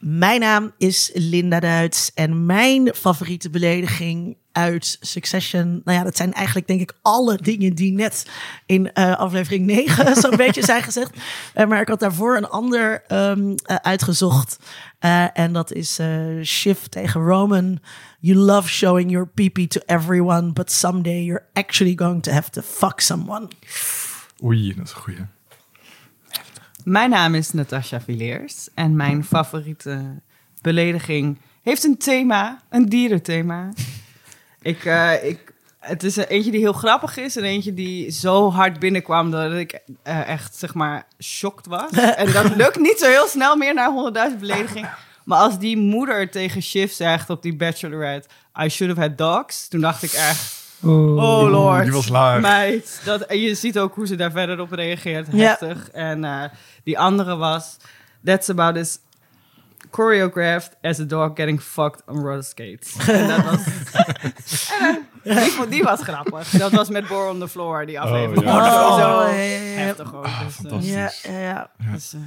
Mijn naam is Linda Duits en mijn favoriete belediging uit Succession. Nou ja, dat zijn eigenlijk denk ik alle dingen die net in uh, aflevering 9 zo'n beetje zijn gezegd. Uh, maar ik had daarvoor een ander um, uh, uitgezocht. en dat is Shiv tegen Roman. You love showing your pee to everyone, but someday you're actually going to have to fuck someone. Oei, dat is een goeie. Mijn naam is Natasha Villiers en mijn favoriete belediging heeft een thema, een dierenthema. ik, uh, ik, het is eentje die heel grappig is en eentje die zo hard binnenkwam dat ik uh, echt, zeg maar, shocked was. en dat lukt niet zo heel snel meer naar 100.000 belediging. Maar als die moeder tegen Shiv zegt op die bachelorette, I should have had dogs, toen dacht ik echt... Oh, oh lord. Die was laag. Meid. Dat, en je ziet ook hoe ze daar verder op reageert. Heftig. Ja. En uh, die andere was... That's about as choreographed as a dog getting fucked on roller skates. en dat was... en, uh, die, die, was grappig. Dat was met Bor on the Floor, die aflevering. Oh, ja. Oh, zo ja, ja, heftig ook. Dus, fantastisch. Ja, ja, ja. Dus, uh,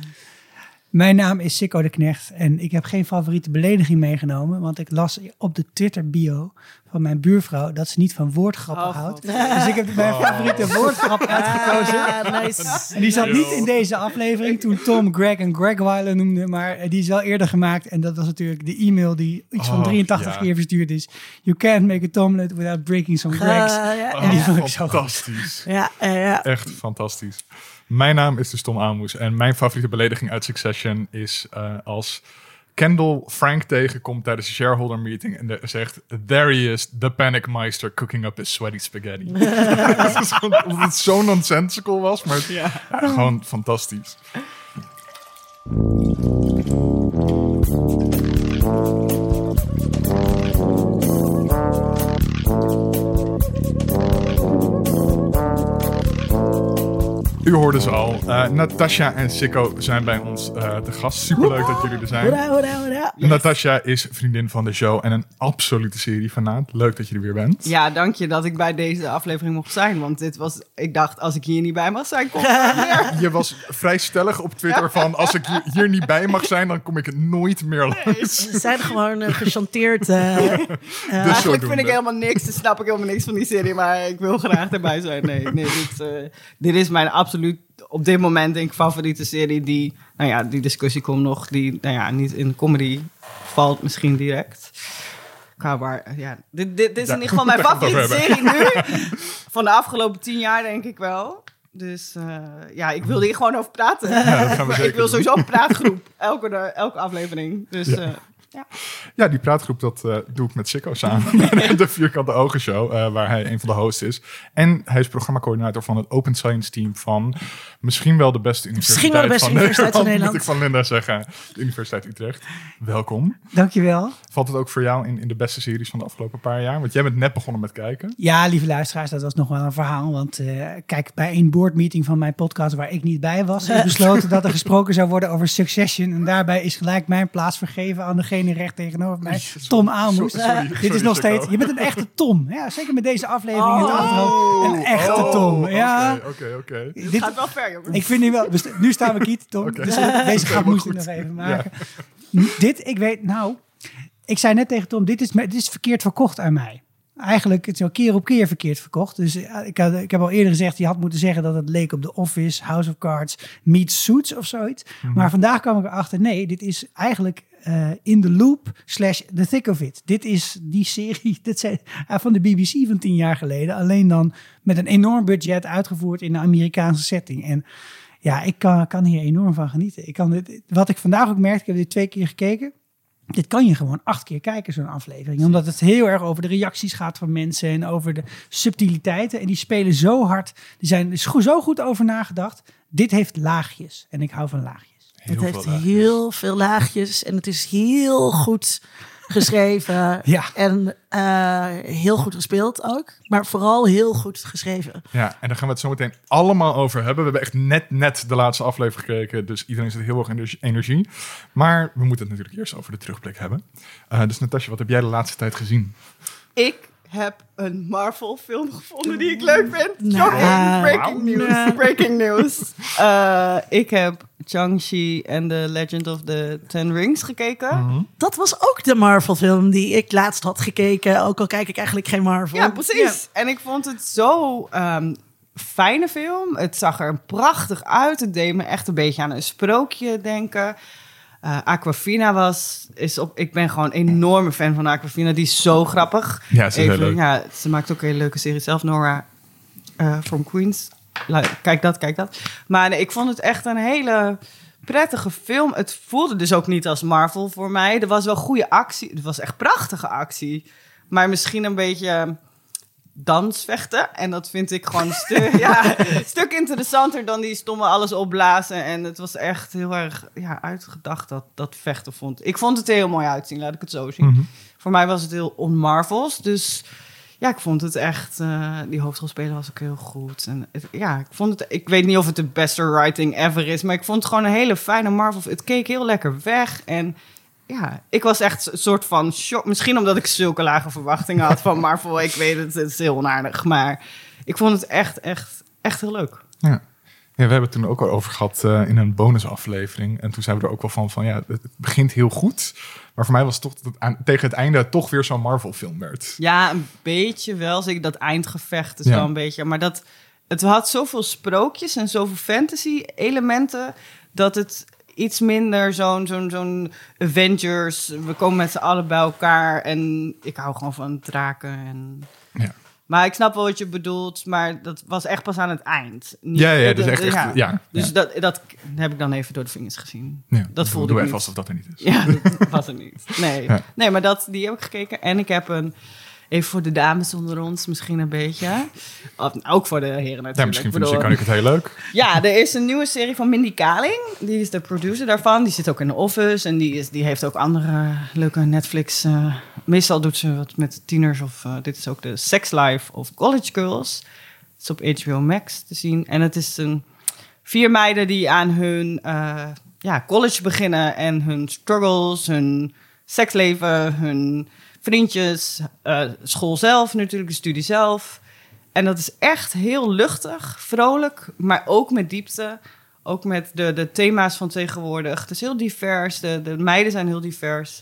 Mijn naam is Sikko de Knecht en ik heb geen favoriete belediging meegenomen, want ik las op de Twitter bio van mijn buurvrouw dat ze niet van woordgrappen Oh, houdt. Dus ik heb mijn favoriete woordgrap uitgekozen. Ah, nice. En die zat niet in deze aflevering toen Tom Greg en Greg Weiler noemde, maar eh, die is wel eerder gemaakt. En dat was natuurlijk de e-mail die iets van Oh, 83 ja. keer verstuurd is. You can't make a tomlet without breaking some Gregs. Ah, ja, En die ja. vond ik zo fantastisch. Ja, ja, ja. Echt fantastisch. Mijn naam is dus Tom Aalmoes en mijn favoriete belediging uit Succession is eh, als Kendall Frank tegenkomt tijdens de shareholder meeting en de- zegt: There he is, the panic meister cooking up his sweaty spaghetti. Dat is gewoon- Omdat het zo nonsensical was, maar ja, gewoon fantastisch. U hoorde ze al. Eh Natasha en Sikko zijn bij ons eh te gast. Superleuk dat jullie er zijn. Hoera, hoera, hoera. Natasha is vriendin van de show en een absolute seriefanaat. Leuk dat je er weer bent. ja, dank je dat ik bij deze aflevering mocht zijn. Want dit was, ik dacht, als ik hier niet bij mag zijn, kom ik. Je was vrij stellig op Twitter van... als ik hier, niet bij mag zijn, dan kom ik nooit meer langs. Ze zijn gewoon eh, gechanteerd. eh, Eigenlijk vind ik helemaal niks, dus snap ik helemaal niks van die serie. Maar ik wil graag erbij zijn. Nee, nee dit, eh, dit is mijn absoluut, op dit moment denk ik, favoriete serie. Die, nou ja, die discussie komt nog. Die, nou ja, niet in comedy valt misschien direct. Qua waar, ja, dit, dit, dit is in ieder geval mijn favoriete serie nu. Van de afgelopen tien jaar denk ik wel. Dus eh, ja, ik wilde hier gewoon over praten. Ja, ik wil sowieso een praatgroep. Elke, elke aflevering. Dus Ja. eh, Ja, die praatgroep dat eh, doe ik met Sikko samen. de Vierkante Ogen Show, eh, waar hij een van de hosts is. En hij is programmacoördinator van het Open Science Team van misschien wel de beste universiteit, Misschien wel de beste van, universiteit van Nederland, Nederland. Moet ik van Linda zeggen. De Universiteit Utrecht. Welkom. Dankjewel. Valt het ook voor jou in, in de beste series van de afgelopen paar jaar? Want jij bent net begonnen met kijken. Ja, lieve luisteraars, dat was nog wel een verhaal. Want eh, kijk, bij een boardmeeting van mijn podcast waar ik niet bij was, is besloten dat er gesproken zou worden over Succession. En daarbij is gelijk mijn plaats vergeven aan degene recht tegenover mij, Tom Aalmoes. sorry, sorry, Dit is nog steeds, je bent een echte Tom. Ja, zeker met deze aflevering in het achterhoofd. Een echte Oh, Tom. oké, Ja, Oké, oké. dit, gaat wel ver, jongens. ik vind nu wel, dus nu staan we kiet, Tom. Dus eh, deze grap Helemaal moest ik nog even maken. Dit, ik weet, nou, ik zei net tegen Tom, dit is, dit is verkeerd verkocht aan mij. Eigenlijk, het is al keer op keer verkeerd verkocht. Dus eh, ik, had, ik heb al eerder gezegd, je had moeten zeggen dat het leek op The Office, House of Cards, meets Suits of zoiets. Maar vandaag kwam ik erachter, nee, dit is eigenlijk eh, in the loop slash the thick of it. Dit is die serie dit zijn, eh, van de BBC van tien jaar geleden. Alleen dan met een enorm budget uitgevoerd in een Amerikaanse setting. En ja, ik kan, kan hier enorm van genieten. Ik kan dit, wat ik vandaag ook merkte, ik heb dit twee keer gekeken. Dit kan je gewoon acht keer kijken, zo'n aflevering. Omdat het heel erg over de reacties gaat van mensen en over de subtiliteiten. En die spelen zo hard. Die zijn er zo goed over nagedacht. Dit heeft laagjes. En ik hou van laagjes. Het heeft veel heel veel laagjes en het is heel goed geschreven. Ja. En eh, heel goed gespeeld ook. Maar vooral heel goed geschreven. Ja, en daar gaan we het zo meteen allemaal over hebben. We hebben echt net, net de laatste aflevering gekeken, dus iedereen zit heel erg in de energie. Maar we moeten het natuurlijk eerst over de terugblik hebben. Eh, dus Natasja, wat heb jij de laatste tijd gezien? Ik heb een Marvel film gevonden die ik leuk vind. Nou, Shocking. Breaking nou. news. Breaking news. Eh, ik heb Shang-Chi en The Legend of the Ten Rings gekeken. Mhm. Dat was ook de Marvel-film die ik laatst had gekeken. Ook al kijk ik eigenlijk geen Marvel. Ja, precies. En ik vond het zo ehm, fijne film. Het zag er prachtig uit. Het deed me echt een beetje aan een sprookje denken. Eh, Aquafina was, is op, ik ben gewoon een enorme fan van Aquafina. Die is zo grappig. Ja, ze is heel leuk. Ja, ze maakt ook een hele leuke serie zelf, Nora eh, from Queens. Kijk dat, kijk dat. Maar nee, ik vond het echt een hele prettige film. Het voelde dus ook niet als Marvel voor mij. Er was wel goede actie. Het was echt prachtige actie. Maar misschien een beetje dansvechten. En dat vind ik gewoon een stuk, ja, een stuk interessanter dan die stomme alles opblazen. En het was echt heel erg ja, uitgedacht dat, dat vechten vond. Ik vond het heel mooi uitzien, laat ik het zo zien. Mhm. Voor mij was het heel on-Marvels. Dus ja, ik vond het echt... eh, die hoofdrolspeler was ook heel goed. En het- ja, ik vond het... Ik weet niet of het de beste writing ever is... maar ik vond het gewoon een hele fijne Marvel. Het keek heel lekker weg. En ja, ik was echt een soort van shock. Misschien omdat ik zulke lage verwachtingen had van Marvel. Ik weet het, het is heel onaardig. Maar ik vond het echt, echt, echt heel leuk. Ja. ja, we hebben het toen ook al over gehad eh, in een bonusaflevering. En toen zeiden we er ook wel van, van ja, het, het begint heel goed. Maar voor mij was het toch dat het aan, tegen het einde toch weer zo'n Marvel-film werd. Ja, een beetje wel. Zeker dat eindgevecht is Ja. wel een beetje. Maar dat, het had zoveel sprookjes en zoveel fantasy-elementen... dat het iets minder zo'n zo'n zo'n Avengers... we komen met z'n allen bij elkaar en ik hou gewoon van draken. En... Ja. Maar ik snap wel wat je bedoelt, maar dat was echt pas aan het eind. Niet- Ja, ja, dus echt, echt ja. Dus ja. Dat, dat heb ik dan even door de vingers gezien. Ja, dat voelde doe ik even alsof dat er niet is. Ja, dat was er niet. Nee, nee maar dat, die heb ik gekeken. En ik heb een, even voor de dames onder ons misschien een beetje. Of, ook voor de heren natuurlijk. Ja, misschien vind je, bedoel, kan ik het heel leuk. Ja, er is een nieuwe serie van Mindy Kaling. Die is de producer daarvan. Die zit ook in The Office. En die, is, die heeft ook andere leuke Netflix... eh, meestal doet ze wat met tieners. Of eh, dit is ook de Sex Life of College Girls. Het is op HBO Max te zien. En het is een vier meiden die aan hun eh, ja, college beginnen. En hun struggles, hun seksleven, hun vriendjes, eh, school zelf natuurlijk, de studie zelf. En dat is echt heel luchtig, vrolijk, maar ook met diepte. Ook met de, de thema's van tegenwoordig. Het is heel divers, de, de meiden zijn heel divers.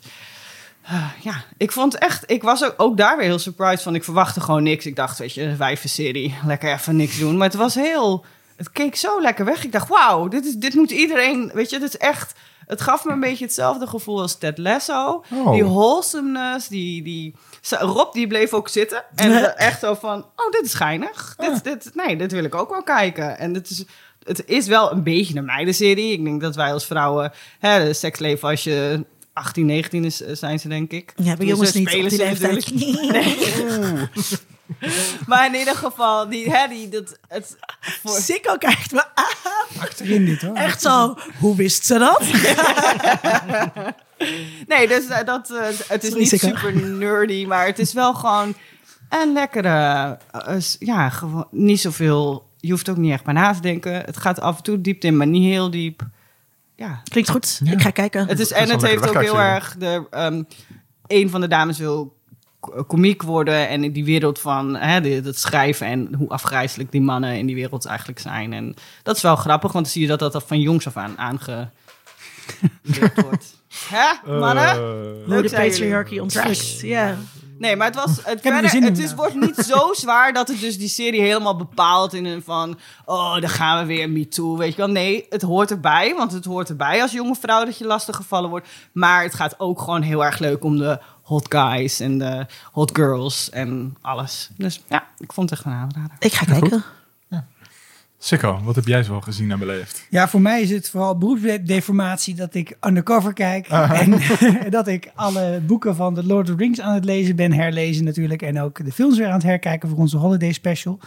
Ah, ja, ik vond echt, ik was ook, ook daar weer heel surprised van. Ik verwachtte gewoon niks. Ik dacht, weet je, een wijvenserie, lekker even niks doen. Maar het was heel, het keek zo lekker weg. Ik dacht, wauw, dit, is, dit moet iedereen, weet je, dit is echt... Het gaf me een beetje hetzelfde gevoel als Ted Lasso. Oh. Die wholesomeness, die, die... Rob die bleef ook zitten. En echt zo van, oh, dit is geinig. Dit, dit, nee, dit wil ik ook wel kijken. En het is, het is wel een beetje een meidenserie. Ik denk dat wij als vrouwen... Hè, seksleven als je 18, 19 is, eh, zijn ze denk ik. Ja, bij Dus jongens niet spelen ze natuurlijk. Maar in ieder geval, die, hè, die, dat, het, voor, Sikko kijkt me aan. Achterin dit hoor. Echt zo, hoe wist ze dat? Nee, dus eh, dat, eh, het is Sorry, niet Sikko. super nerdy, maar het is wel gewoon een lekkere, eh, ja, gewoon niet zoveel. Je hoeft ook niet echt bij na te denken. Het gaat af en toe diep in, maar niet heel diep. Ja, Klinkt goed. Ja. Ik ga kijken. het is, en het heeft ook heel erg de. ehm een van de dames wil komiek worden en in die wereld van hè, dat schrijven en hoe afgrijzelijk die mannen in die wereld eigenlijk zijn. En dat is wel grappig, want dan zie je dat dat al van jongs af aan aange wordt. Hè, mannen? Hoe Leuk de patriarchy onttrekt. Ja. Nee, maar het was. Het, verder, is, wordt niet zo zwaar dat het dus die serie helemaal bepaalt in een van. Oh, dan gaan we weer me too. Weet je wel. Nee, het hoort erbij. Want het hoort erbij als jonge vrouw dat je lastig gevallen wordt. Maar het gaat ook gewoon heel erg leuk om de hot guys en de hot girls en alles. Dus ja, ik vond het echt een aanrader. Ik ga kijken. Sikko, wat heb jij zo gezien en beleefd? Ja, voor mij is het vooral beroepsdeformatie dat ik undercover kijk. En dat ik alle boeken van The Lord of the Rings aan het lezen ben, herlezen natuurlijk. En ook de films weer aan het herkijken voor onze holiday special.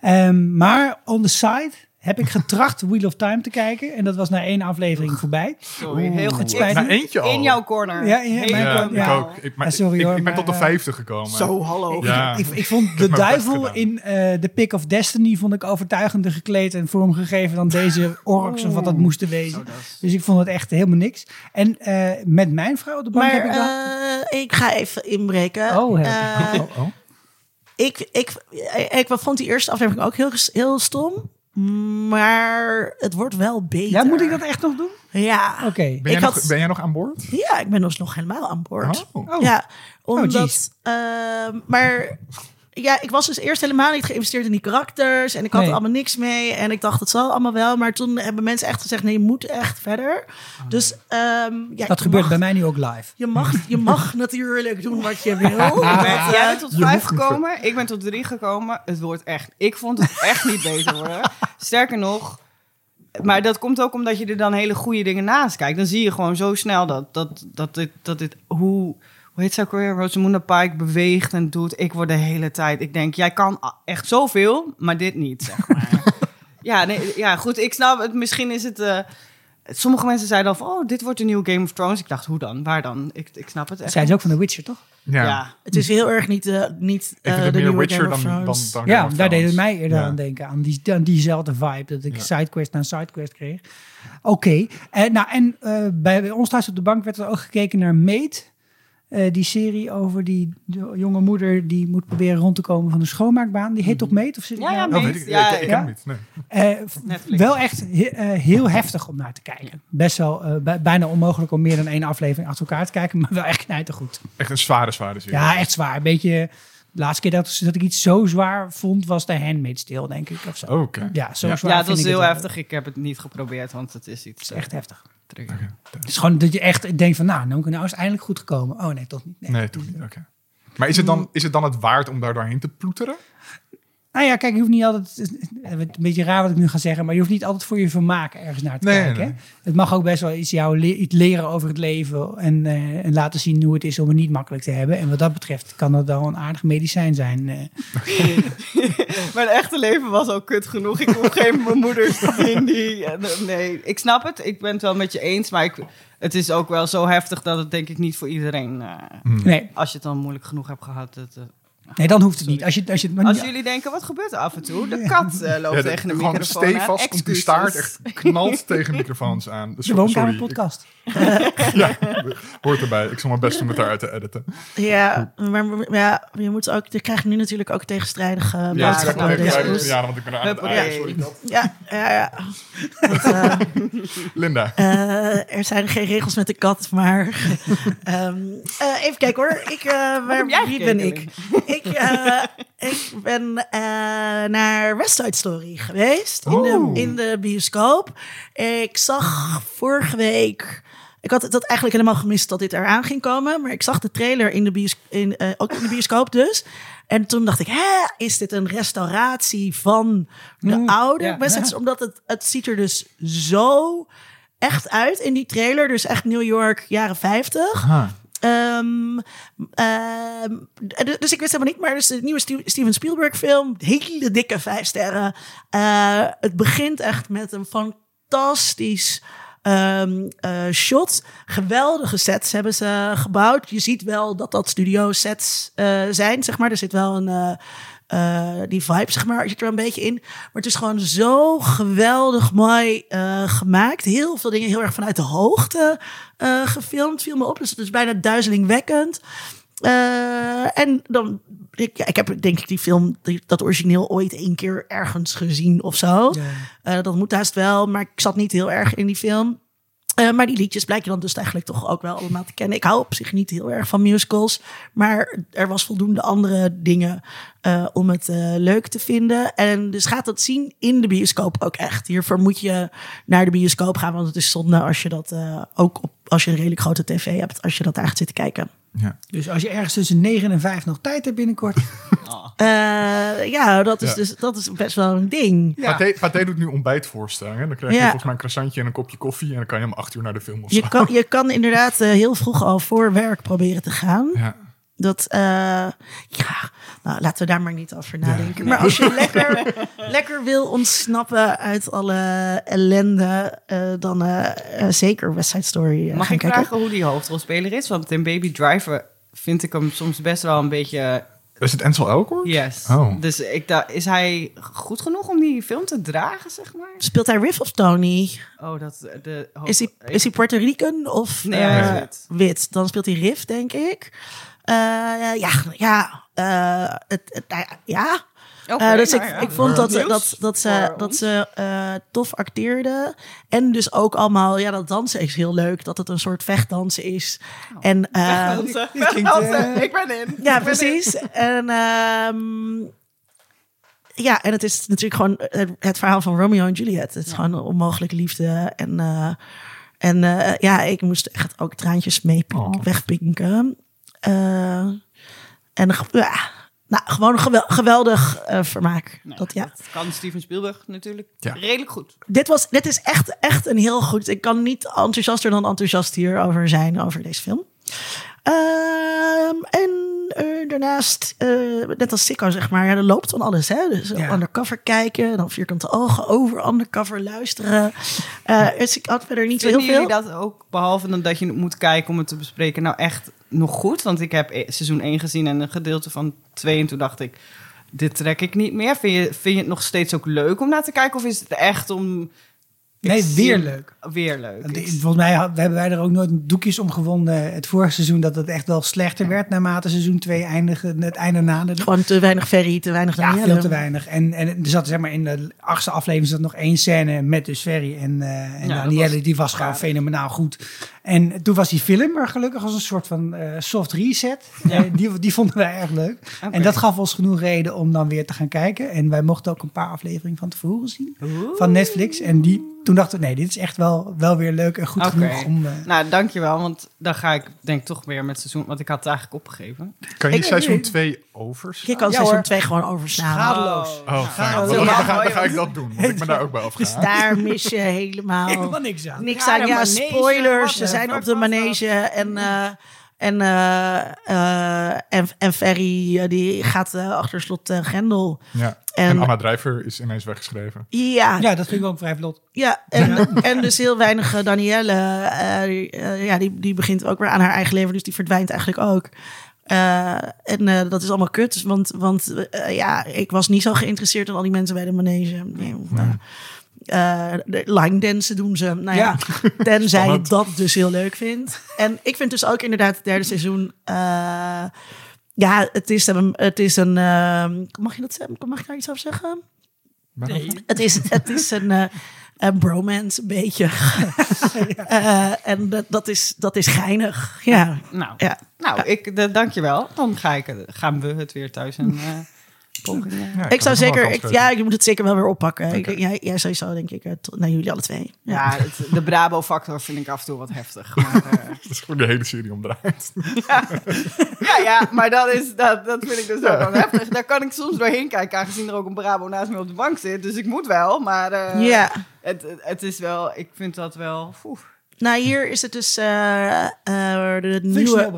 Ehm, maar on the side heb ik getracht Wheel of Time te kijken. En dat was na één aflevering voorbij. Sorry, heel goed. spijt eentje al. In jouw corner. Ja, in- mijn Ja, goed. ik ook. Ik, maar, Ja, sorry ik, hoor, ik ben maar, tot de eh, vijfde gekomen. Zo, hallo. Ja. Ik, ik vond de duivel in eh The Pick of Destiny vond ik overtuigender gekleed en vormgegeven dan deze orks of wat dat moesten wezen. Oh, dat is- Dus ik vond het echt helemaal niks. En eh, met mijn vrouw op de bank Maar heb ik dan... eh, ik ga even inbreken. Oh. Eh, Oh, oh. ik, ik, ik, vond die eerste aflevering ook heel, heel stom. Maar het wordt wel beter. Ja, moet ik dat echt nog doen? Ja. Oké. Ben, had- ben jij nog aan boord? Ja, ik ben dus nog helemaal aan boord. Oh. Oh. Ja, jeez. omdat... ehm, maar ja, ik was dus eerst helemaal niet geïnvesteerd in die karakters. En ik had Nee. er allemaal niks mee. En ik dacht, het zal allemaal wel. Maar toen hebben mensen echt gezegd, nee, je moet echt verder. Dus ehm, ja, Dat gebeurt mag, bij mij nu ook live. Je mag, je mag natuurlijk doen wat je wil. Ik ben- jij bent tot vijf gekomen, ik ben tot drie gekomen. Het wordt echt, ik vond het echt niet beter worden. Sterker nog, maar dat komt ook omdat je er dan hele goede dingen naast kijkt. Dan zie je gewoon zo snel dat, dat, dat, dit, dat dit, hoe, hoe heet ze ook weer, Rosamunda Pike beweegt en doet. Ik word de hele tijd, ik denk, jij kan echt zoveel, maar dit niet, zeg maar. ja, nee, ja, goed, ik snap het. Misschien is het... eh, sommige mensen zeiden al van, oh, dit wordt een nieuwe Game of Thrones. Ik dacht, hoe dan? Waar dan? Ik, ik snap het echt. Zij is ook van The Witcher, toch? Ja. ja. Het is heel erg niet, eh niet Ik eh, de meer nieuwe Witcher Game of dan, dan, dan, Thrones. dan Ja, Game of daar deed het mij eerder Ja. aan denken. Aan, die, aan diezelfde vibe. Dat ik sidequest na sidequest kreeg. Oké. En nou, en eh, bij, bij ons thuis op de bank werd er ook gekeken naar Mate. Eh, die serie over die de jonge moeder die moet proberen rond te komen van de schoonmaakbaan. Die heet toch Mate? Of zit ik Ja, ja, nou- Oh, weet ik, Ja, ik, ik ken ja. hem niet. Nee. Eh, wel echt he- eh, heel heftig om naar te kijken. Best wel eh, bij- bijna onmogelijk om meer dan één aflevering achter elkaar te kijken. Maar wel echt knijtergoed. Echt een zware, zware serie. Ja, echt zwaar. Een beetje... De laatste keer dat, dat ik iets zo zwaar vond, was de Handmaid's Tale, denk ik. Of zo. Oké. Ja, zo Ja. zwaar Ja, het vind was ik heel wel. heftig. Ik heb het niet geprobeerd, want het is iets Het is echt heftig. Trigger. Het is gewoon dat je echt denkt van, nou, nou, nou is het eindelijk goed gekomen. Oh nee, toch niet. Nee. Nee, toch niet. Oké. Maar is het, dan, is het dan het waard om daar doorheen te ploeteren? Nou ja, kijk, je hoeft niet altijd... Het is een beetje raar wat ik nu ga zeggen, maar je hoeft niet altijd voor je vermaak ergens naar te Nee, kijken. nee. Het mag ook best wel iets jou le- iets leren over het leven en, eh, en laten zien hoe het is om het niet makkelijk te hebben. En wat dat betreft kan dat wel een aardig medicijn zijn. eh. Mijn echte leven was al kut genoeg. Ik hoef geen mijn moeders te zien die... Nee, ik snap het. Ik ben het wel met je eens. Maar ik, het is ook wel zo heftig dat het denk ik niet voor iedereen... eh, Nee, als je het dan moeilijk genoeg hebt gehad. Het, eh, nee, dan hoeft het niet. Als je, als je, als jullie denken, wat gebeurt er af en toe? De kat eh, loopt Ja, tegen de microfoon aan. stevast komt die staart echt knalt tegen microfoons aan. Dus de sorry, woonkamer ik- podcast. ja, hoort erbij. Ik zal mijn best doen met haar uit te editen. Ja, maar maar ja, je moet ook, je krijgt nu natuurlijk ook tegenstrijdige Ja, boodschappen deze Ja, ja, want ik ben aan het sorry. Ja, ja, ja. Dat, eh, Linda. eh, er zijn geen regels met de kat, maar... ehm, eh, even kijken hoor. Ik, eh, waar, wie ben ik? Ik, eh, ik ben eh, naar West Side Story geweest in de, Oeh. in de bioscoop. Ik zag vorige week... Ik had dat eigenlijk helemaal gemist dat dit eraan ging komen. Maar ik zag de trailer in de, bios in, eh, ook in de bioscoop dus. En toen dacht ik, hè, is dit een restauratie van de Mm, oude. West Side? Omdat het, het ziet er dus zo echt uit in die trailer. Dus echt New York, jaren 50. Ehm, ehm, d- dus ik wist helemaal niet, maar dus de nieuwe Steven Spielberg film, hele dikke vijf sterren. Eh, het begint echt met een fantastisch ehm, eh, shot. Geweldige sets hebben ze gebouwd. Je ziet wel dat dat studio sets eh, zijn, zeg maar. Er zit wel een... eh, die vibe, zeg maar, zit er een beetje in. Maar het is gewoon zo geweldig mooi eh, gemaakt. Heel veel dingen heel erg vanuit de hoogte eh, gefilmd, viel me op. Dus het is bijna duizelingwekkend. En dan, ik, ja, ik heb denk ik die film, dat origineel ooit één keer ergens gezien of zo. Dat moet haast wel, maar ik zat niet heel erg in die film. Eh, maar die liedjes blijken dan dus eigenlijk toch ook wel allemaal te kennen. Ik hou op zich niet heel erg van musicals. Maar er was voldoende andere dingen eh, om het eh, leuk te vinden. En dus gaat dat zien in de bioscoop ook echt. Hiervoor moet je naar de bioscoop gaan. Want het is zonde als je dat ook op, als je een redelijk grote tv hebt. Als je dat daar gaat zitten kijken. Ja. Dus als je ergens tussen 9 en 5 nog tijd hebt binnenkort. Eh, ja, dat is, Ja. Dus, dat is best wel een ding. Ja. Pathé, Pathé doet nu ontbijtvoorstellingen. Dan krijg je Ja. volgens mij een croissantje en een kopje koffie. En dan kan je om acht uur naar de film of zo. Je kan, je kan inderdaad eh, heel vroeg al voor werk proberen te gaan. Ja. Dat, eh, ja, nou, laten we daar maar niet over nadenken. Maar als je lekker, lekker wil ontsnappen uit alle ellende, eh, dan eh, zeker West Side Story eh, Mag gaan ik kijken. vragen hoe die hoofdrolspeler is? Want in Baby Driver vind ik hem soms best wel een beetje... Is het Ansel Elgort? Yes. Oh. Dus ik dacht, is hij goed genoeg om die film te dragen, zeg maar? Speelt hij Riff of Tony? Oh, dat... De hoofd- Is hij, is hij Puerto Rican of Nee, eh, wit? Dan speelt hij Riff, denk ik. Eh, ja, ja, eh, het, het, nou ja, Eh, dus nou ik, ja. ik vond dat, dat, dat ze, dat ze eh, tof acteerde. En dus ook allemaal, ja, dat dansen is heel leuk. Dat het een soort vechtdansen is. en, eh, Vechtdansen. Vechtdansen. Ik ben in. ja, ben precies. En ehm, ja, en het is natuurlijk gewoon het, het verhaal van Romeo en Juliet. Het is gewoon een onmogelijke liefde. En, eh, en eh, ja, ik moest echt ook traantjes mee Oh. wegpinken. Eh, en ja, nou, gewoon een geweldig eh, vermaak. Nee, dat, ja. dat kan Steven Spielberg natuurlijk Ja. redelijk goed. dit, was, dit is echt, echt een heel goed. Ik kan niet enthousiaster dan enthousiast hierover zijn, over deze film. Ehm, en eh, daarnaast, eh, net als Sikko zeg maar, ja, er loopt van alles. Hè? Dus Ja. undercover kijken, dan vierkante ogen over undercover luisteren. Eh, dus ik had verder niet zo heel Vinden veel. jullie dat ook, behalve dan dat je het moet kijken om het te bespreken, nou echt nog goed? Want ik heb e- seizoen 1 gezien en een gedeelte van 2 en toen dacht ik, dit trek ik niet meer. Vind je, vind je het nog steeds ook leuk om naar te kijken of is het echt om... Nee, weer leuk. Weer leuk. Ik- Volgens mij hebben wij er ook nooit doekjes om gewonnen. Het vorige seizoen dat het echt wel slechter werd naarmate seizoen 2 eindigde. Het einde naderde. Gewoon te weinig Ferry, te weinig Ja, veel te weinig. En, en er zat zeg maar in de achtste aflevering zat nog één scène met dus Ferry en, eh en dat Danielle. was die was gewoon fenomenaal goed. En toen was die film er gelukkig als een soort van eh, soft reset. Eh, die, die vonden wij erg leuk. En dat gaf ons genoeg reden om dan weer te gaan kijken. En wij mochten ook een paar afleveringen van tevoren zien. Van Netflix. En die, toen dachten we, nee, dit is echt wel, wel weer leuk en goed genoeg om... eh, Nou, dankjewel, want dan ga ik denk toch weer met seizoen, want ik had het eigenlijk opgegeven. Kan je Ik- seizoen 2 overs? Je kan Ja, seizoen hoor. 2 gewoon overslaan. Schadeloos. Oh, fijn. Dan, ga, dan ga ik dat doen. Moet ik me daar ook bij Dus afgaan. daar mis je helemaal... Helemaal niks aan. Niks aan, ja, spoilers. Zijn op de manege en, eh, en, eh, eh, en, en Ferry die gaat achter slot Grendel. Ja. En- En, Anna Drijver is ineens weggeschreven. Ja, ja. Ja, dat vind ik ook vrij vlot. en, en dus heel weinig Danielle. eh, eh, ja, die, die begint ook weer aan haar eigen leven, dus die verdwijnt eigenlijk ook. Eh, en eh, dat is allemaal kut, want, want ja, ik was niet zo geïnteresseerd in al die mensen bij de manege. Nee, de line dansen doen ze. Nou ja, tenzij je dat dus heel leuk vindt. En ik vind dus ook inderdaad het derde seizoen... eh, ja, het is een... Het is een eh, mag, je dat, zeggen? mag ik daar iets over zeggen? Het is, het is een, eh, een bromance, een beetje. Eh, en dat, dat, is, dat is geinig. Ja. Nou, Ja. nou ik, de, dankjewel. Dan ga ik, gaan we het weer thuis een eh, Ja, Ik zou zeker, ik, ja, je moet het zeker wel weer oppakken. Ik, jij, jij sowieso, denk ik, eh, tot- naar jullie alle twee. Ja. Ja, het- de Brabo-factor vind ik af en toe wat heftig. Maar, eh, Dat is gewoon de hele serie omdraait. ja, ja, maar dat, is, dat, dat vind ik dus ook wel heftig. Daar kan ik soms doorheen kijken, aangezien er ook een Brabo naast me op de bank zit. Dus ik moet wel, maar eh, ja. het, het is wel, ik vind dat wel... Nou, hier is het dus eh, eh, de nieuwe...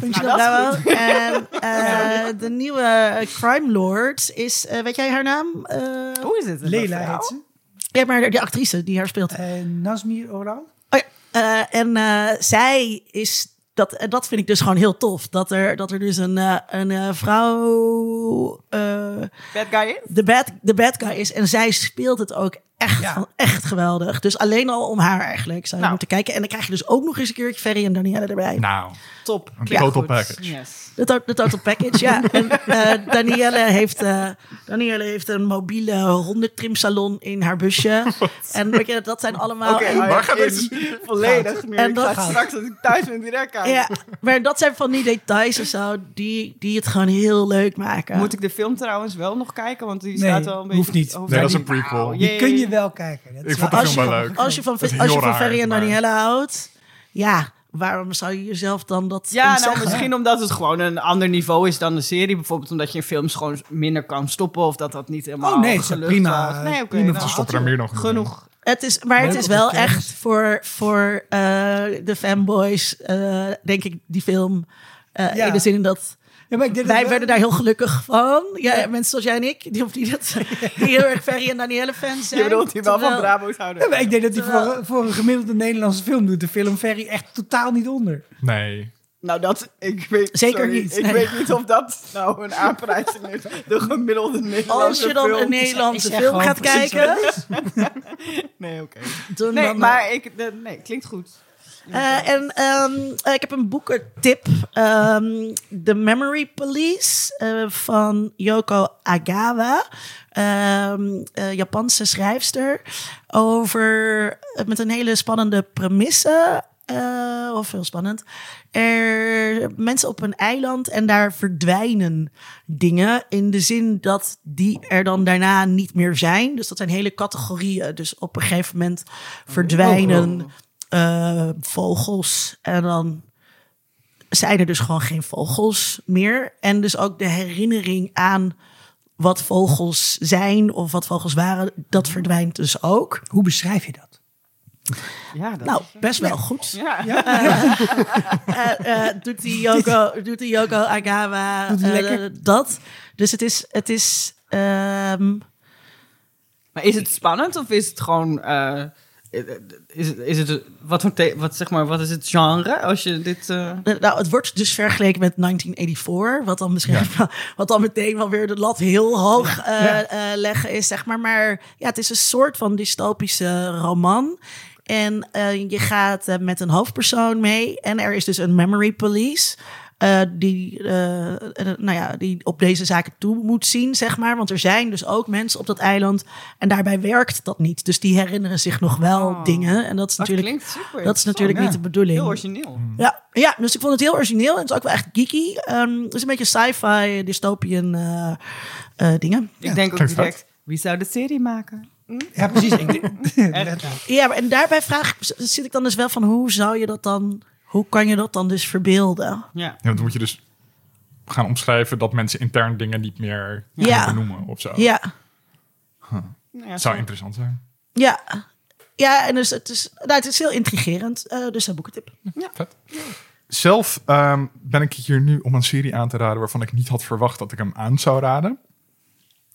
Functioneel nou, Bravo. En eh, de nieuwe crime lord is, eh, weet jij haar naam? Eh, Hoe is het? Vrouw? heet ze. ja, maar die actrice die haar speelt. Eh Nazmir Oran. Oh ja, eh, en eh, zij is. Dat, en dat vind ik dus gewoon heel tof. Dat er, dat er dus een, eh, een eh, vrouw. eh, Bad guy is? de, bad, de bad guy is. En zij speelt het ook echt, Ja. echt geweldig. Dus alleen al om haar eigenlijk zou je Nou. moeten kijken. En dan krijg je dus ook nog eens een keertje Ferry en Danielle erbij. Nou, Top. Een Klinkt total goed. package. Yes. De, to- de total package, ja. En, eh, Danielle, heeft, eh, Danielle heeft een mobiele hondentrimsalon in haar busje. En weet je, dat zijn allemaal... Oké, en- maar waar gaat in- deze- Volledig. Nu. En ik dat ga gaat. straks als ik thuis ben direct kijken. Ja, maar dat zijn van die details of zo, die, die het gewoon heel leuk maken. Moet ik de film trouwens wel nog kijken? Want die Nee, staat wel een beetje... hoeft niet. hoeft Nee, dat is een prequel. Nou, Die jee. kun je wel kijken. Dat Ik vond je, wel leuk. als je van, Het als je van Ferry en maar- Danielle houdt, ja, waarom zou je jezelf dan dat Ja, nou misschien omdat het gewoon een ander niveau is dan de serie. Bijvoorbeeld omdat je in films gewoon minder kan stoppen. Of dat dat niet helemaal Oh, nee, het is gelukt prima. was. Nee, oké. Stoppen je er meer nog. Genoeg. Het is, maar het is wel echt voor, voor eh, de fanboys, eh, denk ik, die film. eh, Ja. In de zin dat Ja, maar ik denk wij dat- werden daar heel gelukkig van. Ja, Mensen zoals jij en ik, die, of die, dat, die heel erg Ferry en Danielle fans zijn. Je bedoelt die wel van Brabo's houden. Ja, maar ik denk dat hij Terwijl- voor, voor een gemiddelde Nederlandse film doet de film Ferry echt totaal niet onder. Nee. Nou, dat... Ik weet, Zeker sorry, niet, Ik nee. weet niet of dat nou een aanprijzing is. De gemiddelde Nederlandse Als je dan film. een Nederlandse film gaat kijken, Nee, oké. Nee, maar ik... nee, klinkt goed. Eh, en ehm, eh, ik heb een boekentip. ehm The Memory Police eh, van Yoko Agawa. Ehm, eh, Japanse schrijfster. Over, met een hele spannende premisse. of heel spannend. Er mensen op een eiland en daar verdwijnen dingen. In de zin dat die er dan daarna niet meer zijn. Dus dat zijn hele categorieën. Dus op een gegeven moment verdwijnen eh, vogels. En dan zijn er dus gewoon geen vogels meer. En dus ook de herinnering aan wat vogels zijn of wat vogels waren, dat verdwijnt dus ook. Hoe beschrijf je dat? Ja, dat Nou, is- best wel goed. ja. Eh, eh, doet die Yoko, doet die Yoko Agawa Doet eh, dat. Dus het is, het is ehm, Maar is het spannend of is het gewoon... eh, is het, is het, wat, voor wat, zeg maar, wat is het genre als je dit... eh, Nou, het wordt dus vergeleken met 1984, wat dan misschien wat dan meteen wel weer de lat heel hoog eh, Ja. eh, leggen is, zeg maar. Maar ja, het is een soort van dystopische roman. En eh, je gaat eh, met een hoofdpersoon mee. En er is dus een memory police. Eh, die, eh, eh, nou ja, die op deze zaken toe moet zien, zeg maar. Want er zijn dus ook mensen op dat eiland. En daarbij werkt dat niet. Dus die herinneren zich nog wel Oh. dingen. En dat is dat natuurlijk, klinkt super dat is natuurlijk Ja. niet de bedoeling. Heel origineel. Ja, ja, dus ik vond het heel origineel en het is ook wel echt geeky. Ehm, het is een beetje sci-fi, dystopian eh, eh, dingen. Ik denk ook direct, wie zou de serie maken? Ja, precies. Ja, en daarbij vraag zit ik dan dus wel van hoe zou je dat dan, hoe kan je dat dan dus verbeelden? Ja. Ja, dan moet je dus gaan omschrijven dat mensen intern dingen niet meer Ja. benoemen of zo. Ja, Nou ja, Zou zo. interessant zijn. ja. Ja, en dus het is, nou, het is heel intrigerend. eh, dus een boekentip. Vet. Zelf ehm, ben ik hier nu om een serie aan te raden waarvan ik niet had verwacht dat ik hem aan zou raden.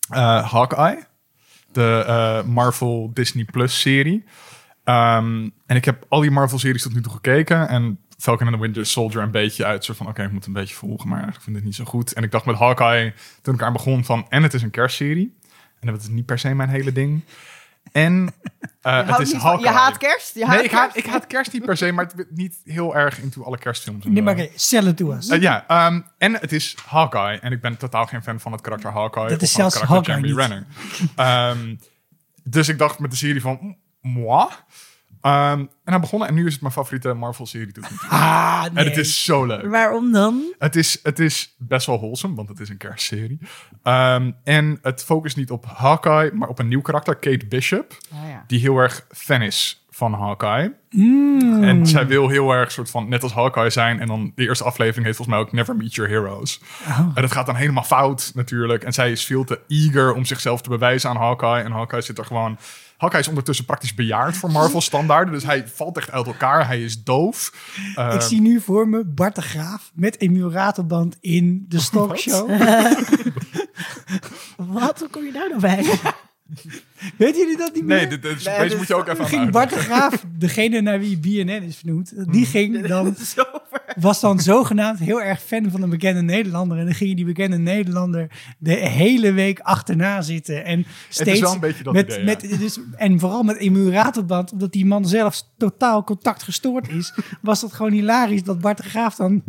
Eh, Hawkeye, de eh, Marvel Disney Plus serie. Ehm, en ik heb al die Marvel series tot nu toe gekeken en Falcon and the Winter Soldier een beetje uit. Soort van, oké, ik moet een beetje volgen, maar ik vind het niet zo goed. En ik dacht met Hawkeye, toen ik aan begon van, en het is een kerstserie. En dat is niet per se mijn hele ding. En eh, Je, het is Hawkeye. je haat kerst? Je haat Nee, ik haat, kerst? ik haat kerst niet per se, maar het niet heel erg into alle kerstfilms. Nee, maar oké, sell it to us. Ja, ehm, en het is Hawkeye. En ik ben totaal geen fan van het karakter Hawkeye. Dat of is zelfs karakter Hawkeye Jeremy Renner. Ehm, dus ik dacht met de serie van, moi. Ehm, en hij begonnen en nu is het mijn favoriete Marvel-serie tot nu toe. Ah, nee. En het is zo leuk. Waarom dan? Het is, het is best wel wholesome, want het is een kerstserie. Ehm, en het focust niet op Hawkeye, maar op een nieuw karakter, Kate Bishop. Ja. Die heel erg fan is van Hawkeye. Mm. En zij wil heel erg soort van net als Hawkeye zijn. En dan de eerste aflevering heeft volgens mij ook Never Meet Your Heroes. Oh. En dat gaat dan helemaal fout natuurlijk. En zij is veel te eager om zichzelf te bewijzen aan Hawkeye. En Hawkeye zit er gewoon... Hawkeye is ondertussen praktisch bejaard voor Marvel standaarden. Dus hij valt echt uit elkaar. Hij is doof. Ik zie nu voor me Bart de Graaf met Emiel Ratelband in de Stalkshow. Wat? Hoe kom je daar nou bij? Weten jullie dat niet meer? Nee, dit, dit- Nee, deze dit moet je ook even aan ging Bart de Graaf, degene naar wie BNN is vernoemd, die ging dan, was dan zogenaamd heel erg fan van een bekende Nederlander. En dan ging die bekende Nederlander de hele week achterna zitten. En steeds wel een beetje dat met, idee, ja. met, dus, En vooral met Emiel Ratelband, omdat die man zelf totaal contact gestoord is, was dat gewoon hilarisch dat Bart de Graaf dan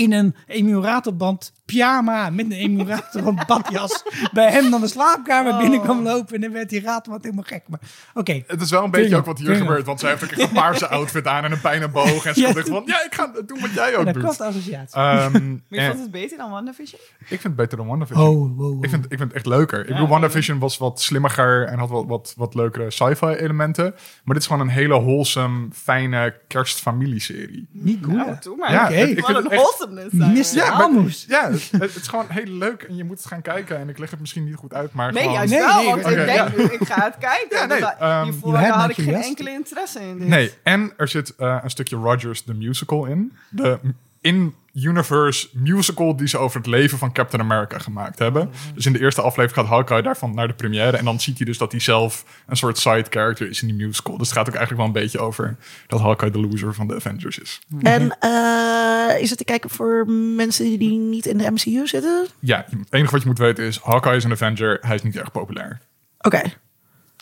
in een Emiel Ratelband pyjama met een Emiel Ratelband badjas bij hem dan de slaapkamer binnen kwam lopen. En dan werd die Ratelband helemaal gek. Maar oké, Het is wel een beetje ook wat hier gebeurt. Want zij heeft ook een paarse outfit aan en een pijne boog. En ze Ja. van, ja, ik ga doen wat jij ook dat doet. klopt associatie. Ehm, Maar je vond het beter dan WandaVision? ik vind het beter dan WandaVision. Oh, wow, wow. Ik vind, ik vind het echt leuker. Ik bedoel, WandaVision was wat slimmiger en had wat, wat, wat leukere sci-fi elementen. Maar dit is gewoon een hele wholesome, fijne kerstfamilieserie. Niet goed. Nou, doe maar. Ja, ik Wat vind een het echt... zijn we. Mr. Ja, maar-. Ja, het, het is gewoon heel leuk en je moet het gaan kijken. En ik leg het misschien niet goed uit, maar Nee, gewoon... juist Nee, wel, nee, want oké, ik denk ja. nu, ik ga het kijken. Ja, nee, Dat- ehm, hiervoor had ik geen enkele interesse in dit. Nee, en er zit eh, een stukje Rogers the Musical in. De in-universe musical die ze over het leven van Captain America gemaakt hebben. Dus in de eerste aflevering gaat Hawkeye daarvan naar de première. En dan ziet hij dus dat hij zelf een soort side character is in die musical. Dus het gaat ook eigenlijk wel een beetje over dat Hawkeye de loser van de Avengers is. En eh, is het te kijken voor mensen die niet in de MCU zitten? Ja, het enige wat je moet weten is, Hawkeye is een Avenger. Hij is niet erg populair. Oké.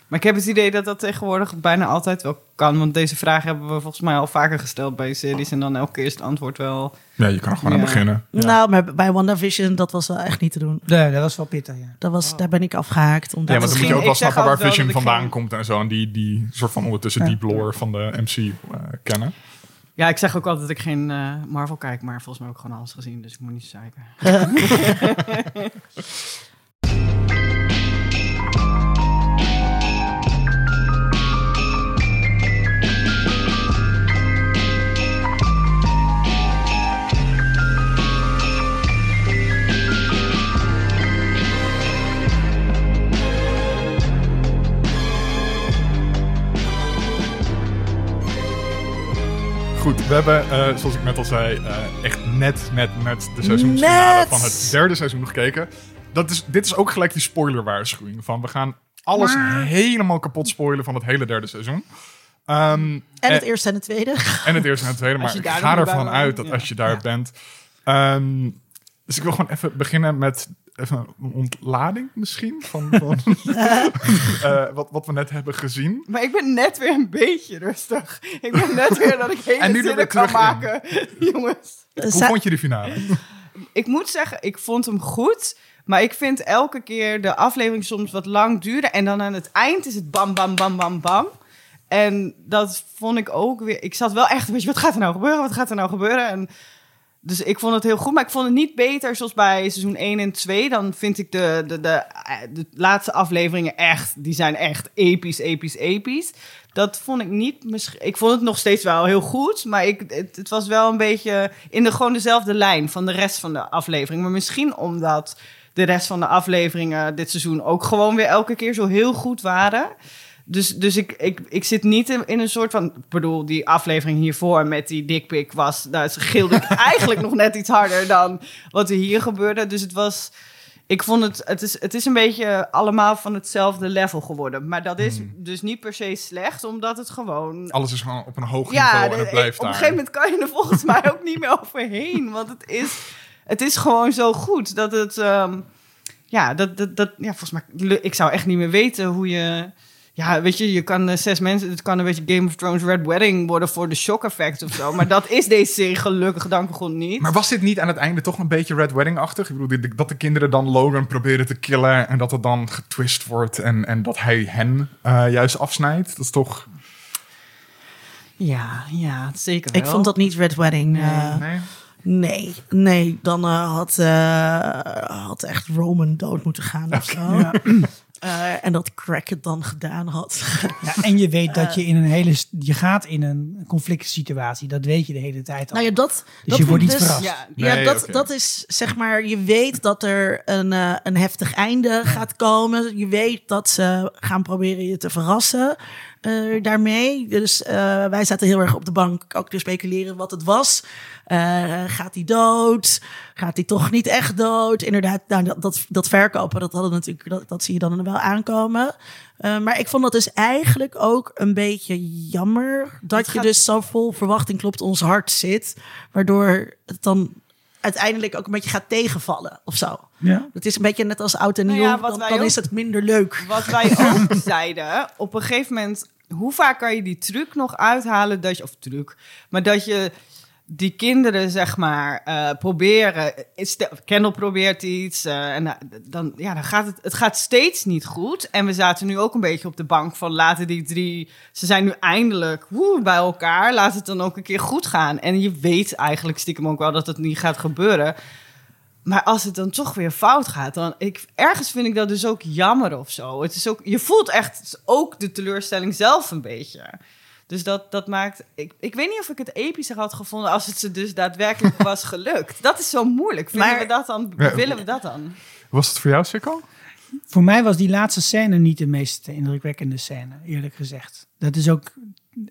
Maar ik heb het idee dat dat tegenwoordig bijna altijd wel kan. Want deze vraag hebben we volgens mij al vaker gesteld bij series. En dan elke keer is het antwoord wel... Ja, je kan er gewoon Ja. aan beginnen. Nou, maar bij WandaVision, dat was wel echt niet te doen. Nee, dat was wel pittig, ja. Dat was, Daar ben ik afgehaakt. Omdat Ja, want dan moet je ook ik wel zeg snappen waar wel Vision vandaan komt en zo. En die, die soort van ondertussen Ja. deep lore van de MC eh, kennen. Ja, ik zeg ook altijd dat ik geen eh, Marvel kijk. Maar volgens mij heb ik gewoon alles gezien. Dus ik moet niet zeiken. Goed, we hebben, eh, zoals ik net al zei, eh, echt net, net, net de seizoensfinale Net. van het derde seizoen gekeken. Dat is, dit is ook gelijk die spoilerwaarschuwing van we gaan alles helemaal kapot spoilen van het hele derde seizoen. Ehm, En het eerste en het tweede. En het eerste en het tweede. Maar ik ga ervan uit dat ja. als je daar bent. Ehm, dus ik wil gewoon even beginnen met even een ontlading misschien. Van, van eh, wat, wat we net hebben gezien. Maar ik ben net weer een beetje rustig. Ik ben net weer dat ik hele En nu zinnen kan maken. Jongens. Hoe vond je de finale? Ik moet zeggen, ik vond hem goed. Maar ik vind elke keer de aflevering soms wat lang duren. En dan aan het eind is het bam, bam, bam, bam, bam. En dat vond ik ook weer... Ik zat wel echt een beetje, wat gaat er nou gebeuren? Wat gaat er nou gebeuren? En dus ik vond het heel goed. Maar ik vond het niet beter zoals bij seizoen 1 en 2. Dan vind ik de, de, de, eh, de laatste afleveringen echt... Die zijn echt episch, episch, episch. Dat vond ik niet... Ik vond het nog steeds wel heel goed. Maar ik, het, het was wel een beetje in de, gewoon dezelfde lijn van de rest van de aflevering. Maar misschien omdat de rest van de afleveringen dit seizoen ook gewoon weer elke keer zo heel goed waren. Dus, dus ik, ik, ik zit niet in, in een soort van... Ik bedoel, die aflevering hiervoor met die dickpic was... Daar gilde ik eigenlijk nog net iets harder dan wat er hier gebeurde. Dus het was... Ik vond het... Het is, het is een beetje allemaal van hetzelfde level geworden. Maar dat is dus niet per se slecht, omdat het gewoon... Alles is gewoon op een hoog Ja, niveau de- blijft op een daar. gegeven moment kan je er volgens mij ook niet meer overheen. Want het is, het is gewoon zo goed dat het... ehm, ja, dat, dat, dat, ja, volgens mij... Ik zou echt niet meer weten hoe je... Ja, weet je, je kan eh, zes mensen... Het kan een beetje Game of Thrones Red Wedding worden voor de shock effect of zo. Maar dat is deze serie gelukkig dank God niet. Maar was dit niet aan het einde toch een beetje Red Wedding-achtig? Ik bedoel, dit- dat de kinderen dan Logan proberen te killen... en dat het dan getwist wordt en, en dat hij hen eh, juist afsnijdt? Dat is toch... Ja, ja, zeker wel. Ik vond dat niet Red Wedding. eh, nee? nee, nee, dan eh, had, eh, had echt Roman dood moeten gaan of zo. Ja. Eh, en dat Crack het dan gedaan had. Ja, en je weet dat je in een hele... Je gaat in een conflict situatie. Dat weet je de hele tijd al. nou ja, dat, dus dat je wordt niet ik verrast. Ja, dat, dat is zeg maar, je weet dat er een, eh, een heftig einde gaat komen. Je weet dat ze gaan proberen je te verrassen eh, daarmee. Dus eh, wij zaten heel erg op de bank ook te speculeren wat het was. Eh, gaat hij dood? Gaat hij toch niet echt dood? Inderdaad, nou, dat, dat, dat verkopen, dat, hadden natuurlijk, dat, dat zie je dan wel aankomen. Maar ik vond dat dus eigenlijk ook een beetje jammer. Dat je gaat- dus zo vol verwachting klopt ons hart zit. Waardoor het dan uiteindelijk ook een beetje gaat tegenvallen of zo. Ja. Het is een beetje net als oud en Nou nieuw. ja, wat dan wij dan ook- is het minder leuk. Wat wij ook zeiden, op een gegeven moment, hoe vaak kan je die truc nog uithalen dat je, of truc, maar dat je die kinderen, zeg maar, eh, proberen. Kendall probeert iets. eh, en dan, ja, dan gaat het, het gaat steeds niet goed. En we zaten nu ook een beetje op de bank van laten die drie. Ze zijn nu eindelijk woe, bij elkaar. Laat het dan ook een keer goed gaan. En je weet eigenlijk stiekem ook wel dat het niet gaat gebeuren. Maar als het dan toch weer fout gaat, dan ik, ergens vind ik dat dus ook jammer of zo. Het is ook, je voelt echt ook de teleurstelling zelf een beetje. Dus dat, dat maakt. Ik, ik weet niet of ik het epischer had gevonden als het ze dus daadwerkelijk was gelukt. Dat is zo moeilijk. Vinden Maar- we dat dan? Ja. Willen we dat dan? Was het voor jou, Sikko? Voor mij was die laatste scène niet de meest indrukwekkende scène, eerlijk gezegd. Dat is ook.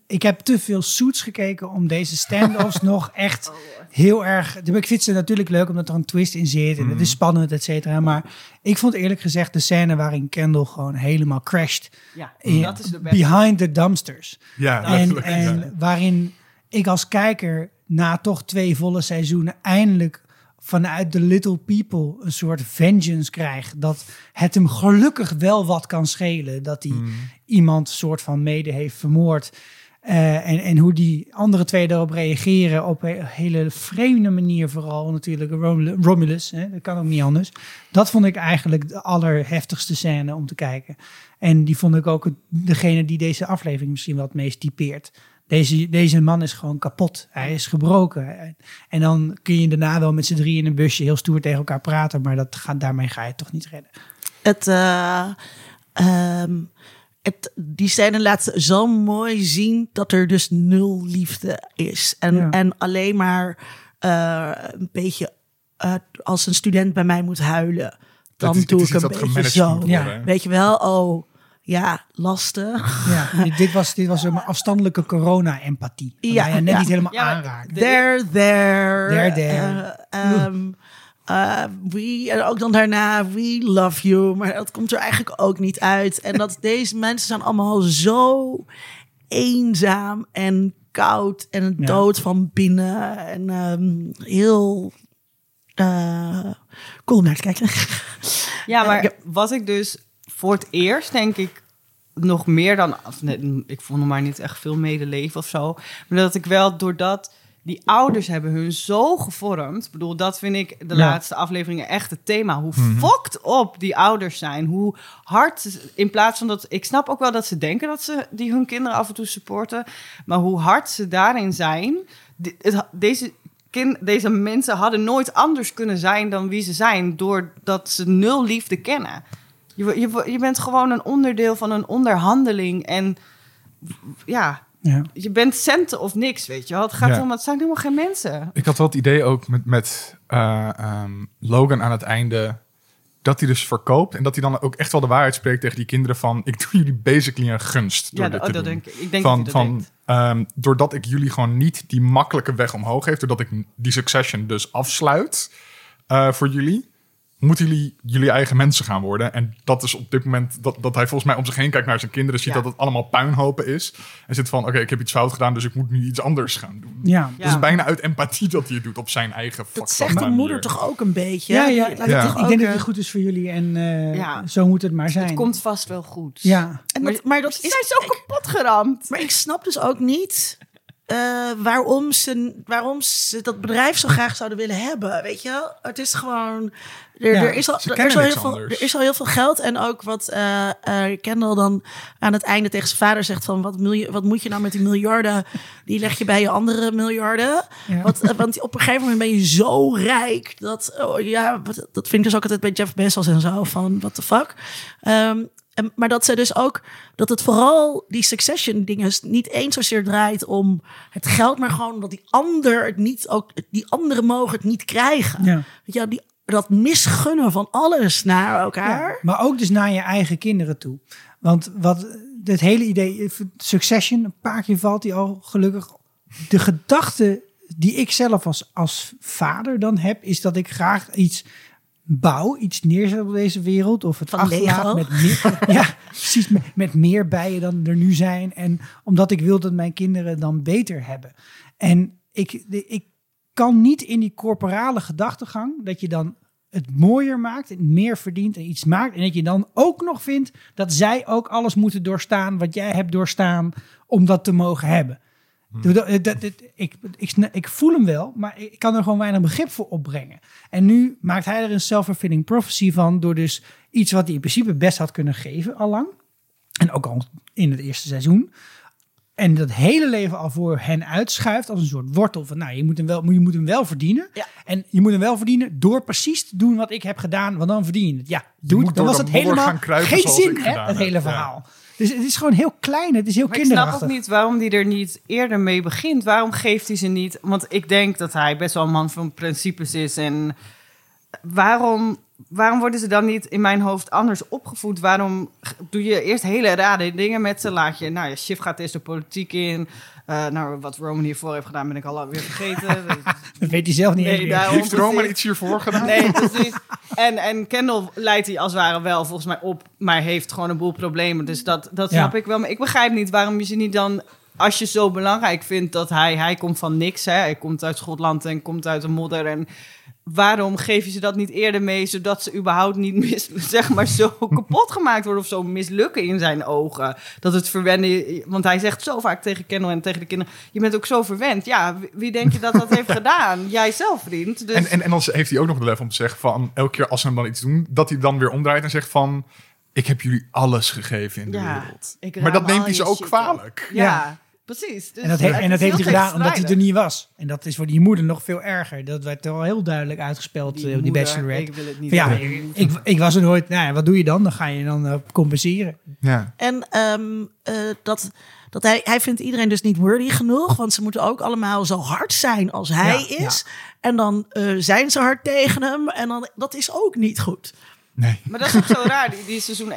Ik heb te veel suits gekeken om deze stand-offs nog echt heel erg. Ik vind ze natuurlijk leuk omdat er een twist in zit en het is spannend, et cetera. Maar ik vond eerlijk gezegd de scène waarin Kendall gewoon helemaal crasht. Ja, in- dat is de beste. behind the dumpsters. Ja, En, en waarin ik als kijker na toch twee volle seizoenen eindelijk vanuit de little people een soort vengeance krijgt. Dat het hem gelukkig wel wat kan schelen. Dat hij iemand soort van mede heeft vermoord. Eh, en, en hoe die andere twee daarop reageren op een hele vreemde manier vooral natuurlijk Rom- Romulus, hè, dat kan ook niet anders. Dat vond ik eigenlijk de allerheftigste scène om te kijken. En die vond ik ook het- degene die deze aflevering misschien wel het meest typeert. Deze, deze man is gewoon kapot. Hij is gebroken. En dan kun je daarna wel met z'n drie in een busje heel stoer tegen elkaar praten, maar dat gaat, daarmee ga je het toch niet redden. Het, eh, ehm, het, die scène laat zo mooi zien dat er dus nul liefde is. En, Ja. en alleen maar eh, een beetje eh, als een student bij mij moet huilen. Dan is- doe ik een beetje zo. Ja. Weet je wel, oh ja, lastig. Ja, dit, was, dit was een afstandelijke corona-empathie. Ja, Ja, je net ja. niet helemaal Ja, de- There, there. There, there. Eh, ehm, eh, we, en ook dan daarna, we love you. Maar dat komt er eigenlijk ook niet uit. En dat deze mensen zijn allemaal zo eenzaam en koud en Ja. dood van binnen. En ehm, heel eh, cool om naar te kijken. Ja, maar wat ik dus voor het eerst, denk ik, nog meer dan... nee, ik vond er maar niet echt veel medeleven of zo. Maar dat ik wel, doordat die ouders hebben hun zo gevormd... Ik bedoel, dat vind ik de Ja. laatste afleveringen echt het thema. Hoe fucked op die ouders zijn. Hoe hard, in plaats van dat... Ik snap ook wel dat ze denken dat ze die hun kinderen af en toe supporten. Maar hoe hard ze daarin zijn... Deze deze mensen hadden nooit anders kunnen zijn dan wie ze zijn, doordat ze nul liefde kennen. Je, je, je bent gewoon een onderdeel van een onderhandeling en ja, Ja. je bent centen of niks, weet je wel. Het gaat Ja. om, het zijn helemaal geen mensen. Ik had wel het idee ook met, met eh, ehm, Logan aan het einde... dat hij dus verkoopt en dat hij dan ook echt wel de waarheid spreekt tegen die kinderen van... ik doe jullie basically een gunst door Ja, dit dat, te dat doen. denk ik. Ik denk van, dat van ehm, doordat ik jullie gewoon niet die makkelijke weg omhoog geef, doordat ik die succession dus afsluit eh, voor jullie, moeten jullie jullie eigen mensen gaan worden. En dat is op dit moment dat, dat hij volgens mij om zich heen kijkt naar zijn kinderen, ziet Ja. dat het allemaal puinhopen is. En zit van, oké, ik heb iets fout gedaan, dus ik moet nu iets anders gaan doen. Ja. Ja. Dat is bijna uit empathie dat hij het doet op zijn eigen Dat zegt de moeder toch ook een beetje? Ja, ja. Ik denk dat eh, het goed is voor jullie en eh, Ja. zo moet het maar zijn. Het komt vast wel goed. Ja, En Maar- dat, maar dat Ze is zijn zo kapot geramd. Maar ik snap dus ook niet eh, waarom, ze, waarom ze dat bedrijf zo graag zouden willen hebben. Weet je wel? Het is gewoon. Er, Ja, er, is, al, er, is al heel veel, anders. er is al heel veel geld. En ook wat eh eh, Kendall dan aan het einde tegen zijn vader zegt: van wat, miljoen, wat moet je nou met die miljarden? Die leg je bij je andere miljarden. Ja. Want, eh, want op een gegeven moment ben je zo rijk. Dat, oh, ja, wat- dat vind ik dus ook altijd bij Jeff Bezos en zo. Van what the fuck. Ehm, en, maar dat ze dus ook, dat het vooral die succession dingen niet eens zozeer draait om het geld, maar gewoon omdat die ander het niet ook, die anderen mogen het niet krijgen. Ja. Wel, die, dat misgunnen van alles naar elkaar. Ja, maar ook dus naar je eigen kinderen toe. Want wat het hele idee, Succession, een paar keer valt die al gelukkig. De gedachte die ik zelf als, als vader dan heb, is dat ik graag iets bouw, iets neerzet op deze wereld. Of het Van achterlaat met meer, ja, precies, met, met meer bijen dan er nu zijn. En omdat ik wil dat mijn kinderen dan beter hebben. En ik, de- ik kan niet in die corporale gedachtegang dat je dan het mooier maakt en meer verdient en iets maakt. En dat je dan ook nog vindt dat zij ook alles moeten doorstaan wat jij hebt doorstaan om dat te mogen hebben. Dat- dat- dat- dat- ik, ik, ik voel hem wel, maar ik kan er gewoon weinig begrip voor opbrengen. En nu maakt hij er een self-fulfilling prophecy van door dus iets wat hij in principe best had kunnen geven allang. En ook al in het eerste seizoen. En dat hele leven al voor hen uitschuift als een soort wortel van, nou, je moet hem wel, je moet hem wel verdienen. Ja. En je moet hem wel verdienen door precies te doen wat ik heb gedaan, want dan verdien je het. Ja, doe het. Dan was het helemaal kruipen geen zin, hè, het hele Ja. verhaal. Dus het is gewoon heel klein, het is heel Maar ik snap kinderachtig. ook niet waarom hij er niet eerder mee begint. Waarom geeft hij ze niet? Want ik denk dat hij best wel een man van principes is. En waarom, waarom worden ze dan niet in mijn hoofd anders opgevoed? Waarom doe je eerst hele rare dingen met ze? Laat je, nou ja, Schiff gaat eerst de politiek in. Eh, nou, wat Roman hiervoor heeft gedaan, ben ik al weer vergeten. Dat weet hij zelf niet Nee, eens meer. daar- Heeft Roman iets hiervoor gedaan? Nee, precies. En, en Kendall leidt hij als het ware wel volgens mij op, maar heeft gewoon een boel problemen. Dus dat, dat Ja. snap ik wel. Maar ik begrijp niet waarom je ze niet dan, als je zo belangrijk vindt dat hij, hij komt van niks, hè. Hij komt uit Schotland en komt uit de modder en waarom geef je ze dat niet eerder mee, zodat ze überhaupt niet mis, zeg maar zo kapot gemaakt worden of zo mislukken in zijn ogen? Dat het verwennen, want hij zegt zo vaak tegen Kendall en tegen de kinderen, je bent ook zo verwend. Ja, wie- denk je dat dat heeft gedaan? Jij zelf, vriend. Dus, En, en, en dan heeft hij ook nog de lef om te zeggen van... elke keer als ze hem dan iets doen, dat hij dan weer omdraait en zegt van... ik heb jullie alles gegeven in de Ja, wereld. Maar dat neemt hij ze ook op. kwalijk. ja, Ja. Precies. Dus En dat, en dat heeft hij gedaan omdat hij er niet was. En dat is voor die moeder nog veel erger. Dat werd er al heel duidelijk uitgespeeld, die, die moeder, Bachelorette. Ik wil het niet Van ja, ik, ik was er nooit. Nou ja, wat doe je dan? Dan ga je dan eh, compenseren. Ja. En ehm, eh, dat, dat hij, hij vindt iedereen dus niet worthy genoeg. Want ze moeten ook allemaal zo hard zijn als hij Ja, is. En dan eh, zijn ze hard tegen hem. En dan, dat is ook niet goed. Nee. Maar dat is ook zo raar. Die, die seizoen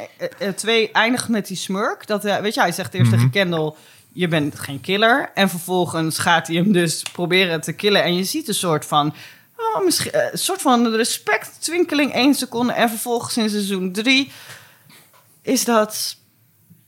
2 eindigt met die smurk. Dat, eh, weet je, hij zegt eerst tegen Kendall... je bent geen killer. En vervolgens gaat hij hem dus proberen te killen. En je ziet een soort van... Oh, misschien, eh, een soort van respect twinkeling één seconde. En vervolgens in seizoen 3 is dat...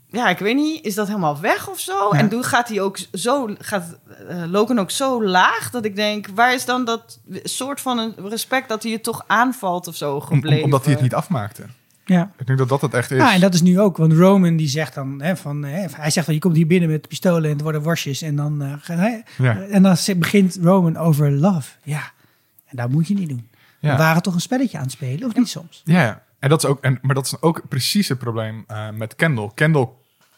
Ja, ik weet niet. Is dat helemaal weg of zo? Ja. En toen gaat hij ook zo... Gaat eh, Logan ook zo laag dat ik denk... Waar is dan dat soort van een respect dat hij je toch aanvalt of zo Om- gebleven? om- omdat hij het niet afmaakte. Ja. Ik denk dat dat het echt is. Ja, en dat is nu ook. Want Roman die zegt dan, hè, van, hè, hij zegt van, je komt hier binnen met pistolen en het worden worstjes. En dan, eh, hij- Ja. en dan ze- begint Roman over love. Ja, en dat moet je niet doen. Ja. We waren toch een spelletje aan het spelen, of niet soms? Ja, ja. En dat is ook, en, maar dat is ook precies het probleem eh, met Kendall. Kendall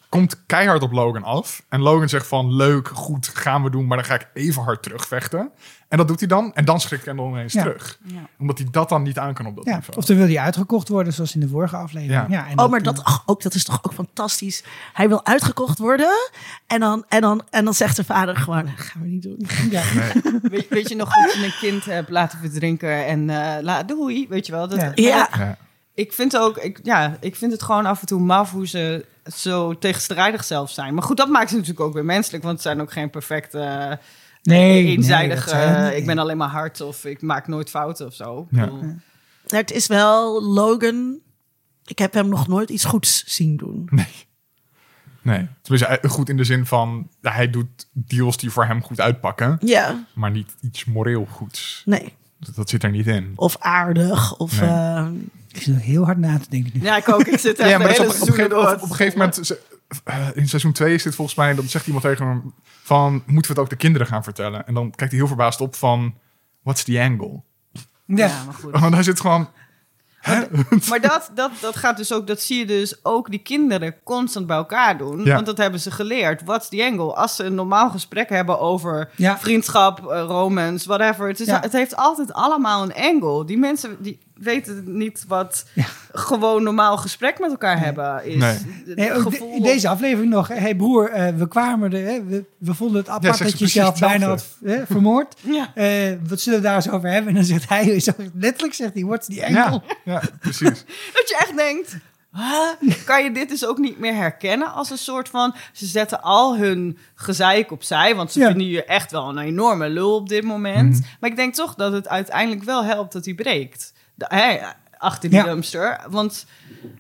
komt keihard op Logan af. En Logan zegt van, leuk, goed, gaan we doen. Maar dan ga ik even hard terugvechten. En dat doet hij dan. En dan schrikt Kendall ineens Ja. terug. Ja. Omdat hij dat dan niet aan kan op dat Ja, niveau. of dan wil hij uitgekocht worden, zoals in de vorige aflevering. Ja. Ja. en oh, maar eh, dat, ach, ook, dat is toch ook fantastisch. Hij wil uitgekocht worden. En dan, en dan, en dan zegt zijn vader gewoon, "Dat gaan we niet doen. ja. Weet, weet je nog dat je een kind hebt laten verdrinken en eh la, doei, weet je wel? Dat, Ja. Ja. Ja. Ik vind ook, ik, ja, ik vind het gewoon af en toe maf hoe ze zo tegenstrijdig zelf zijn. Maar goed, dat maakt ze natuurlijk ook weer menselijk, want het zijn ook geen perfecte, eh, Nee, niet. ik ben alleen maar hard of ik maak nooit fouten of zo. Ja. Het is wel Logan. Ik heb hem nog nooit iets goeds zien doen. Nee. Nee. Tenminste, eh, goed in de zin van, hij doet deals die voor hem goed uitpakken. Ja, Maar niet iets moreel goeds. nee. Dat, zit er niet in. Of aardig. Of, Nee. eh, Ik zit heel hard na te denken nu. Ja, ik ook. Ik zit echt Ja, maar hele op, op, een seizoen gegeven, door. op, op een gegeven moment, ze- eh, in seizoen 2 is dit volgens mij, dan zegt iemand tegen hem van, moeten we het ook de kinderen gaan vertellen? En dan kijkt hij heel verbaasd op van, what's the angle? Ja. Ja, maar goed. Want hij zit gewoon, Maar dat, dat, dat gaat dus ook, dat zie je dus ook die kinderen constant bij elkaar doen. Ja. Want dat hebben ze geleerd. What's the angle? Als ze een normaal gesprek hebben over Ja. vriendschap, eh, romance, whatever. Het, is, Ja. het heeft altijd allemaal een angle. Die mensen die weten niet wat gewoon normaal gesprek met elkaar hebben is. Nee. Het Nee, ook de- gevoel in deze aflevering nog. Hé hey broer, eh, we kwamen er. Hè, we, we vonden het apart dat je jezelf bijna had hè, vermoord. Ja. Eh, wat zullen we daar eens over hebben? En dan zegt hij, zo, letterlijk zegt hij, what's the angle? ja, ja, precies. Dat je echt denkt. "Huh? Kan je dit dus ook niet meer herkennen als een soort van... Ze zetten al hun gezeik opzij, want ze Ja. vinden je echt wel een enorme lul op dit moment. Mhm. Maar ik denk toch dat het uiteindelijk wel helpt dat hij breekt. De, achter die Ja. dumpster. Want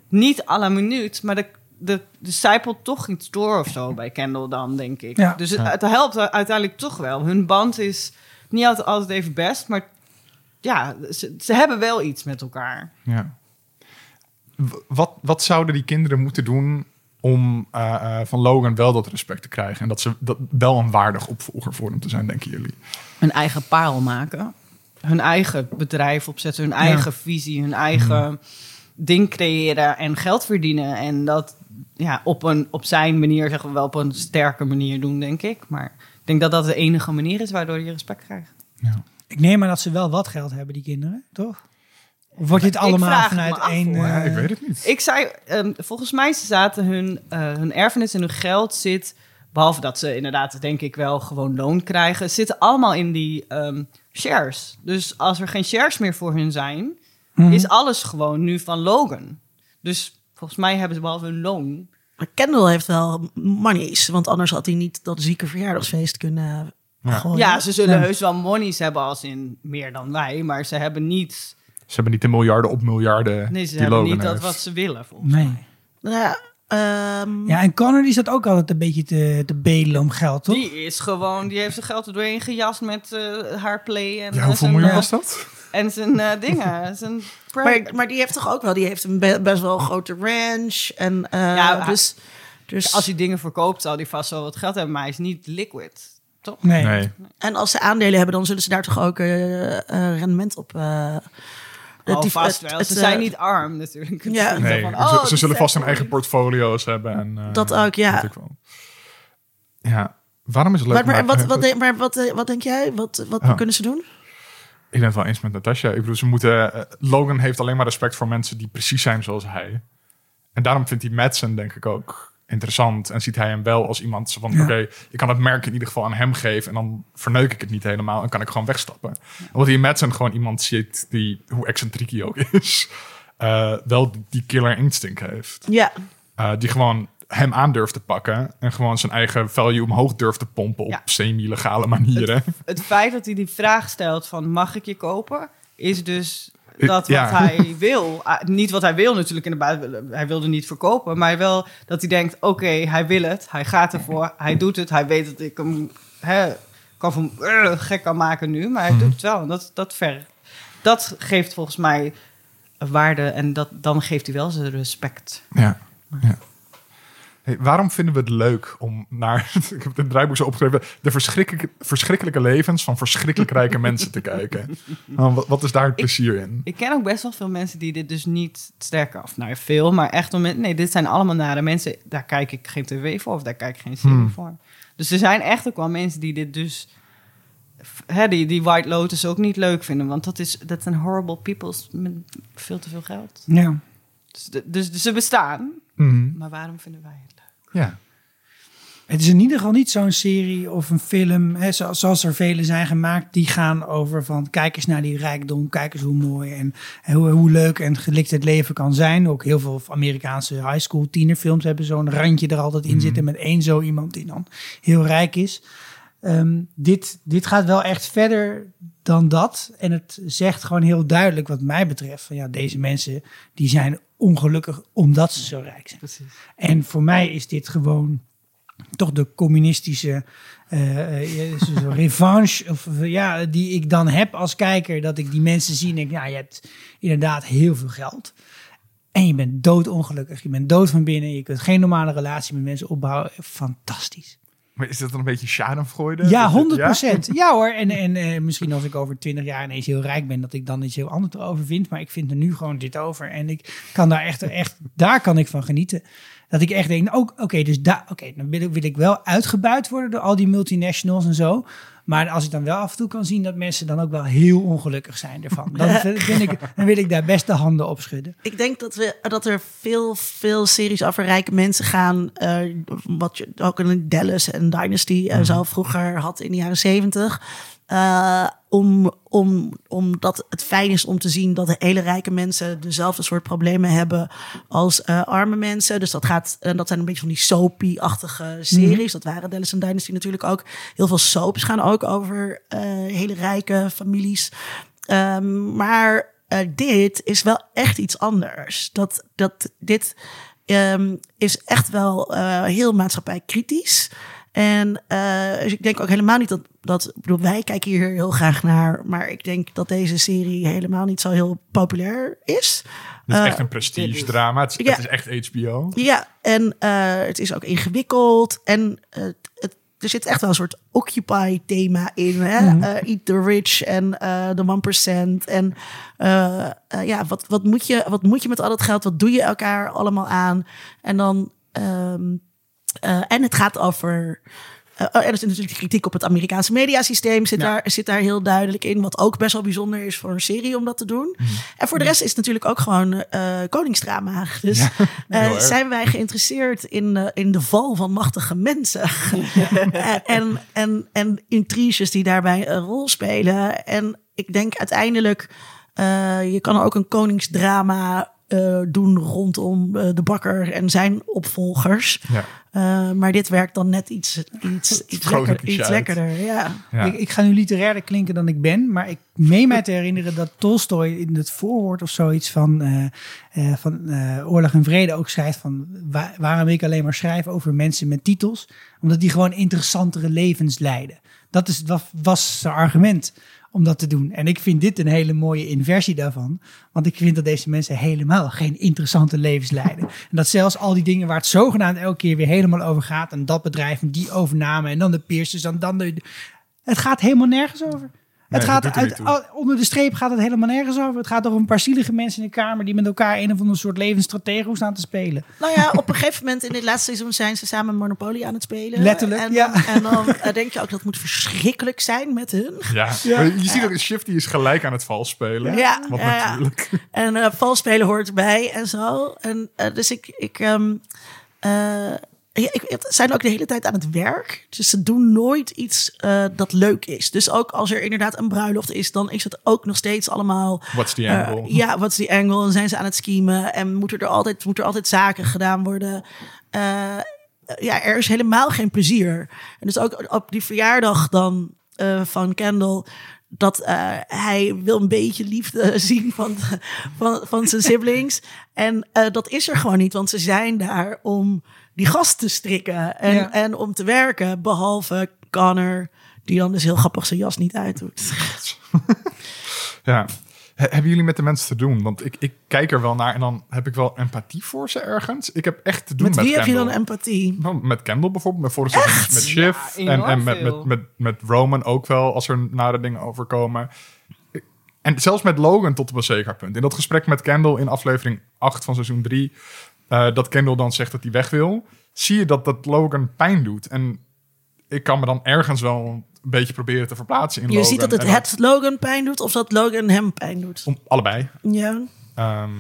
niet à la minuut, maar de, de, de zijpelt toch iets door of zo bij Kendall dan, denk ik. Ja. Dus het, helpt uiteindelijk toch wel. Hun band is niet altijd, altijd even best, maar ja, ze, ze hebben wel iets met elkaar. Ja. Wat, wat zouden die kinderen moeten doen om eh, eh, van Logan wel dat respect te krijgen? En dat ze dat wel een waardig opvolger voor hem te zijn, denken jullie? hun eigen parel maken. Hun eigen bedrijf opzetten, hun eigen visie, hun eigen ding creëren en geld verdienen. En dat ja, op, een, op zijn manier, zeggen we wel, op een sterke manier doen, denk ik. Maar ik denk dat dat de enige manier is waardoor je respect krijgt. Ja. Ik neem aan dat ze wel wat geld hebben, die kinderen, toch? Of wordt dit Ik allemaal vraag het vanuit me af, één... eh, ik weet het niet. Ik zei, ehm, volgens mij zaten hun, eh, hun erfenis en hun geld zit, behalve dat ze inderdaad, denk ik wel, gewoon loon krijgen, zitten allemaal in die ehm, shares. Dus als er geen shares meer voor hun zijn, mhm. is alles gewoon nu van Logan. Dus volgens mij hebben ze behalve hun loon. Maar Kendall heeft wel monies. Want anders had hij niet dat zieke verjaardagsfeest kunnen Ja. gooien. ja, ze zullen Ja. heus wel monies hebben als in meer dan wij, maar ze hebben niet, Ze hebben niet de miljarden op miljarden nee, ze die hebben Logan niet dat wat ze willen. Volgens Nee. Ja, ehm, Ja, en Connor die zat ook altijd een beetje te, te bedelen om geld, toch? Die is gewoon, die heeft zijn geld er doorheen gejast met eh, haar play. En, Ja, hoeveel miljoen eh, was dat? en zijn eh, dingen. Zijn Maar, maar die heeft toch ook wel, die heeft een be- best wel grote ranch. En eh, Ja, dus, dus Als hij dingen verkoopt, zal hij vast wel wat geld hebben, maar hij is niet liquid. Toch? Nee. Nee. En als ze aandelen hebben, dan zullen ze daar toch ook rendement op. eh die- vast het- wel. het, Ze eh, zijn niet arm natuurlijk. Ja. Nee, van, ze, oh, ze zullen vast hun eigen portfolio's hebben. En, eh, Dat ook, ja. weet ik wel. Ja, waarom is het leuk? Maar, maar, wat, wat, denk- maar wat, eh, wat denk jij? Wat, wat Oh. kunnen ze doen? Ik ben het wel eens met Natasha. Ik bedoel, ze moeten... eh, Logan heeft alleen maar respect voor mensen die precies zijn zoals hij. En daarom vindt hij Madsen denk ik ook interessant. En ziet hij hem wel als iemand van... Ja. Oké, ik kan het merk in ieder geval aan hem geven. En dan verneuk ik het niet helemaal. En kan ik gewoon wegstappen. Omdat hij in Madsen gewoon iemand ziet die... Hoe excentriek hij ook is. eh, wel die killer instinct heeft. Ja, Eh, die gewoon hem aan durft te pakken. En gewoon zijn eigen value omhoog durft te pompen op Ja. semi-legale manieren. Het feit dat hij die vraag stelt van mag ik je kopen, is dus Dat ja. wat hij wil. Ah, niet wat hij wil natuurlijk in de buiten. Hij wilde niet verkopen, maar wel dat hij denkt: oké, hij wil het, hij gaat ervoor, hij doet het, hij weet dat ik hem hè, kan van eh, gek kan maken nu, maar hij Mhm. doet het wel. En dat, dat ver. Dat geeft volgens mij waarde en dat, dan geeft hij wel zijn respect. Ja. ja. Hey, waarom vinden we het leuk om naar, ik heb het draaiboek zo opgeschreven, de verschrikkelijke, verschrikkelijke levens van verschrikkelijk rijke mensen te kijken? Nou, wat, wat is daar het plezier in? Ik ken ook best wel veel mensen die dit dus niet sterker of nou ja, veel, maar echt om nee, dit zijn allemaal nare mensen. Daar kijk ik geen tv voor of daar kijk ik geen serie Hmm. voor. Dus er zijn echt ook wel mensen die dit dus hè, die, die White Lotus ook niet leuk vinden, want dat is dat zijn horrible peoples met veel te veel geld. Ja. Dus, dus, ze bestaan, Mhm. maar waarom vinden wij het? Ja. Het is in ieder geval niet zo'n serie of een film, hè, zo- zoals er vele zijn gemaakt, die gaan over van kijk eens naar die rijkdom, kijk eens hoe mooi en hoe, hoe leuk en gelikt het leven kan zijn. Ook heel veel Amerikaanse high school tienerfilms hebben zo'n randje er altijd in zitten met één zo iemand die dan heel rijk is. Ehm, dit, dit gaat wel echt verder dan dat. En het zegt gewoon heel duidelijk wat mij betreft. Van ja, deze mensen die zijn ongelukkig omdat ze zo rijk zijn. Precies. En voor mij is dit gewoon toch de communistische zo- revanche of, ja, die ik dan heb als kijker. Dat ik die mensen zie en denk, ja, je hebt inderdaad heel veel geld. En je bent doodongelukkig. Je bent dood van binnen. Je kunt geen normale relatie met mensen opbouwen. Fantastisch. Maar is dat dan een beetje schadenfreude? Ja, Dat je- 100 procent. Ja? hoor. En, en eh, misschien als ik over 20 jaar ineens heel rijk ben, dat ik dan iets heel anders over vind. Maar ik vind er nu gewoon dit over. En ik kan daar echt, echt daar kan ik van genieten. Dat ik echt denk, ook, oké, dus daar, oké, dan wil ik, wil ik wel uitgebuit worden door al die multinationals en zo. Maar als ik dan wel af en toe kan zien dat mensen dan ook wel heel ongelukkig zijn ervan. Dan, ik, dan wil ik daar best de handen op schudden. ik denk dat, we, dat er veel, veel series over rijke mensen gaan. eh, wat je ook in Dallas en Dynasty en zo vroeger had in de jaren zeventig. Eh, om, om, omdat het fijn is om te zien dat de hele rijke mensen dezelfde soort problemen hebben als eh, arme mensen. Dus dat gaat, en dat zijn een beetje van die soapy-achtige series. Dat waren Dallas en Dynasty natuurlijk ook. Heel veel soaps gaan ook over eh, hele rijke families. Ehm, maar eh, dit is wel echt iets anders. Dat, dat, dit ehm, is echt wel eh, heel maatschappijkritisch. En eh, dus ik denk ook helemaal niet dat, dat bedoel, wij kijken hier heel graag naar, maar ik denk dat deze serie helemaal niet zo heel populair is. Het is Eh, echt een prestige drama. Het is, Ja. het is echt HBO. Ja, en eh, het is ook ingewikkeld. En eh, het, er zit echt wel een soort Occupy-thema in. Hè? Mhm. Eh, Eat the Rich en eh de 1%. En ja, wat, wat, moet je, wat moet je met al dat geld? Wat doe je elkaar allemaal aan? En dan... ehm, eh, en het gaat over... eh, oh, en er is natuurlijk de kritiek op het Amerikaanse mediasysteem zit, Ja. daar, zit daar heel duidelijk in. Wat ook best wel bijzonder is voor een serie om dat te doen. Mhm. En voor de rest is het natuurlijk ook gewoon eh koningsdrama. Dus Ja, eh, zijn wij geïnteresseerd in, eh, in de val van machtige mensen. En, en, en intriges die daarbij een rol spelen. En ik denk uiteindelijk, eh, je kan ook een koningsdrama eh, doen rondom eh, de bakker en zijn opvolgers. Ja. Eh, maar dit werkt dan net iets, iets, iets, lekker, lekkerder. Ja. Ja. Ik, ik ga nu literairder klinken dan ik ben, maar ik meen mij te herinneren dat Tolstoy in het voorwoord of zoiets van, eh, eh, van eh, Oorlog en Vrede ook schrijft van wa- waarom ik alleen maar schrijf over mensen met titels, omdat die gewoon interessantere levens leiden. Dat is, was, was zijn argument om dat te doen. En ik vind dit een hele mooie inversie daarvan. Want ik vind dat deze mensen helemaal geen interessante levens leiden. en dat zelfs al die dingen waar het zogenaamd elke keer weer helemaal over gaat. En dat bedrijf en die overname en dan de Pierces en dan de... Het gaat helemaal nergens over. Het Nee, gaat uit, onder de streep gaat het helemaal nergens over. Het gaat over een paar zielige mensen in de kamer die met elkaar een of ander soort levensstrategie staan te spelen. Nou ja, op een gegeven moment in dit laatste seizoen zijn ze samen Monopoly aan het spelen. Letterlijk, en dan, ja. En dan eh, denk je ook dat het moet verschrikkelijk zijn met hun. Ja, je ziet ook, Shifty is gelijk aan het vals spelen. Ja, ja. natuurlijk. En eh valspelen hoort erbij en zo. En eh, dus ik, ik, ehm, eh, ja, ik, zijn ook de hele tijd aan het werk. Dus ze doen nooit iets eh, dat leuk is. Dus ook als er inderdaad een bruiloft is, dan is het ook nog steeds allemaal. What's the eh, angle? ja, wat is die angle? En zijn ze aan het schemen? En moeten er altijd, moeten er altijd zaken gedaan worden? Eh, ja, er is helemaal geen plezier. En dus ook op die verjaardag dan van Kendall. Dat hij wil een beetje liefde zien van, van, van zijn siblings. En dat is er gewoon niet, want ze zijn daar om die gast te strikken en, Ja. en om te werken. Behalve Connor, die dan dus heel grappig zijn jas niet uitdoet. Ja. He- hebben jullie met de mensen te doen? Want ik, ik kijk er wel naar en dan heb ik wel empathie voor ze ergens. Ik heb echt te doen Met met, wie heb je dan empathie? Nou, met Kendall bijvoorbeeld, met seizoen met Shiv Ja, en, en met, met, met, met Roman ook wel, als er nare dingen overkomen. En zelfs met Logan tot op een zeker punt. In dat gesprek met Kendall in aflevering 8 van seizoen 3, eh, dat Kendall dan zegt dat hij weg wil, zie je dat dat Logan pijn doet. En ik kan me dan ergens wel een beetje proberen te verplaatsen in Je Logan. ziet dat het En het Logan pijn doet of dat Logan hem pijn doet. Om, allebei. Ja. Ehm,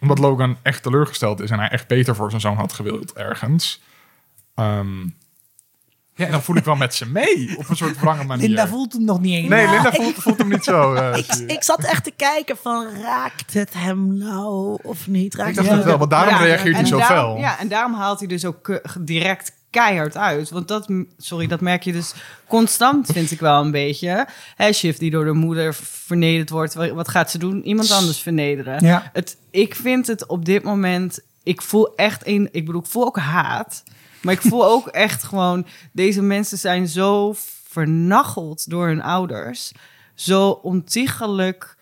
omdat Logan echt teleurgesteld is en hij echt beter voor zijn zoon had gewild ergens. Ehm, ja, en dan voel ik wel met ze mee op een soort wrange manier. Linda voelt hem nog niet eens. Nee, Linda voelt, voelt hem niet zo. eh, Ik, zat echt te kijken van, raakt het hem nou of niet? Raakt Ik dacht het wel, want daarom Ja, reageert hij zo daarom- fel. Ja, en daarom haalt hij dus ook direct keihard uit. Want dat, sorry, dat merk je dus constant, vind ik wel een beetje. Hè, Shiv die door de moeder vernederd wordt. Wa- Wat gaat ze doen? Iemand anders vernederen. Ja. Het, ik vind het op dit moment... Ik voel echt een... Ik bedoel, ik voel ook haat. Maar ik voel ook echt gewoon... Deze mensen zijn zo vernacheld door hun ouders. Zo ontiegelijk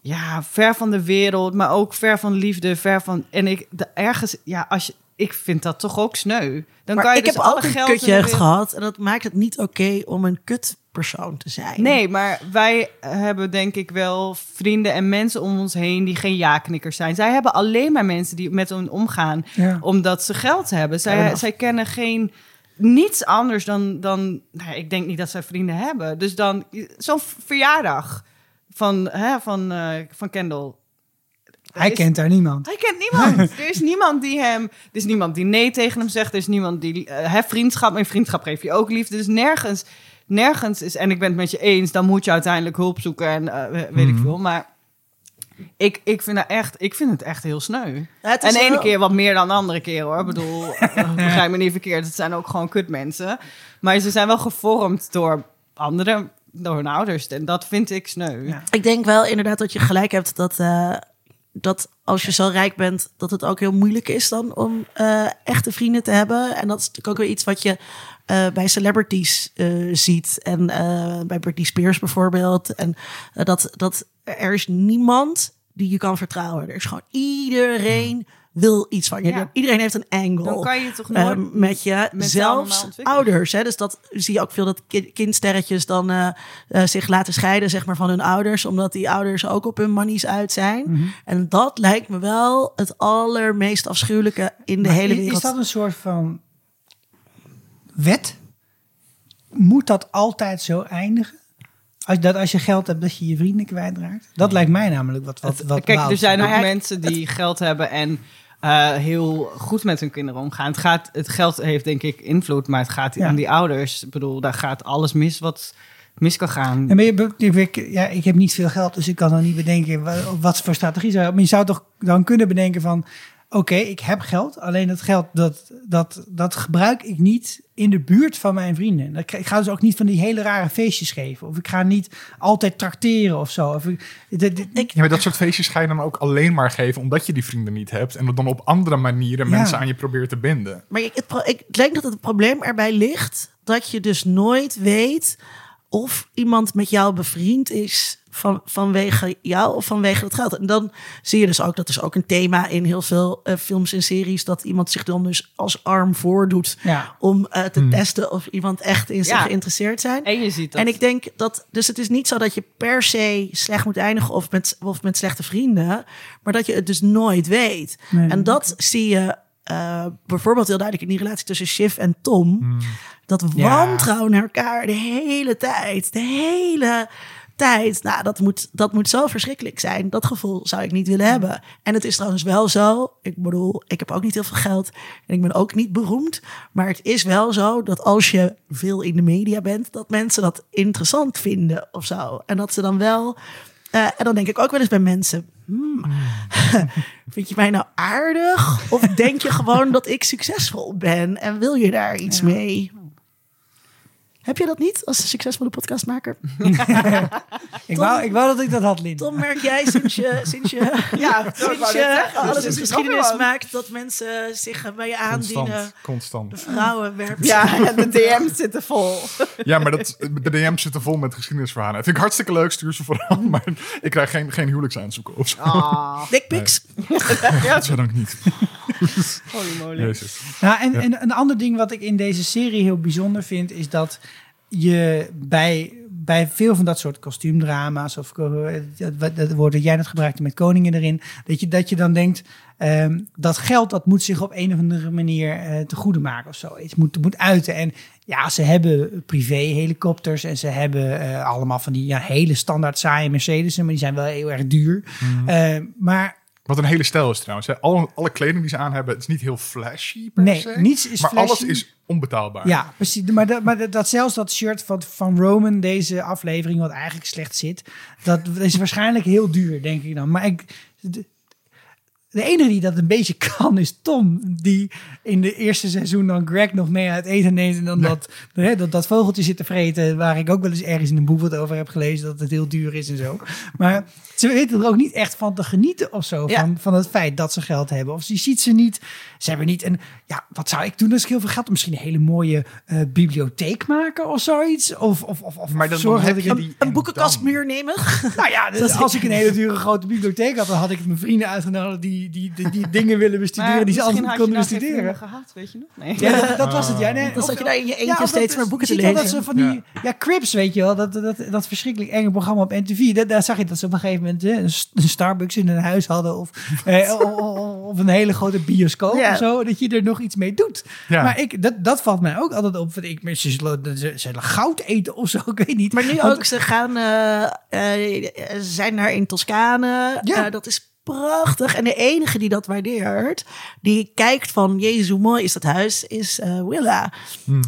ja, ver van de wereld, maar ook ver van liefde, ver van. En ik de, ergens, ja, als je, ik vind dat toch ook sneu. Dan Maar kan je ik dus heb alle een geld kutjeugd wereld- gehad en dat maakt het niet oké om een kutpersoon te zijn. Nee, maar wij hebben denk ik wel vrienden en mensen om ons heen die geen ja-knikkers zijn. Zij hebben alleen maar mensen die met hen omgaan Ja. omdat ze geld hebben. Zij, zij kennen geen niets anders dan, dan nou, ik denk niet dat zij vrienden hebben. Dus dan zo'n verjaardag van, hè, van, eh, van Kendall. Hij is- kent daar niemand. Hij kent niemand. er is niemand die hem. Er is niemand die nee tegen hem zegt. Er is niemand die. eh, hè, vriendschap. In vriendschap geef je ook liefde. Dus nergens. Nergens is. En ik ben het met je eens. Dan moet je uiteindelijk hulp zoeken. En eh, weet Mhm. ik veel. Maar. Ik, ik, vind dat echt, ik vind het echt heel sneu. Het En de ene keer wat meer dan de andere keer hoor. Ik bedoel, eh, begrijp me niet verkeerd. Het zijn ook gewoon kutmensen. Maar ze zijn wel gevormd door anderen, door hun ouders. En dat vind ik sneu. Ja. Ik denk wel inderdaad dat je gelijk hebt dat, eh, dat als je zo rijk bent, dat het ook heel moeilijk is dan om eh, echte vrienden te hebben. En dat is natuurlijk ook weer iets wat je eh, bij celebrities eh, ziet. En bij Britney Spears bijvoorbeeld. En dat, dat er is niemand die je kan vertrouwen. Er is gewoon iedereen wil iets van je. Ja. Iedereen heeft een angle. Dan kan je toch eh, nooit met je, normaal zelfs ouders. Hè? Dus dat zie je ook veel dat ki- kindsterretjes dan eh, eh, zich laten scheiden zeg maar, van hun ouders, omdat die ouders ook op hun manies uit zijn. Mhm. En dat lijkt me wel het allermeest afschuwelijke in de Maar hele wereld. Is dat een soort van wet? Moet dat altijd zo eindigen? Als, dat als je geld hebt, dat je je vrienden kwijtraakt? Dat lijkt mij namelijk wat, wat, wat Kijk, er zijn ook Nou mensen die geld hebben en eh, heel goed met hun kinderen omgaan. Het, gaat, het geld heeft denk ik invloed, maar het gaat Ja. aan die ouders. Ik bedoel, daar gaat alles mis wat mis kan gaan. En ik- ja, ik heb niet veel geld, dus ik kan dan niet bedenken wat, wat voor strategie zou. Maar je zou toch dan kunnen bedenken van... Oké, ik heb geld, alleen dat geld dat, dat, dat gebruik ik niet in de buurt van mijn vrienden. Dat- Ik ga dus ook niet van die hele rare feestjes geven. Of ik ga niet altijd trakteren of zo. Of ik, dit- dit- Ik- Ja, maar dat soort feestjes ga je dan ook alleen maar geven omdat je die vrienden niet hebt. En dan op andere manieren Ja. mensen aan je probeert te binden. Maar ik, het, ik denk dat het probleem erbij ligt dat je dus nooit weet of iemand met jou bevriend is van, vanwege jou of vanwege het geld. En dan zie je dus ook, dat is ook een thema in heel veel eh, films en series, dat iemand zich dan dus als arm voordoet Ja. om eh, te Hmm. testen of iemand echt in zich Ja. geïnteresseerd zijn. En je ziet dat. En ik denk dat, dus het is niet zo dat je per se slecht moet eindigen of met, of met slechte vrienden, maar dat je het dus nooit weet. Nee. En dat zie je eh, bijvoorbeeld heel duidelijk in die relatie tussen Shiv en Tom. Hmm. Dat Ja. wantrouwen naar elkaar de hele tijd, de hele tijd. Nou, dat moet, dat moet zo verschrikkelijk zijn. Dat gevoel zou ik niet willen hebben. En het is trouwens wel zo. Ik bedoel, ik heb ook niet heel veel geld en ik ben ook niet beroemd. Maar het is wel zo dat als je veel in de media bent, dat mensen dat interessant vinden of zo. En dat ze dan wel. eh, en dan denk ik ook wel eens bij mensen. hmm, vind je mij nou aardig? Of denk je gewoon dat ik succesvol ben en wil je daar iets mee? Heb je dat niet als succesvolle podcastmaker? Ik wou, ik wou dat ik dat had, Linda. Tom, merk jij sinds je, sinds je, Ja, dat sinds je alles in is geschiedenis maakt dat mensen zich bij je aandienen? Constant, constant. De vrouwen werpen. Ja, en de DM's zitten vol. Ja, maar dat, de DM's zitten vol met geschiedenisverhalen. Dat vind ik hartstikke leuk, stuur ze vooral. Maar ik krijg geen, geen huwelijksaanzoeken of zo. Ah, Dickpics. Godzijdank niet. holy moly. Jezus. Nou, en, en een ander ding wat ik in deze serie heel bijzonder vind, is dat je bij, bij veel van dat soort kostuumdrama's, of eh, dat, woord dat jij net gebruikte met koningen erin, dat je, dat je dan denkt, ehm, dat geld dat moet zich op een of andere manier eh te goede maken of zoiets, moet, moet uiten. En ja, ze hebben privé helikopters en ze hebben eh, allemaal van die ja, hele standaard saaie Mercedes, maar die zijn wel heel erg duur. Eh, maar Wat een hele stijl is trouwens. Hè. Alle, alle kleding die ze aan hebben, het is niet heel flashy per Nee, se. niets is maar flashy. alles is onbetaalbaar. Ja, precies. Maar, dat, maar dat, dat zelfs dat shirt van, van Roman, deze aflevering, wat eigenlijk slecht zit, dat is waarschijnlijk heel duur, denk ik dan. Maar ik, de, enige die dat een beetje kan is Tom, die in de eerste seizoen dan Greg nog mee uit eten neemt en dan dat, hè, dat, dat vogeltje zit te vreten, waar ik ook wel eens ergens in een boek wat over heb gelezen, dat het heel duur is en zo. Maar ze weten er ook niet echt van te genieten of zo, Ja. van, van het feit dat ze geld hebben. Of je ziet ze niet, ze hebben niet een, ja, wat zou ik doen als ik heel veel geld? Misschien een hele mooie eh, bibliotheek maken of zoiets. Of, of, of, of Maar dan, heb je een- die... Een en boekenkastmuur nemen. nou ja, dus als ik een hele dure grote bibliotheek had, dan had ik mijn vrienden uitgenodigd die die, die, die dingen willen bestuderen, Maar die ze altijd konden bestuderen. gehad, weet je nog? Nee. Ja, dat, dat was het. Ja, nee, Dan of- zat je daar in je eentje ja, steeds dat- maar boeken te je ziet wel lezen. Dat ze van die, ja. Crips, weet je wel, dat, dat, dat verschrikkelijk enge programma op NTV. Daar, daar zag je dat ze op een gegeven moment eh, een, Starbucks in hun huis hadden of, eh, of een hele grote bioscoop Ja. of zo, dat je er nog iets mee doet. Ja. Maar ik, dat, dat valt mij ook altijd op. Want ik, ze, zullen, ze zullen goud eten of zo, ik weet niet. Maar nu Want- ook, ze gaan, ze zijn daar in Toscane. Ja. Eh, dat is prachtig. En de enige die dat waardeert, die kijkt van, jezus, hoe mooi is dat huis, is eh, Willa.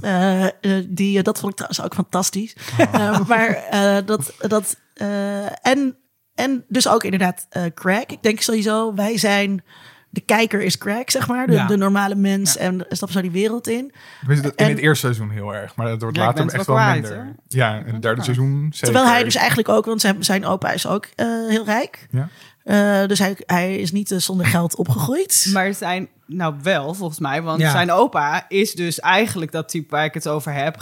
Eh, eh, die, dat vond ik trouwens ook fantastisch. Eh, maar eh, dat, dat eh, en, en dus ook inderdaad eh Craig. Ik denk sowieso, wij zijn... De kijker is Craig, zeg maar. De, Ja. de normale mens. En stappen zo die wereld in. Dat- In En- het eerste seizoen heel erg, maar het wordt Ja, later echt wel minder. Ja, in het derde seizoen zeker. Terwijl hij dus eigenlijk ook, want zijn, zijn opa is ook eh, heel rijk. Ja. Eh, dus hij, hij is niet eh, zonder geld opgegroeid. Maar zijn, nou wel, volgens mij. Want Ja. zijn opa is dus eigenlijk dat type waar ik het over heb.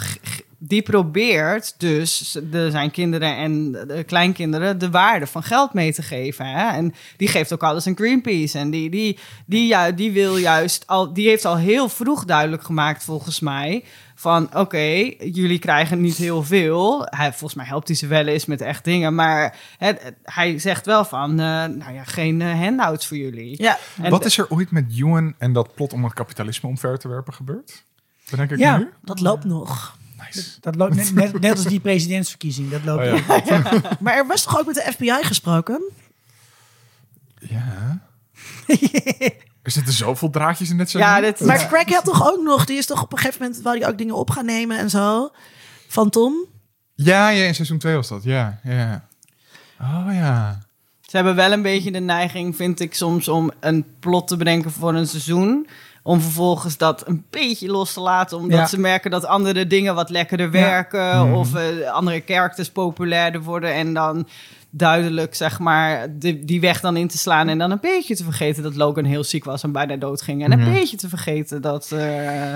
Die probeert dus de, zijn kinderen en de kleinkinderen de waarde van geld mee te geven. Hè? En die geeft ook alles aan Greenpeace. En die, die, die, ja, die wil juist al, die heeft al heel vroeg duidelijk gemaakt, volgens mij. Van oké, jullie krijgen niet heel veel. Hij, volgens mij helpt hij ze wel eens met echt dingen. Maar het, hij zegt wel van, eh, nou ja, geen eh, handouts voor jullie. ja, En Wat is er ooit met Ewan en dat plot om het kapitalisme omver te werpen gebeurd? Bedenk ik Ja. nu? dat loopt nog. Nice. Dat loopt net, net, net als die presidentsverkiezing. Dat loopt Oh, ja. Maar er was toch ook met de FBI gesproken? Ja. Er zitten zoveel draadjes in dit Ja, seizoen. dit, Maar Craig had toch ook nog, die is toch op een gegeven moment, wou hij ook dingen op gaan nemen en zo. Van Tom. Ja, ja, in seizoen 2 was dat. Ja, ja. Oh ja. Ze hebben wel een beetje de neiging, vind ik soms, om een plot te bedenken voor een seizoen. Om vervolgens dat een beetje los te laten. Omdat Ja. ze merken dat andere dingen wat lekkerder werken. Of eh, andere characters populairder worden. En dan duidelijk, zeg maar, de, die weg dan in te slaan. En dan een beetje te vergeten dat Logan heel ziek was en bijna dood ging. En een beetje te vergeten dat... eh,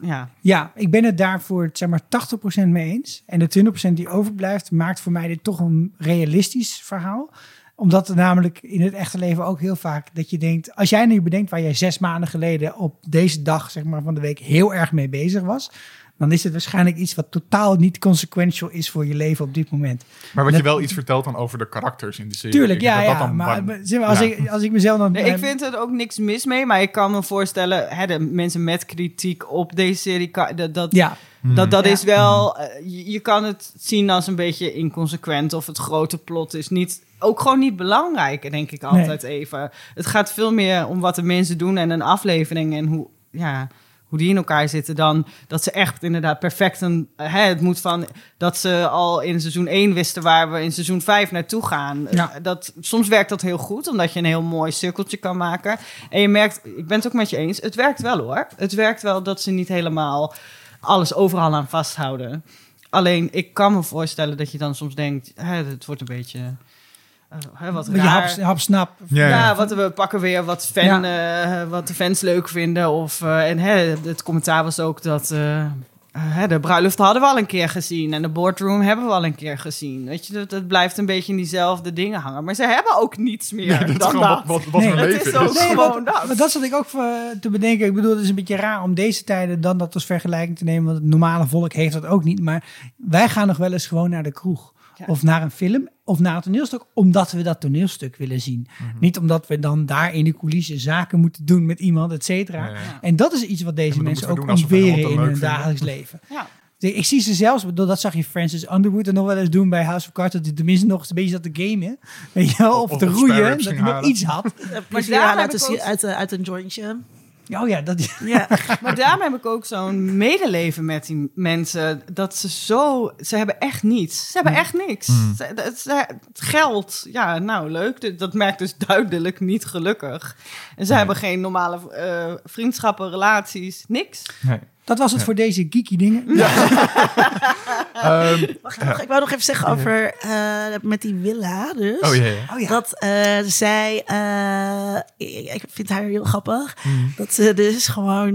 Ja, Ja, ik ben het daar voor zeg maar 80% mee eens. En de 20% die overblijft, maakt voor mij dit toch een realistisch verhaal. Omdat er namelijk in het echte leven ook heel vaak dat je denkt, als jij nu bedenkt waar jij zes maanden geleden op deze dag zeg maar, van de week heel erg mee bezig was, dan is het waarschijnlijk iets wat totaal niet consequential is voor je leven op dit moment. Maar wat je Dat- wel iets vertelt dan over de karakters in de serie. Tuurlijk, ja, dat dat ja. dan Maar, waar- zeg maar, als, Ja. ik, als ik mezelf dan... Nee, ik vind er ook niks mis mee, maar ik kan me voorstellen, hè, de mensen met kritiek op deze serie, dat, dat, Ja, dat, dat Ja. is wel, eh, je, je kan het zien als een beetje inconsequent of het grote plot is niet, ook gewoon niet belangrijk, denk ik altijd even. Het gaat veel meer om wat de mensen doen en een aflevering en hoe, ja, hoe die in elkaar zitten dan dat ze echt inderdaad perfect een, hè, het moet van dat ze al in seizoen 1 wisten waar we in seizoen 5 naartoe gaan. Ja. Dat, soms werkt dat heel goed, omdat je een heel mooi cirkeltje kan maken. En je merkt, ik ben het ook met je eens, het werkt wel hoor. Het werkt wel dat ze niet helemaal alles overal aan vasthouden. Alleen, ik kan me voorstellen dat je dan soms denkt, hè, het wordt een beetje eh, hè, wat raar. hap, hapsnap. Ja, Ja, ja. wat we pakken weer wat, fan, eh, wat de fans leuk vinden. Of, eh, en hè, het commentaar was ook dat eh, hè, de bruiloft hadden we al een keer gezien. En de boardroom hebben we al een keer gezien. Weet je, dat, dat blijft een beetje in diezelfde dingen hangen. Maar ze hebben ook niets meer Ja, dat is dan gewoon dat. wat, wat, wat Nee, hun het is is. ook- Nee, gewoon wat- dat. maar dat zat ik ook te bedenken. Ik bedoel, het is een beetje raar om deze tijden dan dat als vergelijking te nemen. Want het normale volk heeft dat ook niet. Maar wij gaan nog wel eens gewoon naar de kroeg. Ja. Of naar een film. Of naar een toneelstuk. Omdat we dat toneelstuk willen zien. Mhm. Niet omdat we dan daar in de coulissen zaken moeten doen met iemand, et cetera. Ja, ja. En dat is iets wat deze mensen ook ontberen in hun dagelijks leven. Ja. Ik zie ze zelfs, dat zag je Francis Underwood er nog wel eens doen bij House of Cards. Dat hij tenminste nog eens een beetje zat te gamen. Weet je wel, Of- of te of roeien. Dat hij nog iets had. Maar daar heb ik uit, eh, uit een jointje. Oh ja, dat Ja. Maar daarom heb ik ook zo'n medeleven met die mensen. Dat ze zo... Ze hebben echt niets. Ze hebben echt niks. Ze- het, ze- het geld, ja, nou leuk. Dat- Dat merkt dus duidelijk niet gelukkig. En ze hebben geen normale eh, vriendschappen, relaties, niks. Nee. Dat was het voor deze geeky dingen. Ehm, Wacht, nog, ik wou nog even zeggen over eh, met die villa dus. oh ja, ja. Oh ja. Dat eh, zij, eh, ik, ik vind haar heel grappig, Mhm. dat ze dus gewoon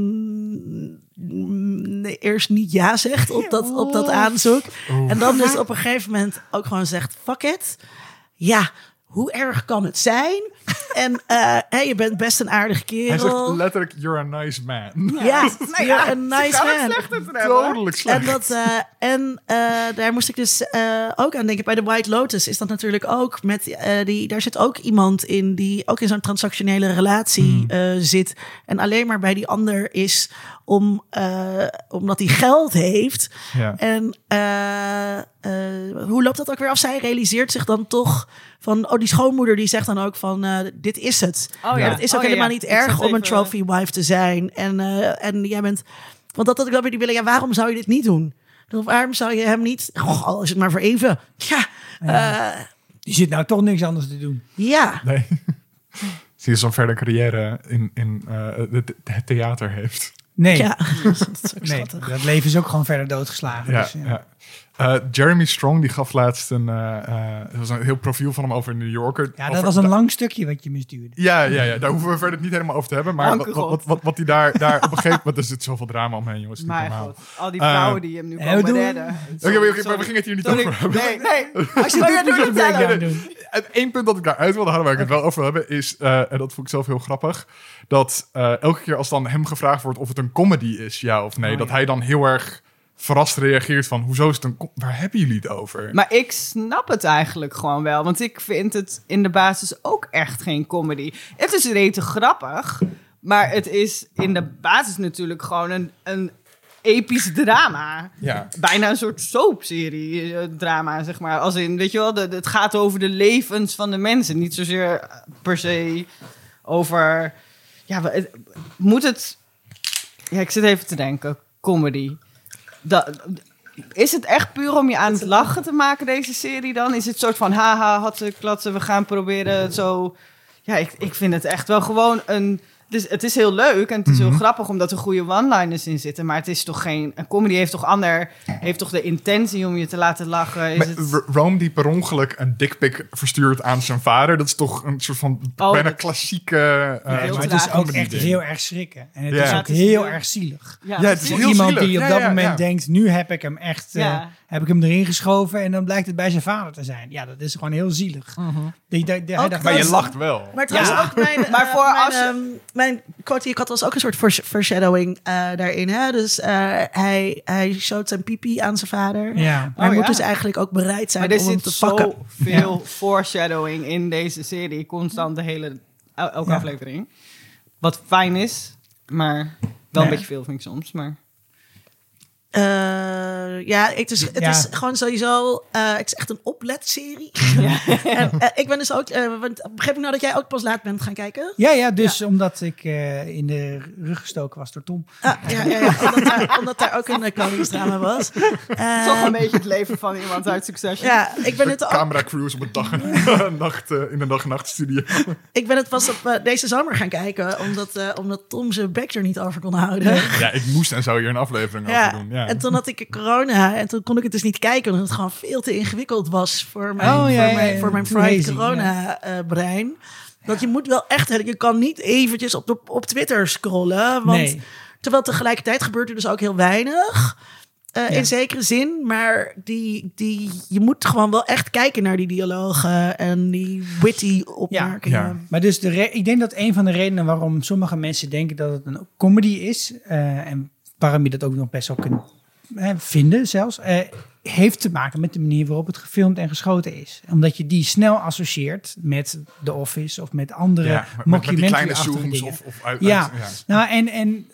mm, eerst niet ja zegt op dat, op dat aanzoek. En dan dus op een gegeven moment ook gewoon zegt, fuck it. Ja, hoe erg kan het zijn? En eh, hè, je bent best een aardige Hij zegt kerel. letterlijk, you're a nice man. Ja, Nou you're ja, a nice man. slechter te hebben. Dodelijk slecht. En, dat, eh, en eh, daar moest ik dus eh, ook aan denken. Bij de White Lotus is dat natuurlijk ook met eh, die. Daar zit ook iemand in die ook in zo'n transactionele relatie Hmm. eh, zit. En alleen maar bij die ander is om, eh, omdat hij geld heeft. Ja. En eh, eh, hoe loopt dat ook weer af? Zij realiseert zich dan toch van, oh, die schoonmoeder die zegt dan ook van, eh, dit is het. Oh ja. Het is ook Oh helemaal ja. niet erg om een trophy wife te zijn. En, eh, en jij bent, want dat had ik dan weer die willen, ja, waarom zou je dit niet doen? Of waarom zou je hem niet, oh, al is het maar voor even. Ja, ja. Die zit nou toch niks anders te doen. ja. Nee. Zie je zo'n verder carrière in, in eh, het, het theater heeft. Nee, ja. dat nee dat leven is ook gewoon verder doodgeslagen. Ja, dus, ja. ja. Eh, Jeremy Strong die gaf laatst een, eh, eh, er was een heel profiel van hem over New Yorker. Ja, dat Over- was een lang stukje wat je me stuurde. Ja, ja, ja, daar hoeven we verder niet helemaal over te hebben. Maar Dank wat, wat, God. wat, wat, hij daar, daar op een gegeven moment... Er zit zoveel drama omheen, jongens. niet Maar normaal. goed, al die vrouwen die hem nu komen doen redden. Oké, maar we gingen het hier niet Sorry. over hebben. Nee, nee. Als je Oh, het zelf. doen. Het één punt dat ik daaruit wilde halen, waar ik het wel over wil hebben, is, eh, en dat vond ik zelf heel grappig, dat eh, elke keer als dan hem gevraagd wordt of het een comedy is, ja of nee, Oh, dat ja. hij dan heel erg verrast reageert van, hoezo is het een Waar hebben jullie het over? Maar ik snap het eigenlijk gewoon wel. Want ik vind het in de basis ook echt geen comedy. Het is rete grappig. Maar het is in de basis natuurlijk gewoon een, een episch drama. Ja. Bijna een soort soapserie eh, drama, zeg maar. Als in, weet je wel, de, het gaat over de levens van de mensen. Niet zozeer eh, per se over... Ja, het- moet het... Ja, ik zit even te denken. Comedy. Dat, is het echt puur om je aan het lachen te maken, deze serie dan? Is het soort van, haha, had ze klatsen, we gaan proberen zo... Ja, ik, ik vind het echt wel gewoon een, Dus het is heel leuk en het is Mhm. heel grappig omdat er goede one-liners in zitten. Maar het is toch geen... Een comedy heeft toch ander... Heeft toch de intentie om je te laten lachen. Is Maar het, Rome die per ongeluk een dikpik verstuurt aan zijn vader. Dat is toch een soort van Oh, bijna dat- klassieke... eh, heel maar het is ook echt heel erg schrikken. En het Ja. is ook heel erg zielig. ja, Ja, het is heel iemand zielig. die op Ja, dat ja, moment ja. denkt, nu heb ik hem echt, eh, Ja. Heb ik hem erin geschoven en dan blijkt het bij zijn vader te zijn. Ja, dat is gewoon heel zielig. Die, die- die- hij Ook dacht, Maar je lacht wel. Maar het was Ja. ook mijn, Maar eh, voor mijn, als ehm, mijn quote die ik had was ook een soort foresh- foreshadowing eh, daarin. Hè? Dus eh, hij, hij showt zijn pipi aan zijn vader. Ja. Maar hij Oh, moet ja. dus eigenlijk ook bereid zijn Maar er om hem zit te pakken. zoveel foreshadowing in deze serie. Constant de hele... el- Elke Ja. aflevering. Wat fijn is, maar wel een beetje veel vind ik soms. Maar Eh, ja, het is, het Ja. is gewoon sowieso... eh, het is echt een opletserie. en, eh, ik ben dus ook... eh, want begreep ik nou dat jij ook pas laat bent gaan kijken? Ja, ja, dus omdat ik eh, in de rug gestoken was door Tom. Ah, ja, ja, ja, omdat, daar, omdat daar ook een uh, koningsdrama was. Eh, toch een beetje het leven van iemand uit Succession. ja, ik ben het ook Camera crews op een dag en nacht, in de dag en nacht studio. Ik ben het pas op deze zomer gaan kijken, omdat, eh, omdat Tom zijn bek er niet over kon houden. Ja, ik moest en zou hier een aflevering Ja, over doen. Ja. en toen had ik corona en toen kon ik het dus niet kijken, omdat het gewoon veel te ingewikkeld was voor mijn, Oh, ja, voor mijn, voor mijn fried corona eh, brein. Dat je moet wel echt, je kan niet eventjes op, de, op Twitter scrollen, want Nee. terwijl tegelijkertijd gebeurt er dus ook heel weinig. eh, Ja. In zekere zin, maar die, die, je moet gewoon wel echt kijken naar die dialogen en die witty opmerkingen. Ja. Maar dus de ik denk dat een van de redenen waarom sommige mensen denken dat het een comedy is, eh, en waarom je dat ook nog best wel kunt eh, vinden zelfs, eh, heeft te maken met de manier waarop het gefilmd en geschoten is. Omdat je die snel associeert met The Office of met andere ja, mockumentary-achtige dingen. of, of uit, Ja. uit- ja. Nou, en, en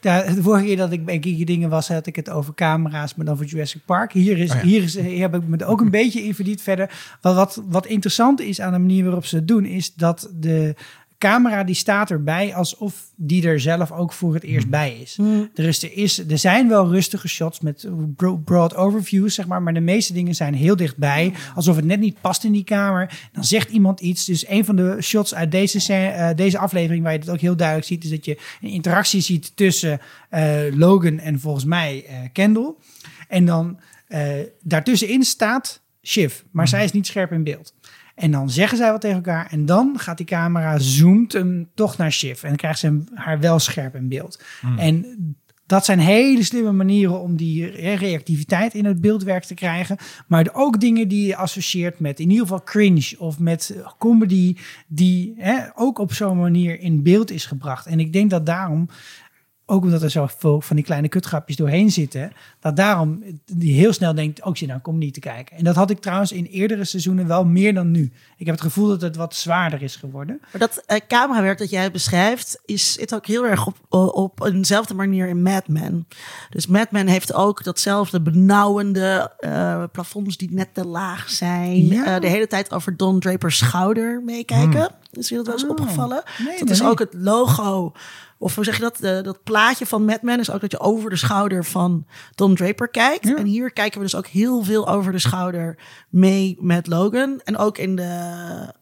ja, de vorige keer dat ik bij Geeky Dingen was, had ik het over camera's, maar dan voor Jurassic Park. Hier, is, Oh ja. hier, is, hier heb ik me er ook een beetje in verdiept verder. Wat, wat, wat interessant is aan de manier waarop ze het doen, is dat de camera die staat erbij alsof die er zelf ook voor het eerst bij is. Er, is, er, is, er zijn wel rustige shots met bro- broad overviews, zeg maar, maar de meeste dingen zijn heel dichtbij, alsof het net niet past in die kamer. Dan zegt iemand iets. Dus een van de shots uit deze, eh, deze aflevering, waar je het ook heel duidelijk ziet, is dat je een interactie ziet tussen eh, Logan en volgens mij eh, Kendall. En dan daartussenin staat Shiv, maar zij is niet scherp in beeld. En dan zeggen zij wat tegen elkaar. En dan gaat die camera, zoomt hem toch naar Shiv. En dan krijgt ze hem, haar wel scherp in beeld. En dat zijn hele slimme manieren om die re- reactiviteit in het beeldwerk te krijgen. Maar ook dingen die je associeert met in ieder geval cringe of met eh, comedy. Die hè, ook op zo'n manier in beeld is gebracht. En ik denk dat daarom ook omdat er zoveel van die kleine kutgrapjes doorheen zitten, dat daarom die heel snel denkt, ook zit nou comedy te kijken. En dat had ik trouwens in eerdere seizoenen wel meer dan nu. Ik heb het gevoel dat het wat zwaarder is geworden. Maar dat eh, camerawerk dat jij beschrijft, is, zit ook heel erg op, op eenzelfde manier in Mad Men. Dus Mad Men heeft ook datzelfde benauwende eh, plafonds die net te laag zijn. Ja. Eh, de hele tijd over Don Draper's schouder meekijken. Is je dat wel eens Oh. opgevallen? Nee, dat nee, is ook het logo. Of hoe zeg je dat? De, dat plaatje van Mad Men is ook dat je over de schouder van Don Draper kijkt. Ja. En hier kijken we dus ook heel veel over de schouder mee met Logan. En ook, in de,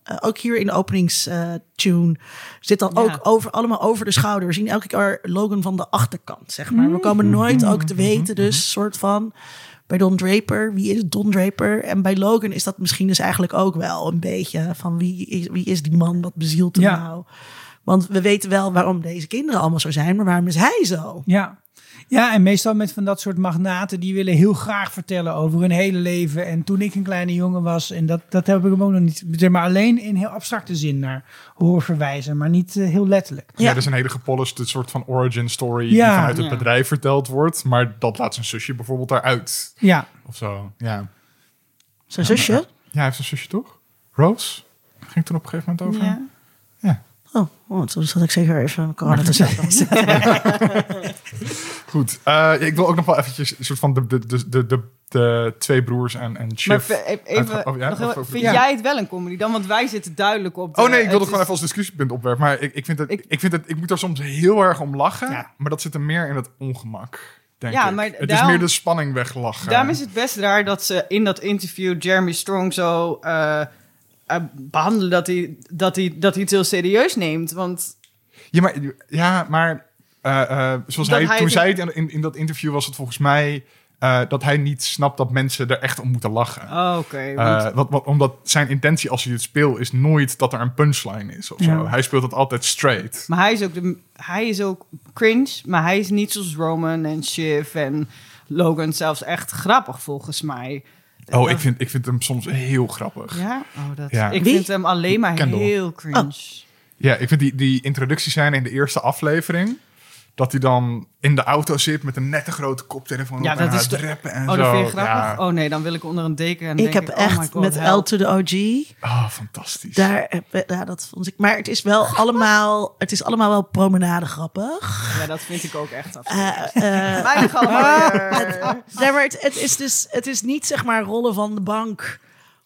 eh, ook hier in de openingstune zit dan Ja. ook over, allemaal over de schouder. We zien elke keer Logan van de achterkant, zeg maar. We komen nooit ook te weten, dus soort van bij Don Draper, wie is Don Draper? En bij Logan is dat misschien dus eigenlijk ook wel een beetje van wie is, wie is die man, wat bezielt hem Ja. nou? Want we weten wel waarom deze kinderen allemaal zo zijn, maar waarom is hij zo? Ja. Ja, en meestal met van dat soort magnaten die willen heel graag vertellen over hun hele leven. En toen ik een kleine jongen was, en dat, dat heb ik hem ook nog niet, zeg maar alleen in heel abstracte zin naar horen verwijzen, maar niet eh, heel letterlijk. Ja, Ja. dat is een hele gepolished soort van origin story Ja. die vanuit het Ja. bedrijf verteld wordt. Maar dat laat zijn zusje bijvoorbeeld daaruit. Ja, Of zo. Ja. Zijn zusje? Ja, hij heeft een zusje toch? Rose? Ging toen op een gegeven moment over? Ja. Oh, oh, toen zat ik zeker even corona te zeggen. Goed. Eh, ik wil ook nog wel eventjes een soort van de, de, de, de, de, de twee broers en, en Maar e- even, Oh, ja? nog vind ja. jij het wel een comedy dan? Want wij zitten duidelijk op. de- Oh nee, ik wil het is- gewoon even als discussiepunt opwerpen. Maar ik, ik, vind het, Ik- ik, vind het, ik moet er soms heel erg om lachen. Ja. Maar dat zit er meer in het ongemak, denk Ja, ik. maar het is meer de spanning weglachen. Daarom is het best raar dat ze in dat interview Jeremy Strong zo eh, behandelen dat hij, dat, hij, dat hij het heel serieus neemt. Want Ja, maar, ja, maar eh, eh, zoals hij, hij toen zei het in, in, in dat interview was het volgens mij eh, dat hij niet snapt dat mensen er echt om moeten lachen. Oh, Oké. want- Eh, wat, wat, omdat zijn intentie als hij het speelt is nooit dat er een punchline is of Ja. zo. Hij speelt het altijd straight. Maar hij is, ook de, hij is ook cringe, maar hij is niet zoals Roman en Shiv en Logan zelfs echt grappig volgens mij. Oh, ik vind, ik vind hem soms heel grappig. Ja? Oh, dat, Ja. Ik Wie? vind hem alleen maar Kendall. heel cringe. Ja, ik vind die, die introductiescène in de eerste aflevering... dat hij dan in de auto zit met een nette grote koptelefoon Ja, op dat en is het de- rappen en Oh, zo. dat vind je grappig? Ja. Oh nee, dan wil ik onder een deken en Ik heb oh echt God, met help. L to the OG. Oh, fantastisch. Daar, ja, dat vond ik. Maar het is wel allemaal, het is allemaal wel promenade grappig. Ja, dat vind ik ook echt af. Eh, eh, Weinig allemaal maar het, het is dus, het is niet zeg maar rollen van de bank,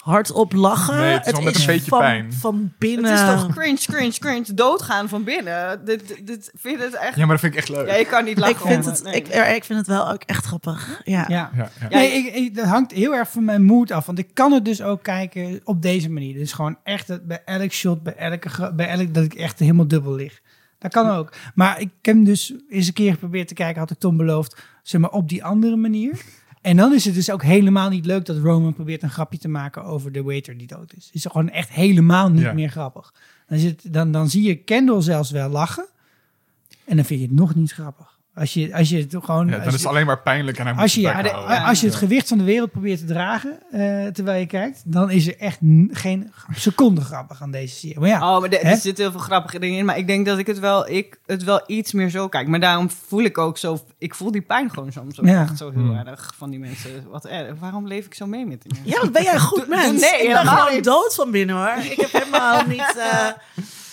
hardop lachen. Nee, het is wel met een beetje van, pijn. Van binnen. Het is toch cringe, cringe, cringe. Doodgaan van binnen. Dit, dit, dit vind je het echt... Ja, maar dat vind ik echt leuk. Ja, je kan niet lachen. ik vind om- het, nee. ik, ik vind het wel ook echt grappig. Ja. Ja. Ja, nee, ik, ik- dat hangt heel erg van mijn mood af. Want ik kan het dus ook kijken op deze manier. Dus gewoon echt bij elk shot, bij elke, bij elk dat ik echt helemaal dubbel lig. Dat kan ook. Maar ik heb hem dus eens een keer geprobeerd te kijken, had ik Tom beloofd, zeg maar op die andere manier. En dan is het dus ook helemaal niet leuk dat Roman probeert een grapje te maken over de waiter die dood is. Het is gewoon echt helemaal niet Ja. meer grappig. Dan, zit, dan, dan zie je Kendall zelfs wel lachen. En dan vind je het nog niet grappig. Als je, als je het gewoon... Ja, dan is je- het alleen maar pijnlijk en hij moet als je, ja, de- als je het gewicht van de wereld probeert te dragen eh, terwijl je kijkt, dan is er echt geen seconde grappig aan deze serie. Maar ja, Oh, maar er er zitten heel veel grappige dingen in. Maar ik denk dat ik het wel, ik het wel iets meer zo kijk. Maar daarom voel ik ook zo... Ik voel die pijn gewoon soms ook Ja. echt zo heel Hmm. erg van die mensen. Wat erg. Waarom leef ik zo mee met die mensen? Ja, wat ben jij een goed mens. nee, ik ben gewoon niet. dood van binnen hoor. Ik heb helemaal niet...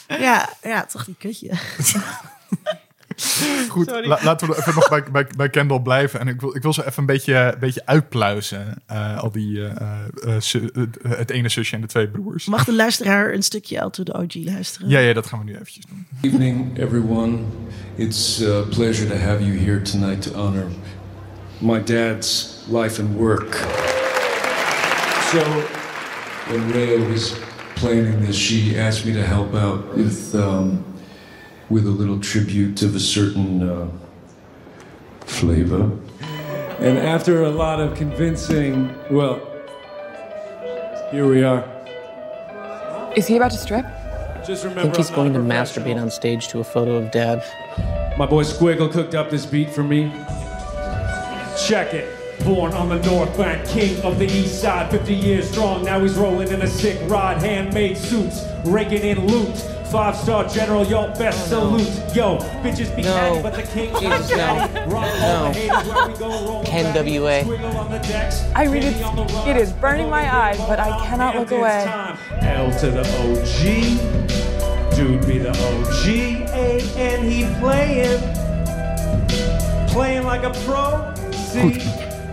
eh, ja, ja, toch die kutje. Goed, la- laten we even nog bij, bij, bij Kendall blijven. En ik wil, ik wil ze even een beetje, een beetje uitpluizen. eh, al die, eh, eh, het- het ene zusje en de twee broers. Mag de luisteraar een stukje L to the OG luisteren? Ja, ja, dat gaan we nu eventjes doen. evening, everyone. It's a pleasure to have you here tonight to honor my dad's life and work. So, when Rhea was planning this, she asked me to help out with um, with a little tribute of a certain uh, flavor. And after a lot of convincing, well, here we are. Is he about to strip? Just I think he's I'm going to masturbate on stage to a photo of dad. My boy Squiggle cooked up this beat for me. Check it. Born on the North Bank, king of the East Side, 50 years strong. Now he's rolling in a sick rod, handmade suits, raking in loot. Five star general, yo, best salute. Yo, bitches be No. natty, but the king Jesus, is no. No. the haters where we go roll Ken. W.A. I read it- it is burning my eyes, but I cannot look away. L to the OG. Dude be the OG. A and he playing. Playing like a pro. Goed.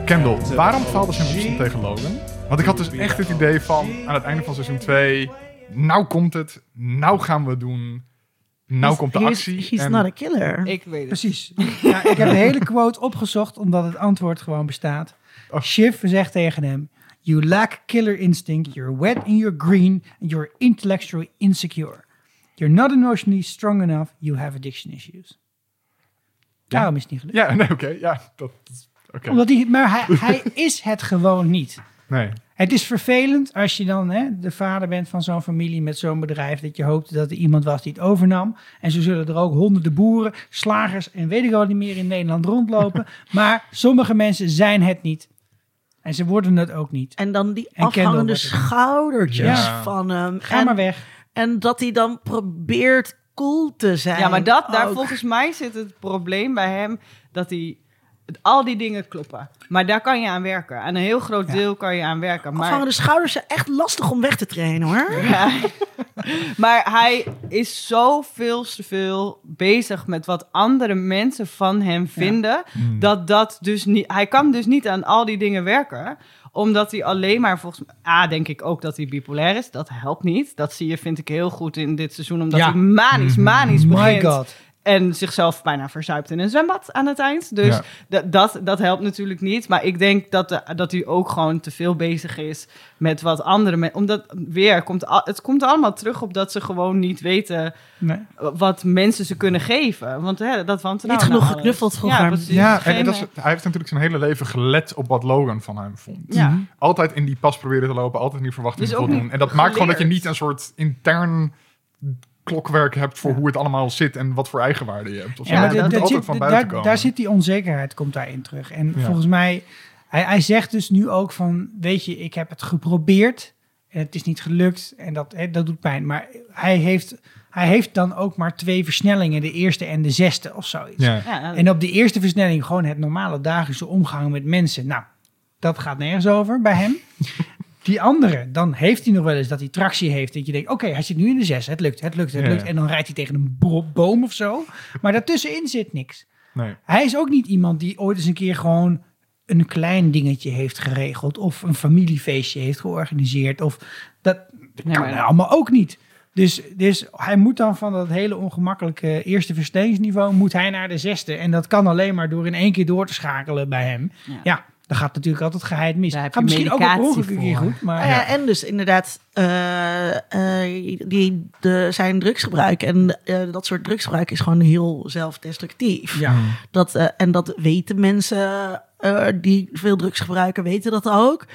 Kendall, waarom faalde zijn tegen Logan? Want ik had dus echt het idee van, aan het einde van seizoen 2... Nou komt het, nou gaan we het doen, nou komt de He's- actie. He's en- not a killer. Ik weet het. precies. Ja, ik heb de hele quote opgezocht omdat het antwoord gewoon bestaat. Oh. Shiv zegt tegen hem: You lack killer instinct, you're wet and you're green, and you're intellectually insecure. You're not emotionally strong enough, you have addiction issues. Daarom is het niet gelukt. Ja, nee, oké. ja, dat... Oké. Omdat hij, maar hij, hij is het gewoon niet. Nee. Het is vervelend als je dan hè, de vader bent van zo'n familie met zo'n bedrijf. Dat je hoopt dat er iemand was die het overnam. En zo zullen er ook honderden boeren, slagers en weet ik wel niet meer in Nederland rondlopen. maar sommige mensen zijn het niet. En ze worden het ook niet. En dan die En afhangende schoudertjes Ja. van hem. Ga en, maar weg. En dat hij dan probeert cool te zijn. Ja, maar dat, daar ook. volgens mij zit het probleem bij hem dat hij al die dingen kloppen. Maar daar kan je aan werken. Aan een heel groot Ja. deel kan je aan werken. Maar, Afhangende schouders zijn echt lastig om weg te trainen hoor. Ja. maar hij is zoveel te veel bezig met wat andere mensen van hem vinden. Dat dat dus niet. Hij kan dus niet aan al die dingen werken omdat hij alleen maar volgens mij... A, denk ik ook dat hij bipolair is. Dat helpt niet. Dat zie je, vind ik, heel goed in dit seizoen. Omdat Ja. hij manisch, manisch My begint. god. En zichzelf bijna verzuipt in een zwembad aan het eind. Dus Ja. dat, dat, helpt natuurlijk niet. Maar ik denk dat, de, dat hij ook gewoon te veel bezig is met wat andere mensen. Omdat weer, komt, al- het komt allemaal terug op dat ze gewoon niet weten Nee. wat mensen ze kunnen geven. Want hè, dat wantrouwen. Niet genoeg geknuffeld vroeger. Ja, precies. Ja, en dat is, eh, hij heeft natuurlijk zijn hele leven gelet op wat Logan van hem vond. Ja. Altijd in die pas proberen te lopen, altijd in die verwachtingen Dus ook voldoen. niet En dat maakt gewoon dat je niet een soort intern klokwerk hebt voor Ja. hoe het allemaal zit en wat voor eigenwaarde je hebt. Of zo. Ja, dat- zit- van daar, buiten komen. daar zit die onzekerheid, komt daarin terug. En Ja. volgens mij, hij, hij zegt dus nu ook van, weet je, ik heb het geprobeerd en het is niet gelukt en dat, hè, dat doet pijn. Maar hij heeft, hij heeft dan ook maar twee versnellingen, de eerste en de zesde of zoiets. Ja. ja, En op de eerste versnelling gewoon het normale dagelijkse omgang met mensen. Nou, dat gaat nergens over bij hem. Die andere, dan heeft hij nog wel eens dat hij tractie heeft. Dat je denkt, oké, hij zit nu in de zes. Het lukt, het lukt, het Ja. lukt. En dan rijdt hij tegen een bo- boom of zo. Maar daartussenin zit niks. Nee. Hij is ook niet iemand die ooit eens een keer gewoon een klein dingetje heeft geregeld. Of een familiefeestje heeft georganiseerd. Of dat Nee, kan maar- allemaal ook niet. Dus, dus hij moet dan van dat hele ongemakkelijke eerste versnellingsniveau... moet hij naar de zesde. En dat kan alleen maar door in één keer door te schakelen bij hem. Ja. Ja, dan gaat natuurlijk altijd geheid mis. Daar heb Gaat je misschien ook een keer goed. Maar Nou ja, en dus inderdaad, eh, eh, die, de, zijn drugsgebruik en eh, dat soort drugsgebruik is gewoon heel zelfdestructief. ja. Dat, eh, en dat weten mensen eh, die veel drugs gebruiken, weten dat ook.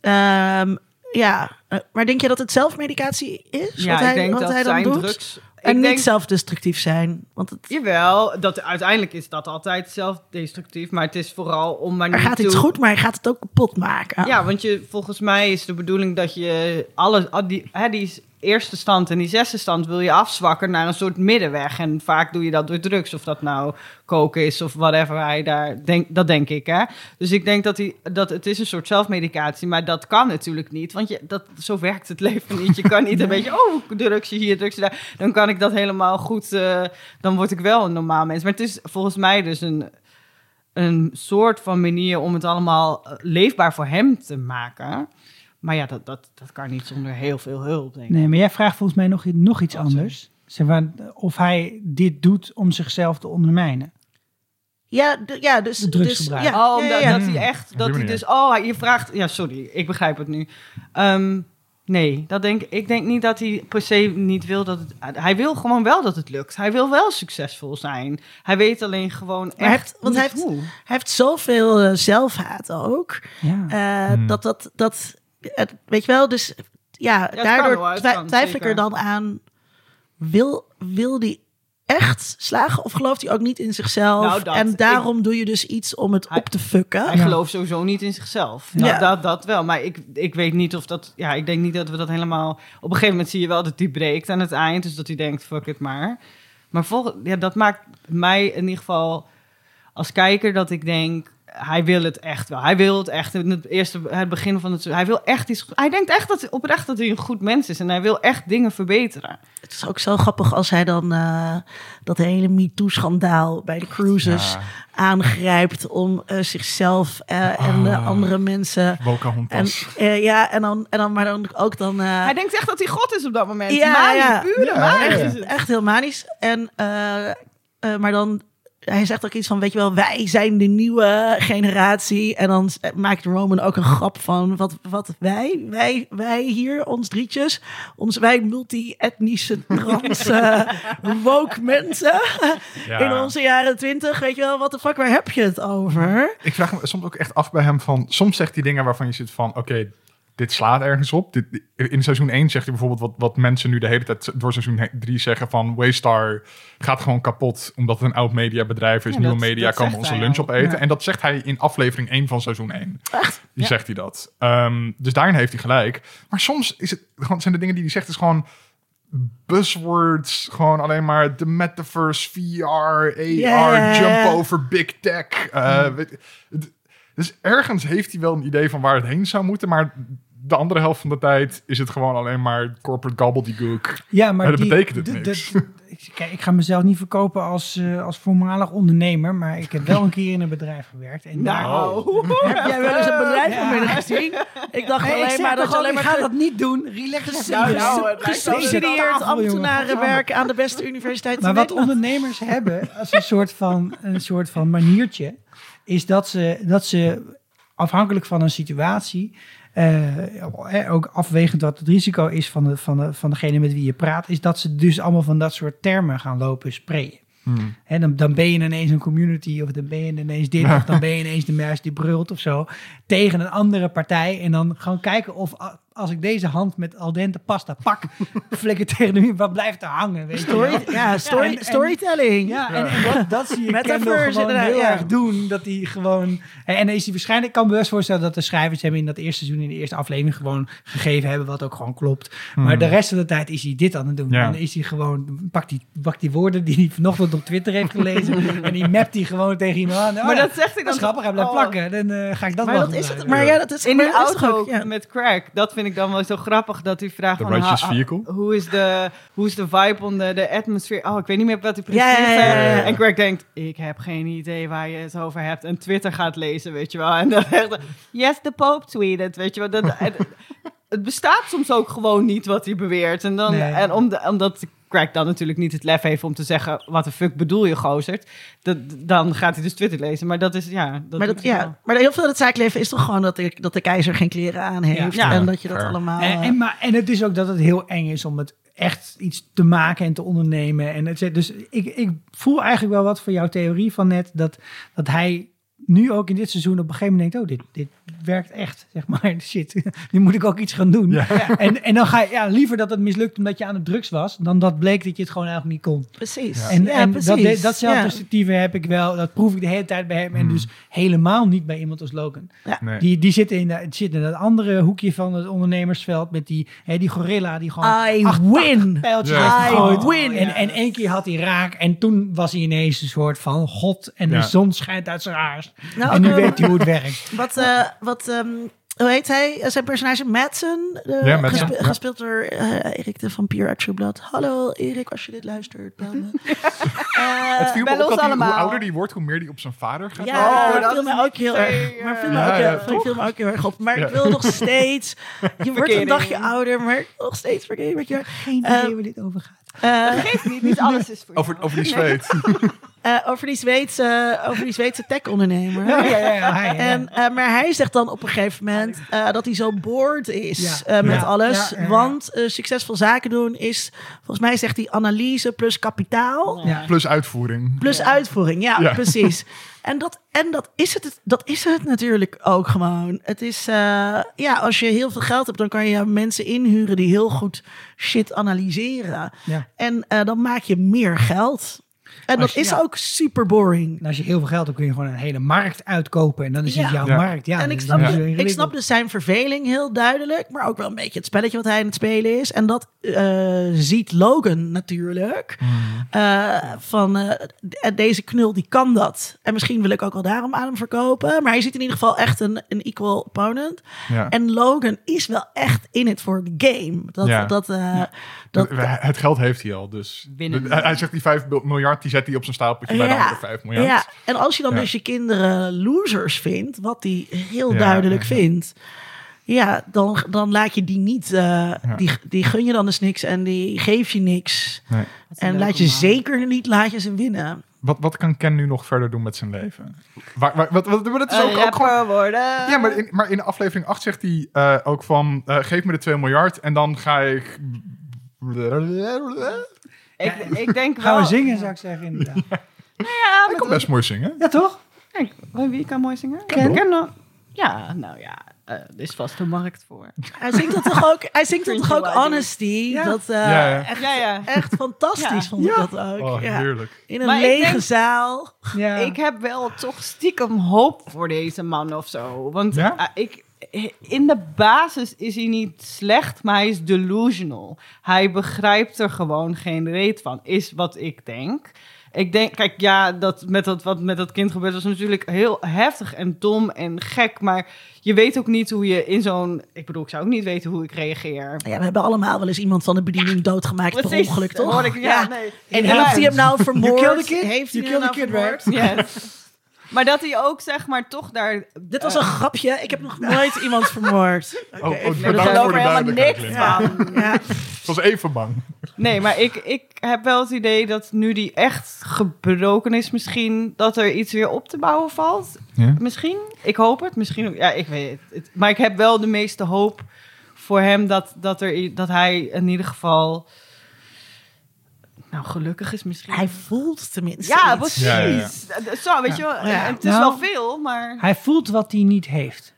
Ehm, ja, maar denk je dat het zelfmedicatie is? ja, wat hij, ik denk wat dat hij dan zijn doet? drugs... en niet denk, zelfdestructief zijn. Want het, Jawel, dat, uiteindelijk is dat altijd zelfdestructief. Maar het is vooral om maar er niet gaat iets toe- goed, maar hij gaat het ook kapot maken. Ja, want je, volgens mij is de bedoeling dat je alle, al die, hè, die eerste stand en die zesde stand wil je afzwakken naar een soort middenweg. En vaak doe je dat door drugs, of dat nou koken is of whatever hij daar denkt. Dat denk ik, hè. Dus ik denk dat, hij, dat het is een soort zelfmedicatie, maar dat kan natuurlijk niet. Want je, dat, zo werkt het leven niet. Je kan niet een beetje, oh, drugsje hier, drugsje daar. Dan kan ik dat helemaal goed, eh, dan word ik wel een normaal mens. Maar het is volgens mij dus een een soort van manier om het allemaal eh, leefbaar voor hem te maken. Maar ja, dat, dat, dat kan niet zonder heel veel hulp, denk ik. Nee, maar jij vraagt volgens mij nog, nog iets anders. Zeg maar, of hij dit doet om zichzelf te ondermijnen. Ja, ja dus... De dus drugsgebruik. ja, oh, omdat ja, ja. dat hij echt, dat hij dus, oh, je vraagt, ja, sorry, ik begrijp het nu. Ehm, nee, dat denk, ik denk niet dat hij per se niet wil dat het, hij wil gewoon wel dat het lukt. Hij wil wel succesvol zijn. Hij weet alleen gewoon Maar hij echt heeft- want hij heeft- hoe. Hij heeft zoveel eh, zelfhaat ook. Ja. Eh, Hmm. Dat dat, dat weet je wel, dus ja, daardoor twi- twijfel ik er dan aan. Wil, wil die echt slagen of gelooft hij ook niet in zichzelf? Nou, dat- en daarom doe je dus iets om het Hij- op te fucken. Hij Ja. gelooft sowieso niet in zichzelf. Ja. Dat, dat, dat wel. Maar ik, ik weet niet of dat... Ja, ik denk niet dat we dat helemaal... Op een gegeven moment zie je wel dat hij breekt aan het eind. Dus dat hij denkt, fuck it maar. Maar volg, ja, dat maakt mij in ieder geval als kijker dat ik denk... Hij wil het echt wel. Hij wil het echt. In het eerste, het begin van het... Hij wil echt iets... Hij denkt echt dat, oprecht dat hij een goed mens is. En hij wil echt dingen verbeteren. Het is ook zo grappig als hij dan eh, dat hele MeToo-schandaal bij de cruises Ja. aangrijpt om eh, zichzelf eh, en de Ah. andere mensen. En, ja, en dan, en dan, maar dan ook dan. eh, Hij denkt echt dat hij God is op dat moment. Ja, Manisch, ja. pure Ja, manisch ja, ja. is het. Echt heel manisch. En, eh, eh, maar dan, hij zegt ook iets van, weet je wel, wij zijn de nieuwe generatie. En dan maakt Roman ook een grap van, wat, wat wij, wij, wij hier, ons drietjes, ons, wij multi-etnische, trans, eh, woke mensen Ja. in onze jaren twintig. Weet je wel, wat de fuck, waar heb je het over? Ik vraag me soms ook echt af bij hem van... Soms zegt hij dingen waarvan je zit van... Oké, dit slaat ergens op. Dit, in seizoen 1 zegt hij bijvoorbeeld wat, wat mensen nu de hele tijd door seizoen 3 zeggen van... Waystar gaat gewoon kapot omdat het een oud mediabedrijf is. Ja, Nieuwe dat- media dat komen zegt onze lunch opeten. Ja. En dat zegt hij in aflevering 1 van seizoen 1. Die Ja. zegt hij dat. Ehm, dus daarin heeft hij gelijk. Maar soms is het, zijn de dingen die hij zegt is gewoon buzzwords. Gewoon alleen maar de metaverse, VR, AR, jump over big tech. eh, dus ergens heeft hij wel een idee van waar het heen zou moeten, maar de andere helft van de tijd is het gewoon alleen maar corporate gobbledygook. Ja, maar Maar dat die- betekent het niks. ik- kijk, ik ga mezelf niet verkopen als, eh, als voormalig ondernemer, maar ik heb wel een keer in een bedrijf gewerkt. En Nou, Heb jij wel eens een bedrijf van Ja. binnen gezien? Ik dacht Nee, ik alleen maar dat je alleen ik maar ga dat niet doen. Relax. Nou, nou, gesubsidieerd ambtenarenwerk aan de beste universiteit Maar wat ondernemers hebben als een soort van, een soort van maniertje, is dat ze, dat ze afhankelijk van een situatie, eh, ook afwegend wat het risico is van, de, van, de, van degene met wie je praat, is dat ze dus allemaal van dat soort termen gaan lopen sprayen. Hmm. Hè, dan, dan ben je ineens een community, of dan ben je ineens dit, of dan ben je ineens de muis die brult of zo, tegen een andere partij. En dan gewoon kijken of a- als ik deze hand met al dente pasta pak, flikker tegen de muur, wat blijft er hangen? Weet je wel? Story, ja, story, en- en- storytelling. Ja, en, en dat, dat zie je Metaverse, Kendall gewoon heel ja. erg doen. Dat hij gewoon... En is hij waarschijnlijk... Ik kan me best voorstellen dat de schrijvers hem in dat eerste seizoen... in de eerste aflevering gewoon gegeven hebben... wat ook gewoon klopt. Maar de rest van de tijd is hij dit aan het doen. Ja. Dan is hij gewoon... Pakt die, pakt die woorden die hij vanochtend op Twitter heeft gelezen... en die mapt hij gewoon tegen iemand aan. Oh Maar ja, dat zegt is dan grappig, hij blijft Oh. plakken. Dan eh, ga ik dat Maar wel dat is het. Maar ja, dat is in die auto ook- ja. met crack, dat vind ik dan wel zo grappig dat hij vraagt The van, righteous ha- ha- vehicle? hoe is de hoe is de vibe onder de atmosfeer? Oh, ik weet niet meer wat hij precies Ja. En Greg denkt, ik heb geen idee waar je het over hebt. En Twitter gaat lezen, weet je wel. En dan echt, yes, the Pope tweeted, weet je wel. Dat, en, het bestaat soms ook gewoon niet wat hij beweert. En, dan, Nee. en om de, omdat Craig dan natuurlijk niet het lef heeft om te zeggen... wat de fuck bedoel je, gozerd? Dat, dan gaat hij dus Twitter lezen. Maar dat is, ja... Dat Maar, dat, wel. ja, maar heel veel van het zaakleven is toch gewoon dat de, dat de keizer geen kleren aan heeft. Ja. En dat je dat allemaal... En, eh, en, maar, en het is ook dat het heel eng is om het echt iets te maken en te ondernemen. En het, dus ik, ik voel eigenlijk wel wat van jouw theorie van net, dat, dat hij nu ook in dit seizoen op een gegeven moment denkt, oh, dit, dit werkt echt, zeg maar. Shit, nu moet ik ook iets gaan doen. Ja. En, en dan ga je ja, liever dat het mislukt omdat je aan de drugs was, dan dat bleek dat je het gewoon eigenlijk niet kon. precies. En, ja, en precies. dat, de- datzelfde heb ik wel, dat proef ik de hele tijd bij hem. En dus helemaal niet bij iemand als Logan. Nee. Die, die zit, in, de- zit in dat andere hoekje van het ondernemersveld met die, hè, die gorilla die gewoon I acht win. pijltjes Ja. heeft I win. En, en één keer had hij raak en toen was hij ineens een soort van god en Ja. de zon schijnt uit zijn haars. Nou, en nu eh, weet hij hoe het werkt. Wat, eh, wat ehm, hoe heet hij? Eh, Zijn personage Madsen, eh, Ja, Madsen, gespe- ja. gespeeld door Erik de Vampier uit. Hallo Erik, als je dit luistert, bel me. Eh, Het viel me op dat hoe allemaal. ouder die wordt, hoe meer die op zijn vader gaat. Ja, Oh, dat dat viel is me ook heel erg. Maar viel me, Ja, ook, ja, heel- toch? viel me ook heel erg op. Maar Ja. ik wil nog steeds. Je wordt een dagje ouder, maar nog steeds verkeerd met je. Geen idee waar dit over gaat. Eh, Geeft niet, niet alles is voor Over, jou. over die zweet. Eh, over die Zweedse, over die Zweedse tech-ondernemer. Ja, ja, ja, ja, hij, ja. En, eh, maar hij zegt dan op een gegeven moment eh, dat hij zo boord is Ja. eh, met Ja. alles. Ja, ja, ja. Want eh, succesvol zaken doen is, volgens mij zegt hij analyse plus kapitaal. Ja. Plus uitvoering. Plus uitvoering, ja, Ja. precies. En dat, en dat is het, dat is het natuurlijk ook gewoon. Het is, eh, ja, als je heel veel geld hebt, dan kan je mensen inhuren die heel goed shit analyseren. Ja. En eh, dan maak je meer geld. En dat je- is ja. ook super boring. En als je heel veel geld hebt, kun je gewoon een hele markt uitkopen. En dan is het jouw Ja. markt. Ja, en ik snap, dus- ik snap dus zijn verveling heel duidelijk, maar ook wel een beetje het spelletje wat hij aan het spelen is. En dat eh, ziet Logan natuurlijk. Mhm. Eh, van eh, deze knul die kan dat. En misschien wil ik ook wel daarom aan hem verkopen. Maar hij ziet in ieder geval echt een, een equal opponent. Ja. En Logan is wel echt in het voor de game. Dat, Ja. dat, eh, dat, het geld heeft hij al, dus hij zegt die 5 miljard, die zet hij op zijn stapeltje bij de andere 5 miljard. Ja, en als je dan Ja. dus je kinderen losers vindt, wat hij heel Ja, duidelijk ja, ja. vindt, ja, dan, dan laat je die niet, eh, die, die gun je dan dus niks en die geef je niks. Nee. En laat je zeker niet laat je ze winnen. Wat, wat kan Ken nu nog verder doen met zijn leven? Waar, waar, wat, wat, maar dat is ook, ook gewoon... worden. Ja, maar in, maar in aflevering 8 zegt hij eh, ook van... eh, geef me de 2 miljard en dan ga ik... Ik, ik denk wel... Gaan we zingen, zou ik zeggen. Inderdaad. Ja, Hij kan best mooi zingen. Ja, toch? Kijk, wie kan mooi zingen? Kendall. Kendall. Ja, nou ja, eh, er is vast een markt voor. Hij zingt dat toch ook, hij zingt dat toch ook. Honesty? Ja. Dat, eh, Ja, ja. Echt, Ja, ja. echt fantastisch Ja. vond ik Ja. dat ook. Oh, ja. heerlijk. In een Maar ik lege denk- zaal. Ja. Ik heb wel toch stiekem hoop voor deze man of zo. Want Ja? eh, ik, in de basis is hij niet slecht, maar hij is delusional. Hij begrijpt er gewoon geen reet van, is wat ik denk. Ik denk, kijk, ja, dat met dat, wat met dat kind gebeurt was natuurlijk heel heftig en dom en gek. Maar je weet ook niet hoe je in zo'n... Ik bedoel, ik zou ook niet weten hoe ik reageer. Ja, we hebben allemaal wel eens iemand van de bediening doodgemaakt per ongeluk, toch? ik, ja, nee. En Ja. heeft hij hem nou vermoord? You killed the kid? Heeft hij hem nou vermoord? Yes. Maar dat hij ook, zeg maar, toch daar... Dit was een grapje. Ik heb nog nooit iemand vermoord. Oké, Oh, oh, bedankt Ik geloof er helemaal niks van. ja. Ik was even bang. Nee, maar ik, ik heb wel het idee dat nu die echt gebroken is, misschien dat er iets weer op te bouwen valt. Ja? Misschien. Ik hoop het. Misschien. ook- Ja, ik weet het. het. Maar ik heb wel de meeste hoop voor hem dat, dat, er, dat hij in ieder geval. Nou, gelukkig is misschien. Hij voelt tenminste ja, iets. precies. Ja, ja, Zo, weet je wel. Ja. En Het is Nou, wel veel, maar. Hij voelt wat hij niet heeft.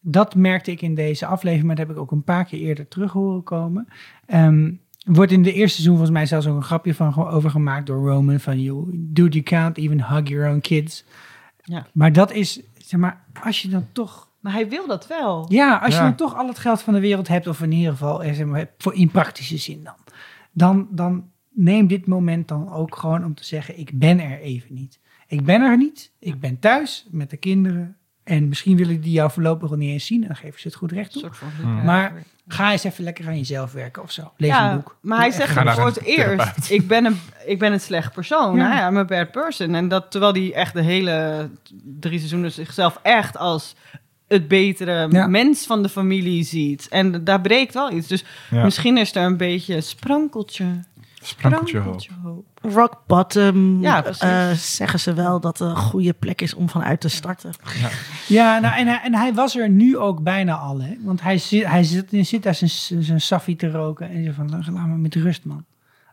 Dat merkte ik in deze aflevering, maar dat heb ik ook een paar keer eerder terug horen komen. Ehm, wordt in de eerste seizoen volgens mij zelfs ook een grapje van over gemaakt door Roman. Van, you, dude, you can't even hug your own kids. Ja. Maar dat is, zeg maar, als je dan toch... Maar hij wil dat wel. Ja, als je dan toch al het geld van de wereld hebt, of in ieder geval, eh, zeg maar, voor in praktische zin dan. Dan, dan neem dit moment dan ook gewoon om te zeggen, ik ben er even niet. Ik ben er niet, ik ben thuis met de kinderen. En misschien willen die jou voorlopig nog niet eens zien. En dan geven ze het goed recht op. soort van. Maar ga eens even lekker aan jezelf werken of zo. Lees ja, een boek. Maar hij zegt voor een het eerst, ik ben een, ik ben een slecht persoon. Ja. Ja. I'm a bad person. En dat terwijl hij echt de hele drie seizoenen zichzelf echt als het betere Ja. mens van de familie ziet. En daar breekt wel iets. Dus Ja. misschien is er een beetje een sprankeltje. Sprankeltje hoop. hoop. Rock bottom Ja, eh, zeggen ze wel dat een goede plek is om vanuit te starten. Ja, nou, en, hij, en hij was er nu ook bijna al. Hè? Want hij zit, hij zit, hij zit daar zijn, zijn saffie te roken. En zegt van, laat laat me met rust, man.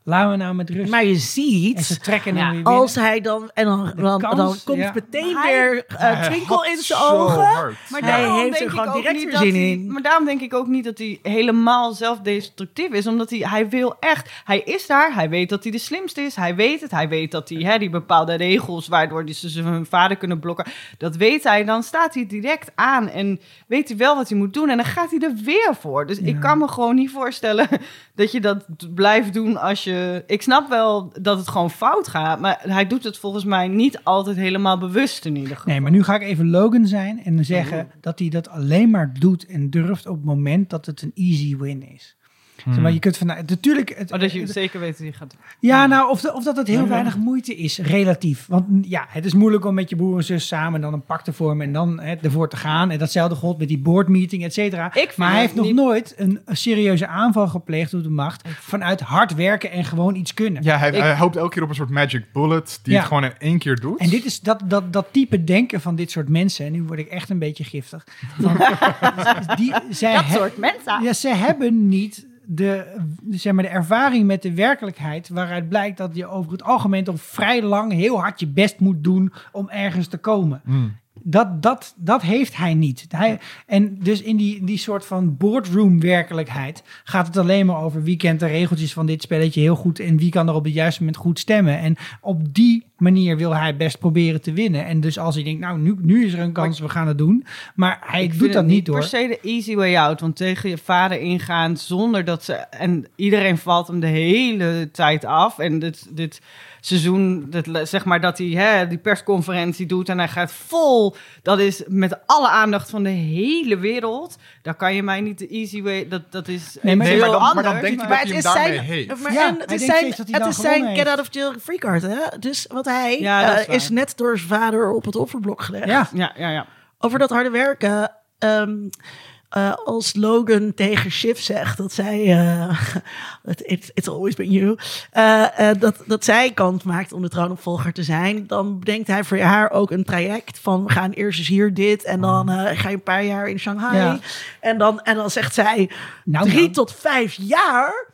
Laat me nou met rust. Maar je en ze ziet, trekken hem Ja, weer binnen. als hij dan... En dan, dan, kans, dan komt ja. meteen Maar hij- weer eh, twinkel in zijn ogen. Maar Hij daarom heeft er denk gewoon ik ook direct niet weer dat zin hij- in. Maar daarom denk ik ook niet dat hij helemaal zelfdestructief is. Omdat hij, hij wil echt... Hij is daar. Hij weet dat hij de slimste is. Hij weet het. Hij weet dat hij hè, die bepaalde regels... waardoor die ze hun vader kunnen blokken... dat weet hij. Dan staat hij direct aan. En weet hij wel wat hij moet doen. En dan gaat hij er weer voor. Dus ik kan me gewoon niet voorstellen... dat je dat blijft doen als je... Ik snap wel dat het gewoon fout gaat. Maar hij doet het volgens mij niet altijd helemaal bewust in ieder geval. Nee, maar nu ga ik even Logan zijn en zeggen dat hij dat alleen maar doet en durft op het moment dat het een easy win is. Zeg maar, je kunt van, natuurlijk, het, Maar dat je zeker weet hij gaat ja, nou, of, de- of dat het heel weinig moeite is, relatief. Want mm, ja, het is moeilijk om met je broer en zus samen dan een pak te vormen en dan hè, ervoor te gaan. En datzelfde geldt met die boardmeeting, et cetera. Maar hij het heeft nog niet- nooit een, een serieuze aanval gepleegd op de macht vanuit hard werken en gewoon iets kunnen. Ja, hij, Ik- hij hoopt elke keer op een soort magic bullet die Ja. het gewoon in één keer doet. En dit is dat, dat, dat type denken van dit soort mensen. En nu word ik echt een beetje giftig. Van, die, zij Dat he- soort mensen. Ja, ze hebben niet de, zeg maar, de ervaring met de werkelijkheid. waaruit blijkt dat je over het algemeen toch vrij lang heel hard je best moet doen om ergens te komen. Hmm. Dat, dat, dat heeft hij niet. Hij, en dus in die, die soort van boardroom werkelijkheid gaat het alleen maar over wie kent de regeltjes van dit spelletje heel goed en wie kan er op het juiste moment goed stemmen. En op die manier wil hij best proberen te winnen. En dus als hij denkt, nou nu, nu is er een kans, we gaan het doen. Maar hij Ik doet dat het niet hoor. per se de easy way out. Want tegen je vader ingaan zonder dat ze... En iedereen valt hem de hele tijd af. En dit, dit seizoen, dit, zeg maar dat hij hè, die persconferentie doet... en hij gaat vol... Dat is met alle aandacht van de hele wereld. Daar kan je mij niet de easy way... Dat, dat is Nee, maar- heel maar dan- maar anders. dan denkt hij Maar dat het is zijn, heeft. maar Ja, en hij het is denkt zijn, dat het is zijn get out of jail free card, hè? Dus wat hij Ja, dat eh, is net door zijn vader op het offerblok gelegd. Ja, Ja, ja, ja. Over dat harde werken. ehm, eh, als Logan tegen Shiv zegt dat zij, eh, it, it's, always been you, eh, dat, dat zij kans maakt om de troonopvolger te zijn, dan bedenkt hij voor haar ook een traject van we gaan eerst eens hier dit en dan eh, ga je een paar jaar in Shanghai. Ja. En, dan, en dan zegt zij Nou, drie nou. tot vijf jaar.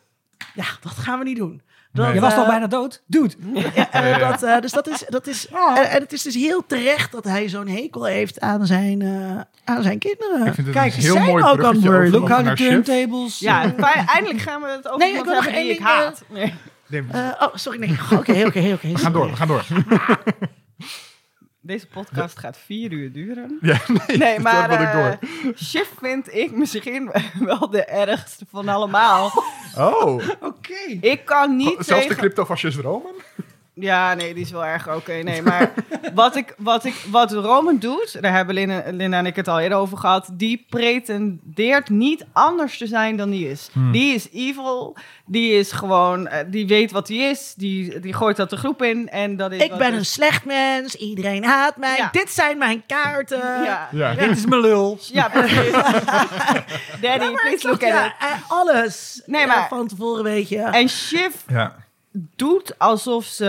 Ja, dat gaan we niet doen. Dat, Nee. je was al eh, bijna dood. Dude. ja, eh, dat, eh, dus dat is, dat is Ja. en, en het is dus heel terecht dat hij zo'n hekel heeft aan zijn, eh, aan zijn kinderen. Ik Kijk, heel zijn mooi ook unworthy. over, Look how the turntables. Ja, eindelijk gaan we het over Nee, ik wil nog ik één ding, haat. Nee. Eh, oh, sorry, nee. Oké, oké, oké. we gaan door, we gaan door. Deze podcast gaat vier uur duren. Ja, nee, Nee, maar door. eh, Shiv vind ik misschien wel de ergste van allemaal. Oh, Oké. Ik kan niet zelfs de tegen... cryptofascist Roman? Ja, nee, die is wel erg oké. Nee, maar wat, ik, wat, ik, wat Roman doet, daar hebben Linda, Linda en ik het al eerder over gehad. Die pretendeert niet anders te zijn dan die is. Hmm. Die is evil. Die is gewoon, eh, die weet wat hij is. Die, die gooit dat de groep in. En dat is Ik ben is. een slecht mens. Iedereen haat mij. Ja. Dit zijn mijn kaarten. Ja, Ja. Dit is mijn lul. ja precies. Daddy, please look at it. eh, alles. Nee, Eh, maar- van tevoren weet je. En Shiv Ja. Doet alsof ze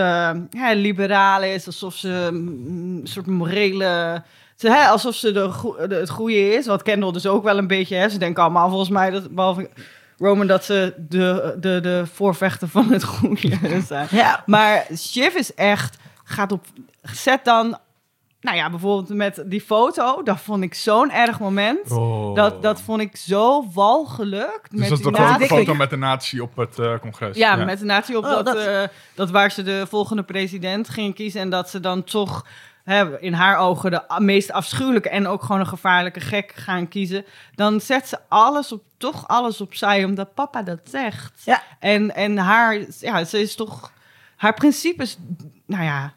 ja, liberaal is, alsof ze mm, een soort morele. Ze, hè, alsof ze de, het goede is. Wat Kendall dus ook wel een beetje. Hè. Ze denken allemaal volgens mij, dat, behalve Roman, dat ze de, de, de voorvechter van het goede zijn. ja. Maar Shiv is echt, gaat op, zet dan, nou ja, bijvoorbeeld met die foto, dat vond ik zo'n erg moment. Oh. Dat, dat vond ik zo walgelijk. dus met dat is de nazi- foto met de natie op het eh, congres. ja, met de natie op Oh, dat, dat- dat... dat waar ze de volgende president ging kiezen. En dat ze dan toch hè, in haar ogen de meest afschuwelijke en ook gewoon een gevaarlijke gek gaan kiezen. Dan zet ze alles op, toch alles opzij omdat papa dat zegt. Ja. En, en haar, ja, ze is toch, haar principes, nou ja,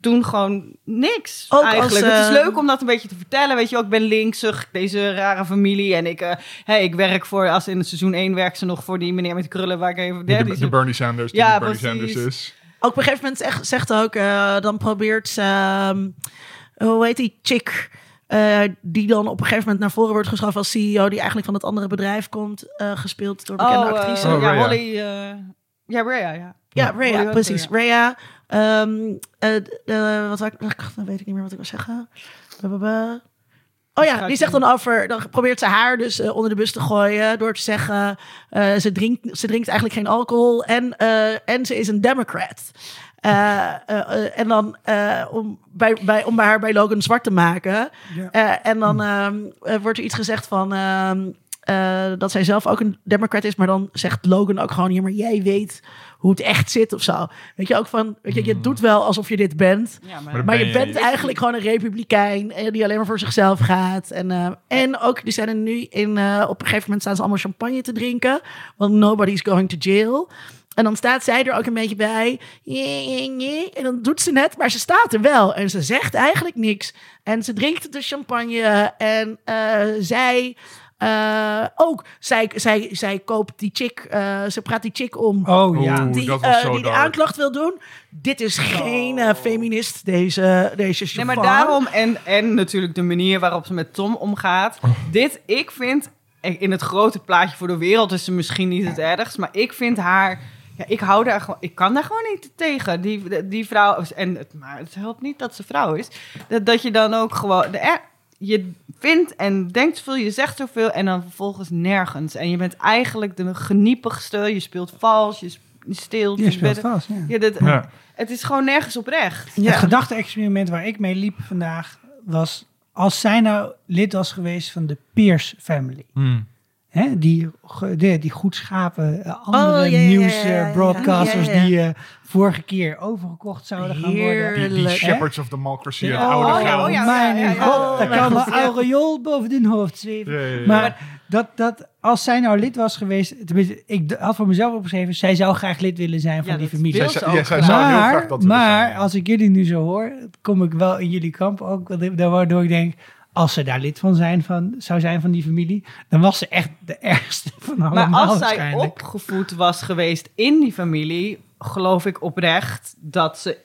doen gewoon niks Ook eigenlijk. als, het is eh, leuk om dat een beetje te vertellen. Weet je, ook, ik ben linksig, deze rare familie. En ik, eh, hey, ik werk voor, als in het seizoen 1 werkt ze nog voor die meneer met de krullen waar ik even... De, Bernie Sanders, die Ja, Bernie precies. Sanders is. Ook op een gegeven moment zegt, zegt ook, eh, dan probeert ze, ehm, hoe heet die chick, eh, die dan op een gegeven moment naar voren wordt geschoven als CEO, die eigenlijk van het andere bedrijf komt, eh, gespeeld door bekende oh, eh, actrice. Oh, ja, Rhea. Holly... eh, ja, Rhea, ja. ja, Rhea, precies. ja. Rhea. Ehm, eh, eh, wat ik, dan weet ik niet meer wat ik wil zeggen. Blablabla. Oh ja, die zegt dan over, dan probeert ze haar dus eh, onder de bus te gooien door te zeggen, ze, drinkt, ze drinkt eigenlijk geen alcohol en, en ze is een democrat. En dan om, bij, bij, om haar bij Logan zwart te maken. Ja. En dan ehm, eh, wordt er iets gezegd van ehm, eh, dat zij zelf ook een democrat is, maar dan zegt Logan ook gewoon, ja, maar jij weet hoe het echt zit of zo. Weet je ook van, weet je, je doet wel alsof je dit bent. Ja, Maar Maar je Ben je bent niet. eigenlijk gewoon een republikein eh, die alleen maar voor zichzelf gaat. En, eh, en ook, die zijn er nu in, eh, op een gegeven moment staan ze allemaal champagne te drinken. Want nobody's going to jail. En dan staat zij er ook een beetje bij. En dan doet ze net, maar ze staat er wel. En ze zegt eigenlijk niks. En ze drinkt de champagne. En eh, zij eh, ook, zij, zij, zij koopt die chick, eh, ze praat die chick om Oh ja. Oeh, die, dat was eh, zo die de aanklacht wil doen. Dit is geen eh, feminist, deze, deze Nee, maar daarom, en, en natuurlijk de manier waarop ze met Tom omgaat. Oh. Dit, ik vind, in het grote plaatje voor de wereld is ze misschien niet het ergst. Maar ik vind haar, ja, ik hou daar gewoon, ik kan daar gewoon niet tegen. Die, die vrouw, en het, maar het helpt niet dat ze vrouw is. Dat, dat je dan ook gewoon, de, je vindt en denkt zoveel, je zegt zoveel en dan vervolgens nergens. En je bent eigenlijk de geniepigste, je speelt vals, je sp- je steelt. Je je speelt bent- vast, ja. Ja, dat, Ja. Het is gewoon nergens oprecht. Ja. Het gedachte-experiment waar ik mee liep vandaag was... als zij nou lid was geweest van de Pierce family... Hmm. Hè, die, die goed schapen andere Oh, ja, ja, ja, nieuws ja, ja, ja. broadcasters Ja, ja, ja. die vorige keer overgekocht zouden gaan worden. Die, shepherds of democracy, het Oh, oude ja, geld. oh ja. mijn god, Oh, daar kan god, een ja. aureool boven hun hoofd zweven. Ja, ja, ja. Maar dat, dat, als zij nou lid was geweest, tenminste, ik had voor mezelf opgeschreven, zij zou graag lid willen zijn van Ja, die familie. wil Zij- ze ja, ook zij graag. zou heel maar graag dat willen maar zijn. als ik jullie nu zo hoor, kom ik wel in jullie kamp ook. daar- Waardoor ik denk, als ze daar lid van, zijn, van zou zijn van die familie, dan was ze echt de ergste van allemaal Maar als zij opgevoed was geweest in die familie, geloof ik oprecht dat ze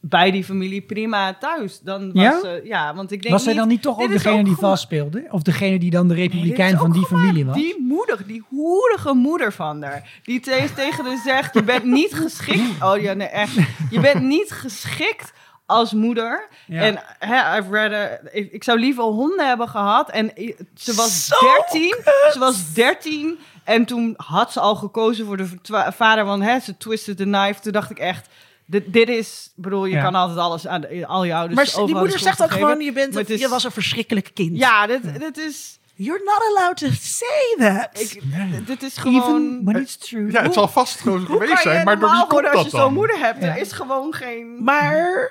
bij die familie prima thuis. Dan was Ja? ze, ja, want ik denk Was zij dan niet toch ook degene die gewoon- vastspeelde? Of degene die dan de republikein van die familie was? Die moeder, die hoerige moeder van haar. Die te- tegen haar zegt, je bent niet geschikt. Oh ja, nee, echt. Je bent niet geschikt als moeder. Ja. En hè, I've read a- ik, ik zou liever honden hebben gehad. En ze was Zo 13. Ze was 13. En toen had ze al gekozen voor de vader. Want hè, ze twisted the knife. Toen dacht ik echt... Dit, dit is, bedoel, je Ja. kan altijd alles aan de- al je ouders maar die moeder zegt ook gewoon, je, bent het is- je was een verschrikkelijk kind. Ja, dit, dit is... You're not allowed to say that. Ik, dit is gewoon... Even when it's true. Ja, het zal vast gewoon geweest zijn, maar door wie komt worden als dat je zo'n moeder hebt? Ja. Er is gewoon geen... Maar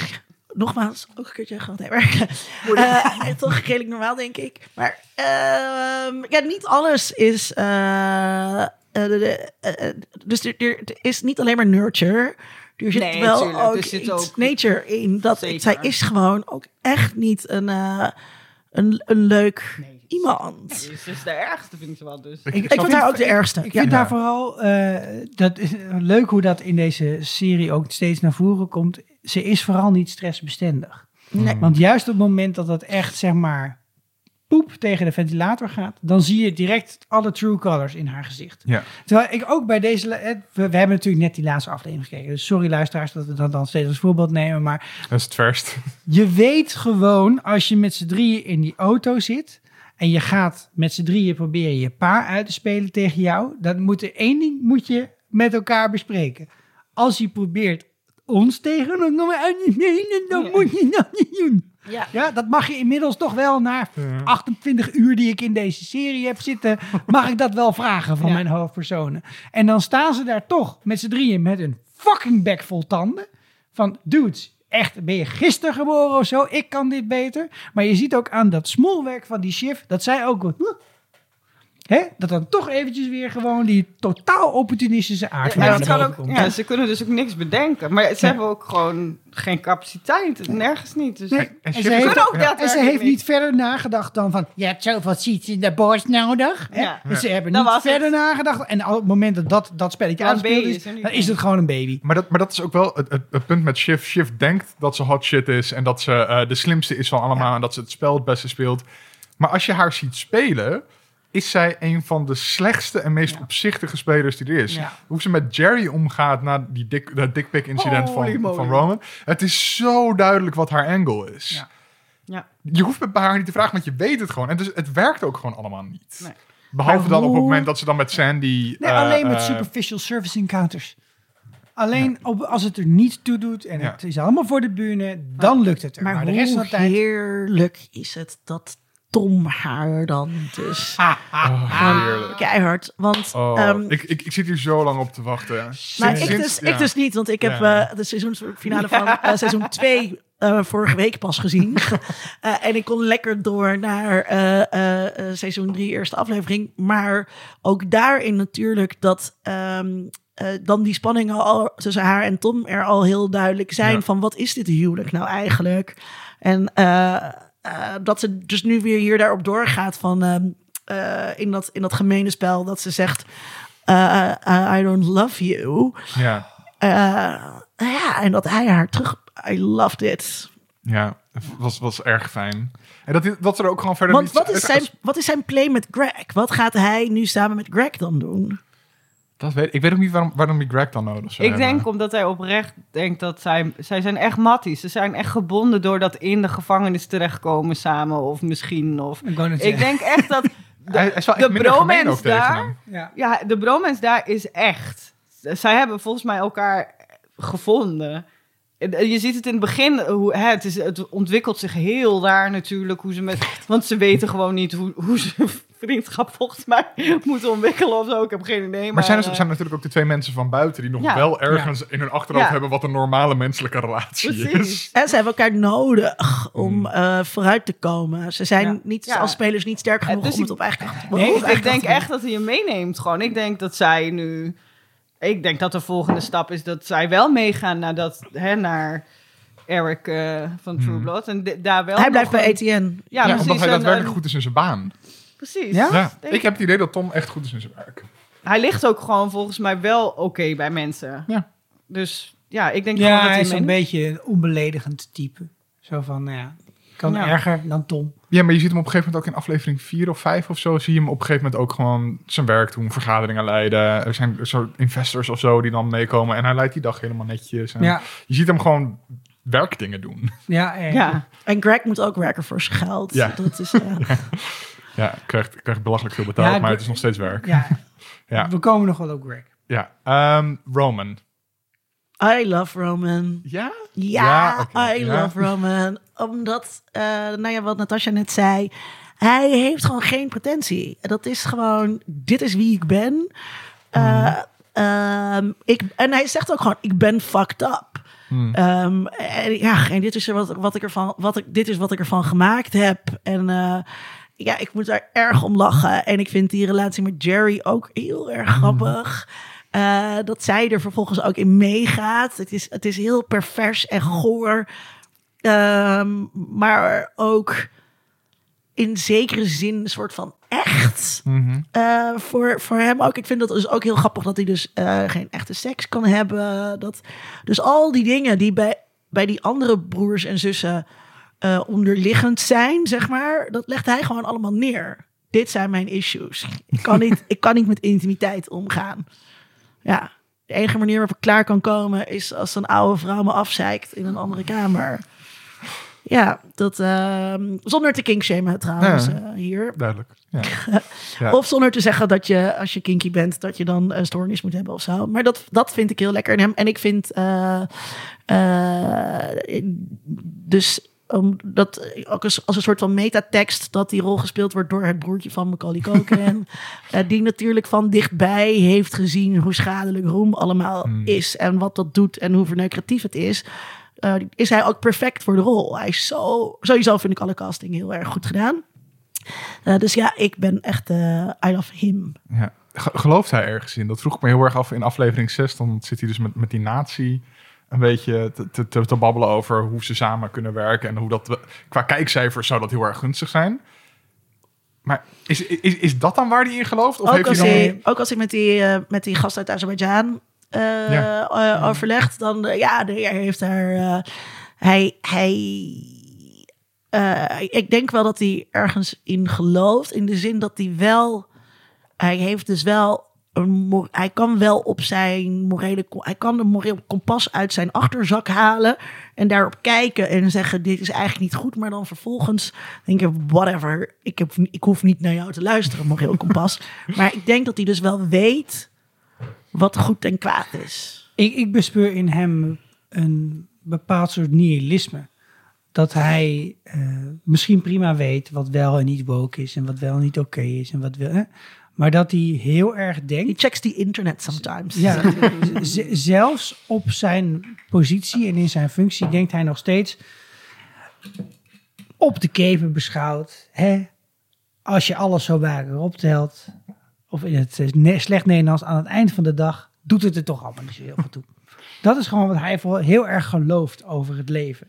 nogmaals, ook een keertje gehad. Nee, maar, eh, toch redelijk normaal, denk ik. Maar ehm, ja, niet alles is. eh, eh, de- de- dus er, is niet alleen maar nurture. er zit Nee, wel tuurlijk, ook er zit ook- nature in. Dat zij is gewoon ook echt niet een, een, een leuk Nee. Iemand. Die is dus de ergste, vind ik ze wel. Dus. Ik- Ik, ik vind haar ook de ergste. Ik vind Ja. daar vooral eh, dat is leuk hoe dat in deze serie ook steeds naar voren komt. Ze is vooral niet stressbestendig. Nee. Want juist op het moment dat dat echt, zeg maar, poep tegen de ventilator gaat, dan zie je direct alle true colors in haar gezicht. Ja. Terwijl ik ook bij deze, eh, we, we hebben natuurlijk net die laatste aflevering gekeken. Dus sorry luisteraars dat we dat dan steeds als voorbeeld nemen. Maar Dat is het verst. je weet gewoon, als je met z'n drieën in die auto zit en je gaat met z'n drieën proberen je pa uit te spelen tegen jou, dan moet er één ding moet je met elkaar bespreken. Als je probeert ons tegen uit te spelen, dan moet je dat niet doen. Ja. Ja, dat mag je inmiddels toch wel na 28 uur die ik in deze serie heb zitten, mag ik dat wel vragen van Ja. mijn hoofdpersonen. En dan staan ze daar toch met z'n drieën met een fucking bek vol tanden. Van, dudes, echt, ben je gisteren geboren of zo? Ik kan dit beter. Maar je ziet ook aan dat smolwerk van die shift, dat zij ook... Hè? Dat dan toch eventjes weer gewoon die totaal opportunistische aard Ja, dat kan ook, ja, ze kunnen dus ook niks bedenken. Maar ze hebben ook gewoon geen capaciteit. Nergens niet. Dus Nee, En ze heeft, ook- en ze heeft niet. verder nagedacht dan van... Je hebt zoveel seats in de borst nodig. Ja. Dus ze hebben Dat niet het. verder nagedacht. En op het moment dat dat, dat spelletje baby is, dan is het gewoon een baby. Maar dat, maar dat is ook wel het, het, het punt met Shiv. Shiv denkt dat ze hot shit is en dat ze eh, de slimste is van allemaal en dat ze het spel het beste speelt. Maar als je haar ziet spelen, is zij een van de slechtste en meest opzichtige spelers die er is. Ja. Hoe ze met Jerry omgaat na die dik, dat dickpic incident Holy van, moly. van Roman. Het is zo duidelijk wat haar angle is. Ja. Ja. Je hoeft het bij haar niet te vragen, want je weet het gewoon. En dus het werkt ook gewoon allemaal niet. Nee. Behalve Maar dan op het moment dat ze dan met Sandy... Nee, eh, alleen met eh, superficial service encounters. Alleen op, als het er niet toe doet en Ja. het is allemaal voor de bühne, dan lukt het er. Maar, Maar, de rest van hoe de tijd... heerlijk is het dat Tom haar dan dus oh, heerlijk. keihard. Want Oh, ehm, ik, ik, ik zit hier zo lang op te wachten. Sinds- ik, sinds- dus, ja. ik dus niet, want ik heb Ja. eh, de seizoensfinale van eh, seizoen 2 vorige week pas gezien. Eh, en ik kon lekker door naar eh, eh, eh, seizoen 3, eerste aflevering. Maar ook daarin natuurlijk dat ehm, eh, dan die spanningen al tussen haar en Tom er al heel duidelijk zijn. Ja. Van wat is dit huwelijk nou eigenlijk? En eh, eh, dat ze dus nu weer hier daarop doorgaat van ehm, eh, in, dat, in dat gemene spel dat ze zegt... eh, I don't love you. Ja, ja, en dat hij haar terug... I loved it. ja, was, was erg fijn. En dat, dat er ook gewoon verder Want niet... wat is, zijn, wat is zijn play met Greg? Wat gaat hij nu samen met Greg dan doen? Dat weet, ik weet ook niet waarom, waarom die Greg dan nodig zou Ik denk omdat hij oprecht denkt dat zij... Zij zijn echt matties. Ze zijn echt gebonden door dat in de gevangenis terechtkomen samen. Of misschien... Of, Ik, denk echt dat... Hij, hij is wel de gemeen bromance daar-. Ja. Ja, de bromance daar is echt. Zij hebben volgens mij elkaar gevonden. En Je ziet het in het begin, hoe, hè, het, is, het ontwikkelt zich heel raar natuurlijk. Hoe ze met, want ze weten gewoon niet hoe, hoe ze vriendschap volgens mij moeten ontwikkelen of zo. Ik heb geen idee. Maar, Maar zijn er eh, zijn natuurlijk ook de twee mensen van buiten... die nog Ja. wel ergens in hun achterhoofd Ja. hebben... wat een normale menselijke relatie is. Precies. En ze hebben elkaar nodig om Hmm. eh, vooruit te komen. Ze zijn Ja. niet Ja. als spelers niet sterk genoeg dus om ik- het op eigen kracht Nee, op ik denk te echt dat hij je meeneemt gewoon. Ik denk dat zij nu... Ik denk dat de volgende stap is dat zij wel meegaan naar, dat, hè, naar Eric eh, van True Blood. En daar wel Hij blijft bij een- Etienne. Ja, omdat hij daadwerkelijk en- goed is in zijn baan. Precies. Ja? Ik heb het idee dat Tom echt goed is in zijn werk. Hij ligt ook gewoon volgens mij wel oké bij mensen. Ja. Dus ja, ik denk gewoon Ja, dat hij hij is een beetje een onbeledigend type. Zo van, nou ja, kan Ja. erger dan Tom. Ja, maar je ziet hem op een gegeven moment ook in aflevering 4 of 5 of zo. Zie je hem op een gegeven moment ook gewoon zijn werk doen, vergaderingen leiden. Er zijn zo investors of zo die dan meekomen. En hij leidt die dag helemaal netjes. En Ja, Je ziet hem gewoon werkdingen doen. ja, eh, Ja, En Greg moet ook werken voor zijn geld. Ja. Dat is, eh, Ja, krijgt, krijgt belachelijk veel betaald, Ja, maar het is nog steeds werk. ja. Ja. We komen nog wel op Greg. Ja, Ehm, Roman. I love Roman. Ja? Ja, Ja, I ja. love Roman. Omdat, eh, nou ja, wat Natasja net zei. Hij heeft gewoon geen pretentie. Dat is gewoon, dit is wie ik ben. Eh, ehm, ik, en hij zegt ook gewoon, ik ben fucked up. Hmm. Ehm, en ja, en dit is, er wat, wat ik ervan, wat ik, dit is wat ik ervan gemaakt heb. En eh, ja, ik moet daar erg om lachen. En ik vind die relatie met Jerry ook heel erg grappig. Eh, dat zij er vervolgens ook in meegaat. Het is, het is heel pervers en goor. Ehm, maar ook in zekere zin een soort van echt. Mhm. Eh, voor, voor hem ook. Ik vind dat dus ook heel grappig dat hij dus eh, geen echte seks kan hebben. Dat, dus al die dingen die bij, bij die andere broers en zussen eh, onderliggend zijn, zeg maar, dat legt hij gewoon allemaal neer. Dit zijn mijn issues. Ik kan niet, ik kan niet met intimiteit omgaan. Ja, de enige manier waarop ik klaar kan komen is als een oude vrouw me afzeikt in een andere kamer. Ja, dat ehm, zonder te kinkshamen trouwens Ja. eh, hier. Duidelijk. Ja. Of zonder te zeggen dat je, als je kinky bent, dat je dan een stoornis moet hebben of zo. Maar dat, dat vind ik heel lekker in hem. En ik vind, eh, eh, dus omdat ook als, als een soort van metatekst dat die rol gespeeld wordt door het broertje van Macaulay Culkin. eh, die natuurlijk van dichtbij heeft gezien hoe schadelijk roem allemaal Hmm. is en wat dat doet en hoe verneukeratief het is. eh, is hij ook perfect voor de rol. Hij is zo, sowieso vind ik alle casting heel erg goed gedaan. Eh, dus ja, ik ben echt, I love him. Ja. Ge- Gelooft hij ergens in? Dat vroeg ik me heel erg af in aflevering 6. Dan zit hij dus met, met die natie een beetje te, te, te, babbelen over hoe ze samen kunnen werken. En hoe dat qua kijkcijfers zou dat heel erg gunstig zijn. Maar is, is, is dat dan waar hij in gelooft? Of Ook heeft als, hij dan... ook als ik met die, eh, met die gast uit Azerbeidzjan eh Ja. eh, overlegt, dan ja, de, hij heeft daar. hij. hij ik denk wel dat hij ergens in gelooft. In de zin dat hij wel. Hij heeft dus wel. Hij kan wel op zijn morele. Hij kan een moreel kompas uit zijn achterzak halen. En daarop kijken en zeggen: Dit is eigenlijk niet goed. Maar dan vervolgens denken: Whatever. Ik, heb, ik hoef niet naar jou te luisteren, moreel kompas. maar ik denk dat hij dus wel weet. wat goed en kwaad is. Ik, ik bespeur in hem een bepaald soort nihilisme. Dat hij eh, misschien prima weet wat wel en niet woke is en wat wel en niet oké is en wat wel. Hè? Maar dat hij heel erg He denkt. checks the internet sometimes. Ja, zelfs op zijn positie en in zijn functie denkt hij nog steeds op de keper beschouwd. Hè? Als je alles zo elkaar optelt, of in het eh, slecht Nederlands, aan het eind van de dag doet het er toch allemaal niet zo heel veel toe. Dat is gewoon wat hij heel erg gelooft over het leven.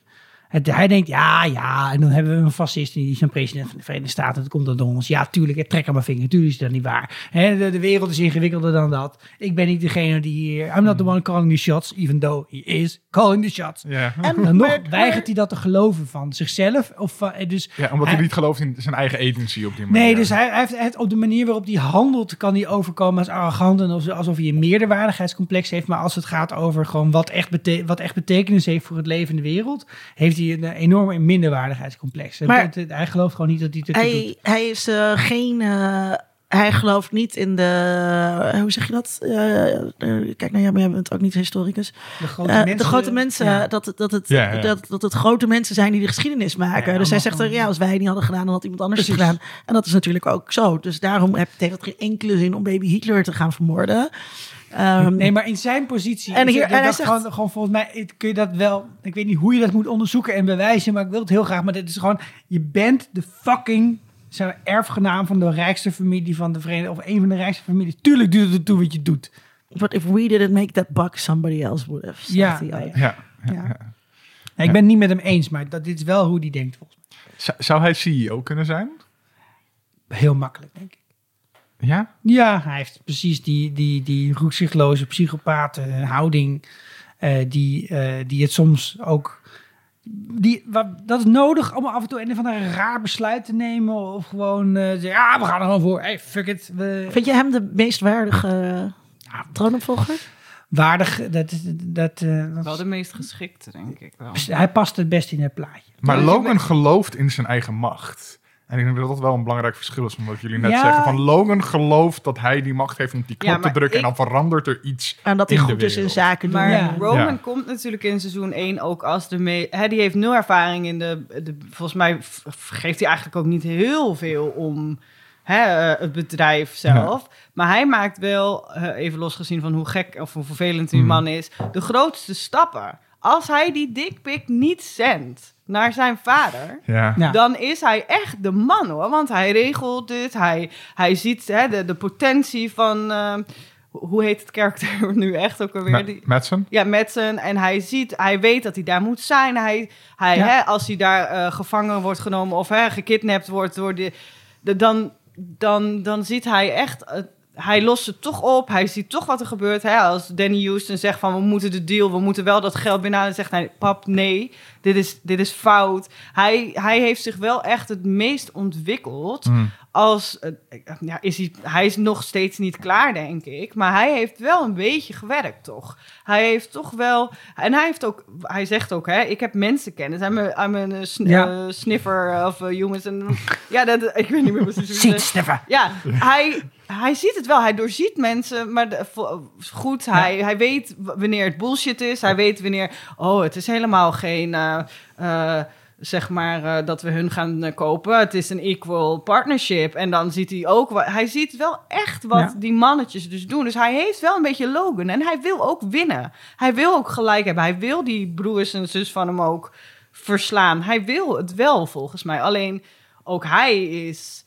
Het, hij denkt, ja, ja, en dan hebben we een fascist die is een president van de Verenigde Staten. Dat komt dan door ons. Ja, tuurlijk, ik trek aan mijn vinger. Tuurlijk is dat niet waar. Hè, de, de wereld is ingewikkelder dan dat. Ik ben niet degene die hier... I'm not the one calling the shots, even though he is calling the shots. Ja. En, Dan nog weigert hij dat te geloven van zichzelf. Of van, eh, dus ja, omdat hij hij- niet gelooft in zijn eigen agency op die manier. Nee, dus hij, hij heeft het op de manier waarop hij handelt, kan hij overkomen als arrogant en alsof, alsof hij een meerderwaardigheidscomplex heeft. Maar als het gaat over gewoon wat echt, bete- wat echt betekenis heeft voor het leven in de wereld, heeft hij een eh, enorme minderwaardigheidscomplex. Maar- Het- het- hij gelooft gewoon niet dat hij het ertoe doet. hij, hij is eh, geen. eh, hij gelooft niet in de. hoe zeg je dat? Eh, eh, kijk, nou ja, maar jij bent ook niet historicus. De grote mensen. de grote mensen, ja. dat, het- dat, het, Ja, ja. Dat, dat het grote mensen zijn die de geschiedenis maken. Ja, dus hij zegt er, ja, als wij het niet hadden gedaan, dan had iemand anders het gedaan. En dat is natuurlijk ook zo. Dus daarom heb- heeft het geen enkele zin om baby Hitler te gaan vermoorden. Ehm, Nee, maar in zijn positie. En is hier- het- en hij dat zegt- gewoon, gewoon volgens mij kun je dat wel. Ik weet niet hoe je dat moet onderzoeken en bewijzen, maar ik wil het heel graag. Maar dit is gewoon. Je bent de fucking maar, erfgenaam van de rijkste familie van de Verenigde. Of een van de rijkste families. Tuurlijk doet het ertoe wat je doet. But if we didn't make that buck, somebody else would have. Ja. Ja. Ja. Nee, ik ben het niet met hem eens, maar dat, dit is wel hoe die denkt volgens Zou- Zou hij CEO kunnen zijn? mij. Heel makkelijk, denk ik. Ja? Ja, hij heeft precies die, die, die roekzichtloze psychopaten houding. eh, die, eh, die het soms ook. Die, wat, dat is nodig om af en toe een van een raar besluit te nemen. Of gewoon eh, zeggen, ja, we gaan er gewoon voor. Hey, fuck it. We, Vind je hem de meest waardige uh, troonopvolger? waardig. Dat, dat, eh, dat- Wel de meest geschikte, denk ik wel. hij past het best in het plaatje. Maar Ja, je Logan gelooft in zijn eigen macht. En ik denk dat dat wel een belangrijk verschil is, omdat jullie net Ja. zeggen van Logan gelooft dat hij die macht heeft om die knop Ja, te drukken en dan verandert er iets. En dat hij in de goed is in zaken doen. Maar Ja. Roman Ja. komt natuurlijk in seizoen 1 ook als de me hè, Die heeft nul ervaring in de... de volgens mij geeft hij eigenlijk ook niet heel veel om hè, eh, het bedrijf zelf. Maar hij maakt wel, eh, even losgezien van hoe gek of hoe vervelend die Hmm. man is... de grootste stappen. Als hij die dickpic niet zendt naar zijn vader... Ja. Ja. Dan is hij echt de man hoor. Want hij regelt dit. Hij, hij ziet hè, de, de potentie van. eh, hoe heet het karakter nu echt ook alweer? Die, Madsen? ja, Madsen. En hij ziet, hij weet dat hij daar moet zijn. Hij, hij, Ja. hè, als hij daar eh, gevangen wordt genomen of hè, gekidnapt wordt door de, de dan, dan, dan ziet hij echt. Eh, hij lost het toch op. Hij ziet toch wat er gebeurt. Hè? Als Danny Houston zegt van we moeten de deal, we moeten wel dat geld binnenhalen, zegt hij pap nee, dit is, dit is fout. Hij, hij heeft zich wel echt het meest ontwikkeld Mm. als eh, ja, is hij, hij is nog steeds niet klaar, denk ik. Maar hij heeft wel een beetje gewerkt, toch? Hij heeft toch wel. En hij heeft ook. Hij zegt ook, hè, ik heb mensenkennis. I'm a, I'm a sn- Ja. eh, sniffer of eh, humans. En, ja, dat, ik weet niet meer precies hoe het- ja, hij, hij ziet het wel. Hij doorziet mensen, maar de- goed. Hij, hij weet wanneer het bullshit is. Hij weet wanneer, oh, het is helemaal geen, eh, eh, zeg maar, eh, dat we hun gaan kopen. Het is een equal partnership. En dan ziet hij ook, hij ziet wel echt wat Ja. die mannetjes dus doen. Dus hij heeft wel een beetje Logan. En hij wil ook winnen. Hij wil ook gelijk hebben. Hij wil die broers en zus van hem ook verslaan. Hij wil het wel, volgens mij. Alleen, ook hij is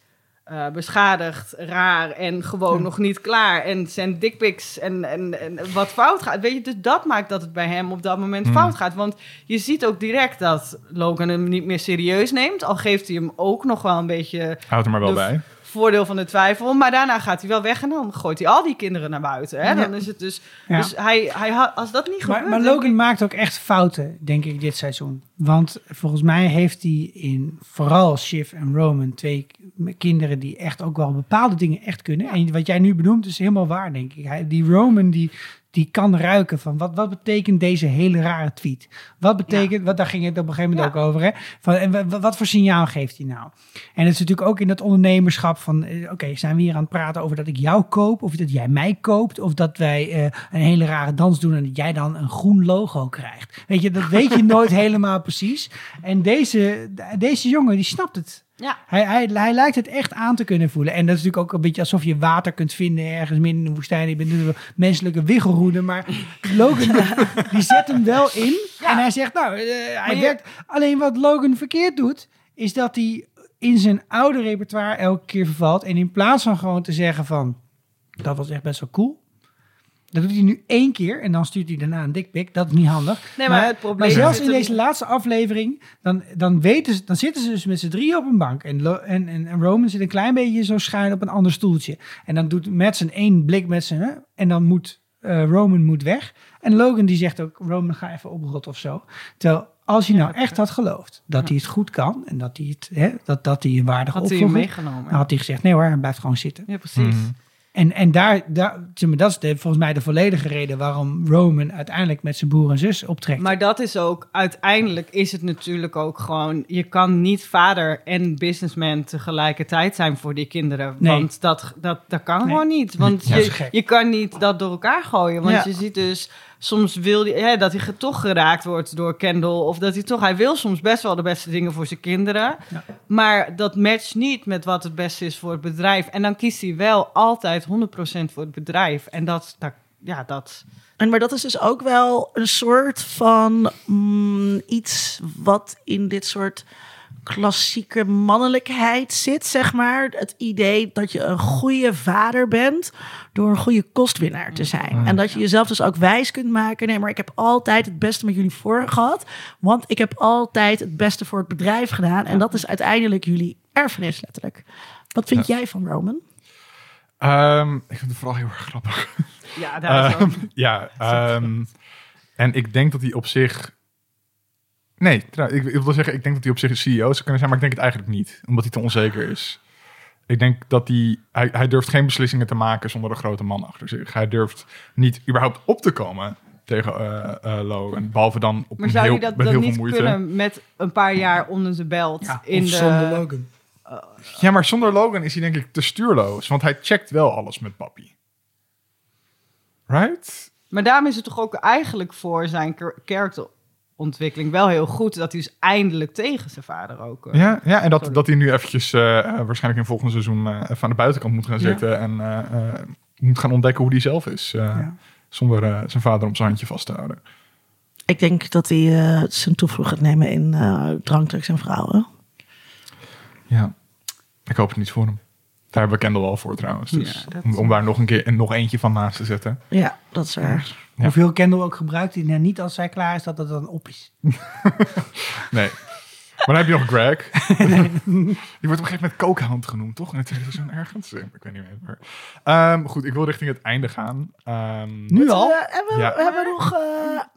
eh, beschadigd, raar en gewoon nog niet klaar. En zijn dickpics en, en, en wat fout gaat. Weet je, dus dat maakt dat het bij hem op dat moment Hmm. fout gaat. Want je ziet ook direct dat Logan hem niet meer serieus neemt. Al geeft hij hem ook nog wel een beetje Houd er maar wel bij. Voordeel van de twijfel. Maar daarna gaat hij wel weg en dan gooit hij al die kinderen naar buiten. Hè? Dan is het dus... Ja. Dus hij, hij, als dat niet Maar, gebeurt... maar denk Logan ik- maakt ook echt fouten, denk ik, dit seizoen. Want volgens mij heeft hij in vooral Shiv en Roman twee kinderen die echt ook wel bepaalde dingen echt kunnen. En wat jij nu benoemt is helemaal waar, denk ik. Hij, die Roman die, die kan ruiken van wat, wat betekent deze hele rare tweet? Wat betekent, wat, daar ging het op een gegeven moment Ja. ook over. Hè? Van, en wa- wa- wat voor signaal geeft hij nou? En het is natuurlijk ook in dat ondernemerschap van, eh, oké, zijn we hier aan het praten over dat ik jou koop, of dat jij mij koopt, of dat wij eh, een hele rare dans doen en dat jij dan een groen logo krijgt. Weet je, dat weet je nooit helemaal precies. En deze, deze jongen, die snapt het. Ja. Hij, hij, hij lijkt het echt aan te kunnen voelen. En dat is natuurlijk ook een beetje alsof je water kunt vinden ergens midden in de woestijn. Bent een menselijke wiggelroede. Maar Logan, die zet hem wel in. En hij zegt, nou, eh, hij je- werkt. Alleen wat Logan verkeerd doet, is dat hij in zijn oude repertoire elke keer vervalt. En in plaats van gewoon te zeggen van, dat was echt best wel cool. Dat doet hij nu één keer en dan stuurt hij daarna een dikpik. Dat is niet handig. Nee, maar het probleem maar zelfs in deze laatste aflevering, dan, dan, weten ze, dan zitten ze dus met z'n drieën op een bank. En, Lo- en, en, en Roman zit een klein beetje zo schuin op een ander stoeltje. En dan doet Madsen één blik met zijn... hè, En dan moet eh, Roman moet weg. En Logan die zegt ook, Roman ga even oprotten of zo. Terwijl als hij nou echt had geloofd dat hij het goed kan... en dat hij, het, hè, dat, dat hij een waardige Had opvolger... meegenomen. Dan had hij gezegd, nee hoor, hij blijft gewoon zitten. Ja, precies. Mhm. En, en daar, daar, zeg maar, dat is de, volgens mij de volledige reden waarom Roman uiteindelijk met zijn broer en zus optrekt. Maar dat is ook, uiteindelijk is het natuurlijk ook gewoon, je kan niet vader en businessman tegelijkertijd zijn voor die kinderen. Nee. Want dat, dat, dat kan Nee. gewoon niet. Want Ja, je, je kan niet dat door elkaar gooien. Want Ja. je ziet dus, soms wil hij, hè, dat hij toch geraakt wordt door Kendall. Of dat hij toch, hij wil soms best wel de beste dingen voor zijn kinderen. Ja. Maar dat matcht niet met wat het beste is voor het bedrijf. En dan kiest hij wel altijd 100% voor het bedrijf. En dat, dat ja, dat... En maar dat is dus ook wel een soort van mm, iets wat in dit soort klassieke mannelijkheid zit, zeg maar. Het idee dat je een goede vader bent door een goede kostwinnaar te zijn. En dat je jezelf dus ook wijs kunt maken. Nee, maar ik heb altijd het beste met jullie voor gehad. Want ik heb altijd het beste voor het bedrijf gedaan. En dat is uiteindelijk jullie erfenis, letterlijk. Wat vind jij van Roman? Ehm, ik vind het vooral heel erg grappig. Ja, daar is Ehm, ja, ehm, en ik denk dat hij op zich... Nee, trouw- ik, ik wil zeggen, ik denk dat hij op zich een CEO zou kunnen zijn, maar ik denk het eigenlijk niet, omdat hij te onzeker is. Ik denk dat hij, hij, hij durft geen beslissingen te maken zonder een grote man achter zich. Hij durft niet überhaupt op te komen tegen eh eh Logan, behalve dan op Maar een zou heel, je dat met dan heel veel niet moeite. kunnen met een paar jaar onder zijn belt? ja, in of de... zonder Logan. Ja, maar zonder Logan is hij denk ik te stuurloos, want hij checkt wel alles met papi. Right? Maar daarom is het toch ook eigenlijk voor zijn char- karakterontwikkeling wel heel goed dat hij dus eindelijk tegen zijn vader ook. eh, Ja, ja en dat, Sorry. dat hij nu eventjes eh, waarschijnlijk in volgend seizoen eh, even aan de buitenkant moet gaan Ja. zitten. En eh, eh, moet gaan ontdekken hoe hij zelf is. eh, Ja. Zonder eh, zijn vader om zijn handje vast te houden. Ik denk dat hij eh, zijn toevlucht gaat nemen in eh drank, drugs en vrouwen. Ja, ik hoop het niet voor hem. Daar hebben we Kendall al voor trouwens. Dus Ja, dat- om, om daar nog een keer en nog eentje van naast te zetten. Ja, dat is waar. Ja. Hoeveel Kendall ook gebruikt, die nou, niet als zij klaar is, dat het dan op is. Nee. Maar dan heb je nog Greg. Die wordt op een gegeven moment kookhound genoemd, toch? In het tweede seizoen ergens. Ik weet niet meer. Maar. Ehm, goed, ik wil richting het einde gaan. Ehm, Nu al? Hebben, we, Ja. hebben we nog... eh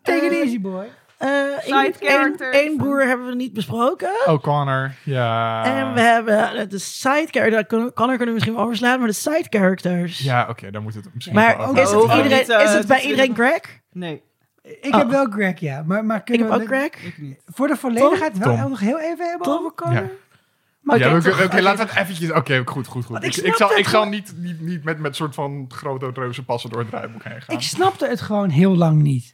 Take it eh, easy, boy. Eh, Side characters. één broer hebben we niet besproken. O'Connor, ja. En we hebben de side characters. Kan er kunnen we misschien wel overslaan, maar de side characters. Ja, oké, daar moet het misschien Maar wel is het, Oh, iedereen, niet, eh, is het bij het- iedereen Greg? Nee, Ik Oh. heb wel Greg, ja. Maar, maar Ik kunnen heb we ook Greg. ik niet. voor de volledigheid wel Tom. nog heel even hebben Tom? over Connor? Ja. Maar Ja, ik- oké, toch- oké, laten we het eventjes... Oké, goed, goed, goed. Ik, ik ik, zal, ik zal niet, niet, niet met, met soort van grote reuze passen door het draaiboek heen gaan. Ik snapte het gewoon heel lang niet.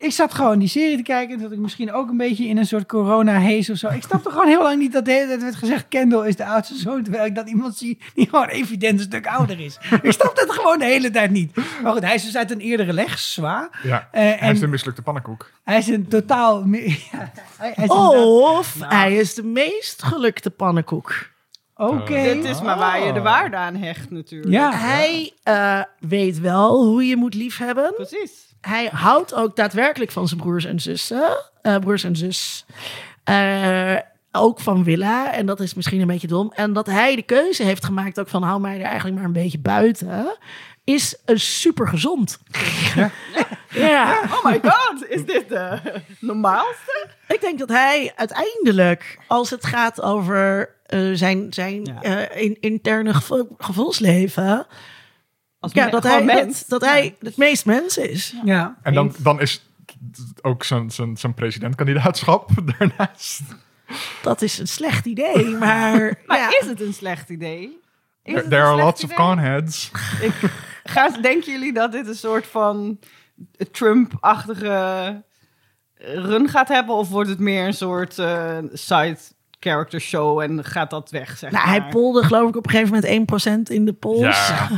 Ik zat gewoon die serie te kijken. en Dat ik misschien ook een beetje in een soort corona-haze of zo. Ik snapte gewoon heel lang niet dat de hele tijd werd gezegd... Kendall is de oudste zoon. Terwijl ik dat iemand zie die gewoon evident een stuk ouder is. ik snapte het gewoon de hele tijd niet. Maar goed, hij is dus uit een eerdere leg, zwaar. Ja, Eh, hij en is een mislukte pannenkoek. hij is een totaal... Ja, hij, hij is Oh. Of hij is de meest gelukte pannenkoek. Oké. Dit is maar waar je de waarde aan hecht natuurlijk. Ja. Hij eh, weet wel hoe je moet liefhebben. Precies. Hij houdt ook daadwerkelijk van zijn broers en zussen. eh, broers en zus. Eh, ook van Willa. En dat is misschien een beetje dom. En dat hij de keuze heeft gemaakt ook van hou mij er eigenlijk maar een beetje buiten. Is een super gezond. Ja. Oh my god, is dit de normaalste? Ik denk dat hij uiteindelijk, als het gaat over eh, zijn, zijn Ja. in, interne gevo- gevoelsleven, Als ja, dat, hij, mens. dat, dat hij het meest mens is. Ja. En dan, dan is ook zijn, zijn, zijn presidentkandidaatschap daarnaast. Dat is een slecht idee, maar, Maar ja. is het een slecht idee? Is There, are lots of conheads. Denken jullie dat dit een soort van Trump-achtige run gaat hebben? Of wordt het meer een soort eh, side character show en gaat dat weg, zeg Nou, maar? hij polde geloof ik op een gegeven moment 1% in de polls. Ja.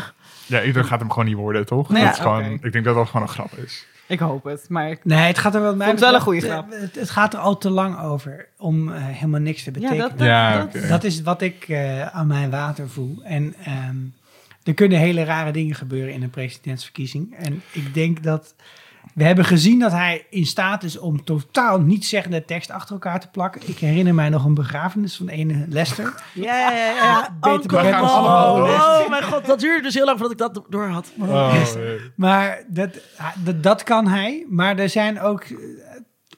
Ja, iedereen gaat hem gewoon niet worden, toch? Nee, dat is gewoon. Ik denk dat dat gewoon een grap is. Ik hoop het, maar ik- Nee, het gaat er wel het wel een goede grap. Het, het gaat er al te lang over om eh, helemaal niks te ja, betekenen. dat, Ja. Dat is wat ik eh, aan mijn water voel. En ehm, er kunnen hele rare dingen gebeuren in een presidentsverkiezing. En ik denk dat we hebben gezien dat hij in staat is om totaal niet zeggende tekst achter elkaar te plakken. Ik herinner mij nog een begrafenis van ene Lester. Ja, ja, ja. ja. Beter Ook- bekend als oh, allemaal oh, mijn god, dat duurde dus heel lang voordat ik dat door had. Oh. Maar dat, dat, dat kan hij. Maar er zijn ook, eh,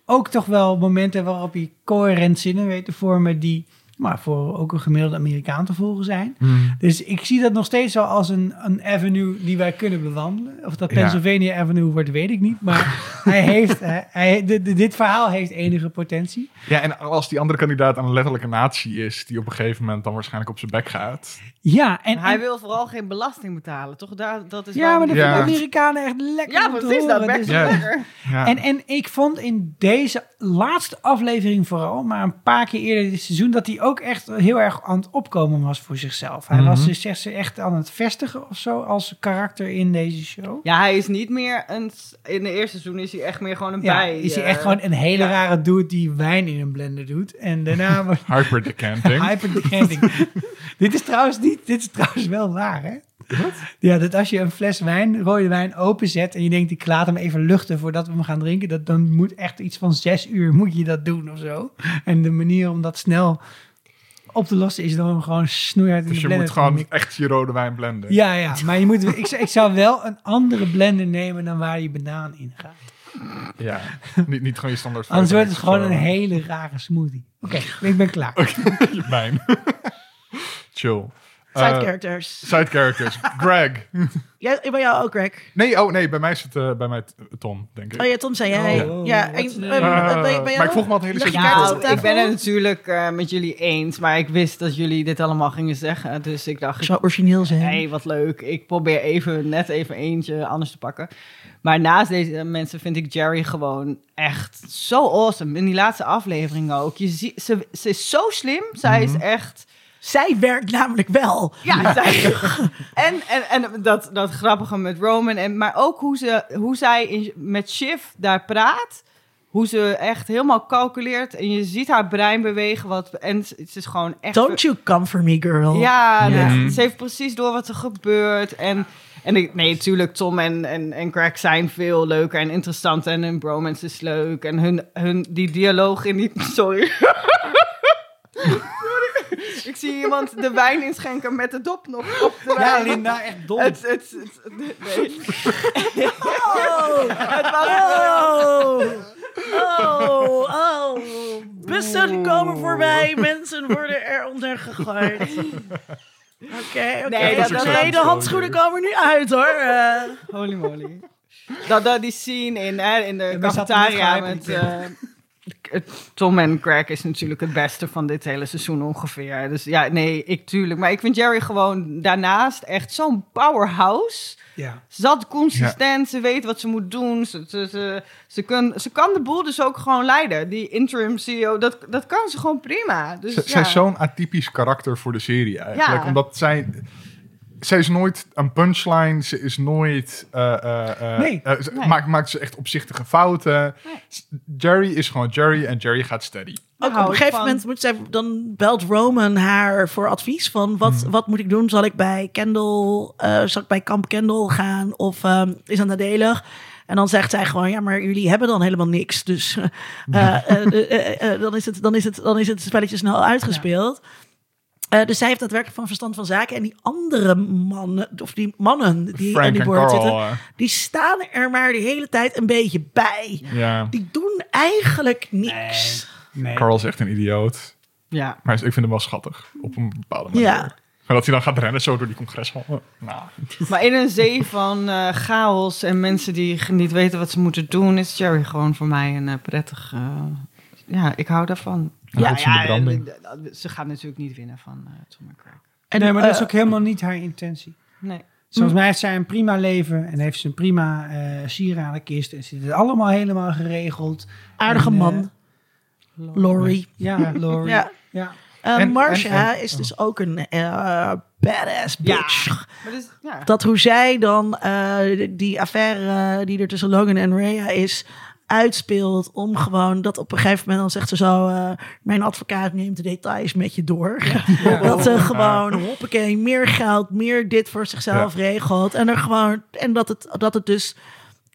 ook toch wel momenten waarop hij coherent zinnen weet te vormen die maar voor ook een gemiddelde Amerikaan te volgen zijn. Hmm. Dus ik zie dat nog steeds wel als een, een avenue die wij kunnen bewandelen. Of dat Ja. Pennsylvania Avenue wordt, weet ik niet. Maar hij heeft, hij, de- dit verhaal heeft enige potentie. Ja, en als die andere kandidaat een letterlijke natie is, die op een gegeven moment dan waarschijnlijk op zijn bek gaat. Ja, en, hij en- wil vooral geen belasting betalen, toch? Daar, dat is ja maar dat Ja. vinden Amerikanen echt lekker Ja, om te precies, dat werkt Dus- Ja. lekker. Ja. En, en ik vond in deze laatste aflevering vooral, maar een paar keer eerder dit seizoen, dat hij ook echt heel erg aan het opkomen was voor zichzelf. Hij Mhm. was dus echt, echt aan het vestigen of zo als karakter in deze show. Ja, hij is niet meer een... In de eerste seizoen is hij echt meer gewoon een Ja, bij. is hij eh, echt gewoon een hele ja. rare dude die wijn in een blender doet. En daarna wordt Hyper decanting. hyperdecanting. dit is trouwens niet, dit is trouwens wel waar, hè? Ja, dat als je een fles wijn, rode wijn openzet en je denkt, ik laat hem even luchten voordat we hem gaan drinken, dat, dan moet echt iets van zes uur moet je dat doen of zo. En de manier om dat snel op te lossen is hem gewoon snoeihard in Dus de je blender moet te gewoon echt je rode wijn blenden. Ja, ja, maar je moet, ik, zou- ik zou wel een andere blender nemen dan waar die banaan in gaat. Ja. niet, niet gewoon je standaard. Anders wordt het Fanta gewoon een zo. hele rare smoothie. Oké, ik ben klaar. Wijn. Chill. Side Eh, characters. Side characters. Greg. Ja, bij jou ook, Greg. Nee, oh nee, bij mij is het eh, bij mij t- Tom, denk ik. Oh ja, Tom zei jij. Oh, ja, wat en, eh, ben maar ik ook? vroeg me al het hele Leg je op Nou, ik ben het natuurlijk eh, met jullie eens, maar ik wist dat jullie dit allemaal gingen zeggen. Dus ik dacht, Ik zou origineel zijn. hey, wat leuk. Ik probeer even, net even eentje anders te pakken. Maar naast deze mensen vind ik Jerry gewoon echt zo awesome. In die laatste aflevering ook. Je ziet, ze, ze is zo slim. Zij is echt... Zij werkt namelijk wel. Ja, zij, en, en, en dat, dat grappige met Roman. En, maar ook hoe, ze, hoe zij in, met Shiv daar praat. hoe ze echt helemaal calculeert. En je ziet haar brein bewegen. Wat, en het is gewoon echt... Don't you come for me, girl. Ja, Ja. dat- ze heeft precies door wat er gebeurt. En, en ik, nee, natuurlijk, Tom en, en, en Greg zijn veel leuker en interessanter. En hun bromance is leuk. En hun, hun, die dialoog in die... Sorry. Zie iemand de wijn inschenken met de dop nog op de Ja, wijn. Linda, echt dom. Het, het, het, nee. Oh, Het was, oh, oh, oh. Bussen komen voorbij, mensen worden er onder gegooid. Oké, oké. Nee, dat- dat- Nee, de handschoenen komen nu uit hoor. Eh, Holy moly. Dat, dat die scene in, hè, in de we zaten net cafetaria gehyped, met... eh, Tom en Greg is natuurlijk het beste van dit hele seizoen ongeveer. Dus ja, nee, ik tuurlijk. Maar ik vind Jerry gewoon daarnaast echt zo'n powerhouse. Ja. Ze zat consistent, ze weet wat ze moet doen. Ze, ze, ze, ze, kan, ze kan de boel dus ook gewoon leiden. Die interim CEO, dat, dat kan ze gewoon prima. Dus, ja. Zij is zo'n atypisch karakter voor de serie eigenlijk. Ja. Omdat zij... Zij is nooit een punchline. Ze is nooit... eh, eh, eh, Nee. ze- Nee. Maakt, maakt ze echt opzichtige fouten. Jerry is gewoon Jerry en Jerry gaat steady. Ook op een gegeven van. moment moet zij, dan belt Roman haar voor advies van wat, Hmm. wat moet ik doen? Zal ik bij Kendall, eh, zal ik bij Kamp Kendall gaan of ehm, is dat nadelig? En dan zegt zij gewoon, ja, maar jullie hebben dan helemaal niks. Dus dan, is het, dan, is het, dan is het spelletje snel uitgespeeld. Eh, dus zij heeft daadwerkelijk van verstand van zaken. En die andere mannen, of die mannen die Frank die en boord Carl. zitten, eh, die staan er maar de hele tijd een beetje bij. ja. Die doen eigenlijk niks. Nee. Carl is echt een idioot. Ja. Maar ik vind hem wel schattig. Op een bepaalde manier. Ja. Maar dat hij dan gaat rennen zo door die congreshallen. Nou, Maar in een zee van eh, chaos en mensen die niet weten wat ze moeten doen, is Jerry gewoon voor mij een eh, prettig. eh, ja, ik hou daarvan. Branding. eh, ze gaat natuurlijk niet winnen van eh Tom. En, nee, maar dat is eh, ook helemaal niet haar intentie. Nee. Volgens mij heeft zij een prima leven en heeft ze een prima eh sieradenkist. En zit het allemaal helemaal geregeld. aardige En, eh, man, Laurie. Ja, Laurie. Ja. ja. Uh, En- Marcia en- is dus ook een eh, badass Ja. bitch. Maar dus, ja. Dat hoe zij dan eh, die affaire eh, die er tussen Logan en Rhea is uitspeelt om gewoon dat op een gegeven moment dan zegt ze zo eh, mijn advocaat neemt de details met je door. Dat ze gewoon hoppakee meer geld meer dit voor zichzelf regelt. En er gewoon en dat het dat het dus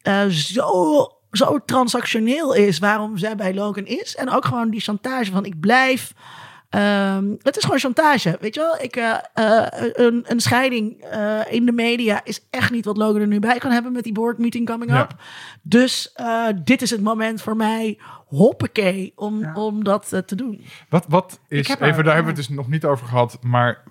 eh, zo zo transactioneel is waarom zij bij Logan is. En ook gewoon die chantage van ik blijf Ehm, het is gewoon chantage, weet je wel? Ik, eh, eh, een, een scheiding eh, in de media is echt niet wat Logan er nu bij kan hebben met die board meeting coming Ja. up. Dus eh, dit is het moment voor mij, hoppakee, om, Ja. om dat te doen. Wat, wat is, heb even haar- daar hebben we het dus nog niet over gehad, maar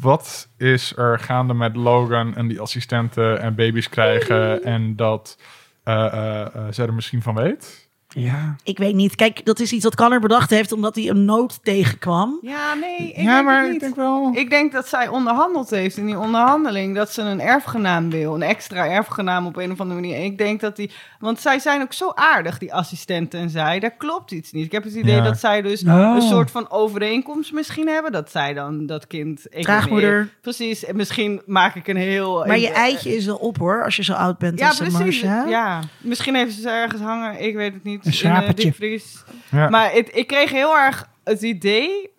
wat is er gaande met Logan en die assistenten en baby's krijgen en dat eh eh, eh, zij er misschien van weet? Ja. Ik weet niet. Kijk, dat is iets wat Connor bedacht heeft omdat hij een nood tegenkwam. ja, nee, ik ja, denk maar het ik denk wel. Ik denk dat zij onderhandeld heeft in die onderhandeling dat ze een erfgenaam wil, een extra erfgenaam op een of andere manier. En ik denk dat die, want zij zijn ook zo aardig, die assistenten en zij. Daar klopt iets niet. Ik heb het idee Ja. dat zij dus Oh. een soort van overeenkomst misschien hebben, dat zij dan dat kind. Draagmoeder. Precies. En misschien maak ik een heel. Maar je eitje is wel op hoor, als je zo oud bent Ja, als precies. Marcia. Ja, misschien heeft ze ergens hangen. Ik weet het niet. Een In schapertje. de diepvries. Ja. Maar het, ik kreeg heel erg het idee.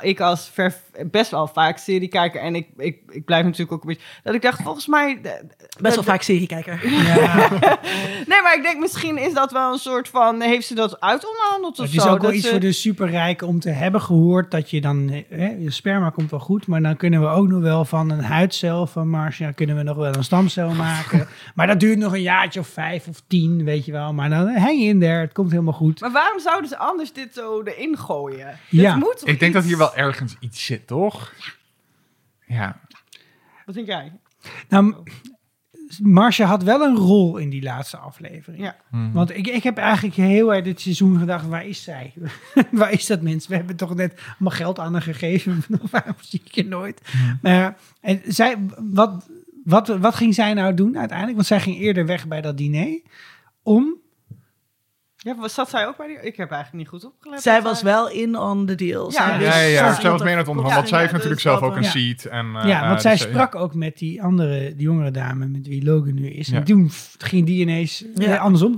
ik als ver, best wel vaak serie kijken en ik, ik, ik blijf natuurlijk ook een beetje. Dat ik dacht, volgens mij. Best wel vaak seriekijker. Nee, maar ik denk misschien is dat wel een soort van. Heeft ze dat uitonderhandeld of Het is zo? ook wel iets ze- voor de superrijken om te hebben gehoord dat je dan, hè, je sperma komt wel goed, maar dan kunnen we ook nog wel van een huidcel van Marcia, kunnen we nog wel een stamcel maken. maar dat duurt nog een jaartje of vijf of tien, weet je wel. Maar dan hang in there, het komt helemaal goed. Maar waarom zouden ze anders dit zo erin gooien? Ja. Dit moet Ik denk dat hier wel ergens iets zit, toch? Ja. Wat denk jij? Nou, Marcia had wel een rol in die laatste aflevering. Ja. Want ik, ik heb eigenlijk heel erg dit seizoen gedacht, waar is zij? waar is dat mens? We hebben toch net allemaal geld aan haar gegeven. Waarom zie ik je nooit? Maar en zij, wat, wat, wat ging zij nou doen uiteindelijk? Want zij ging eerder weg bij dat diner. Om... Ja, was- zat zij ook bij die? Ik heb eigenlijk niet goed opgelet. Zij was wel in on the deal. Ja, Zij ja, Ja, ja, ja. zij Zij was mee aan het er- onderhandelen. Want zij heeft Ja, natuurlijk dus zelf ook een seat. En, eh, ja, want eh, zij dus, eh, sprak ook met die andere, die jongere dame met wie Logan nu is. Ja. En toen ging die ineens, Ja. eh, andersom,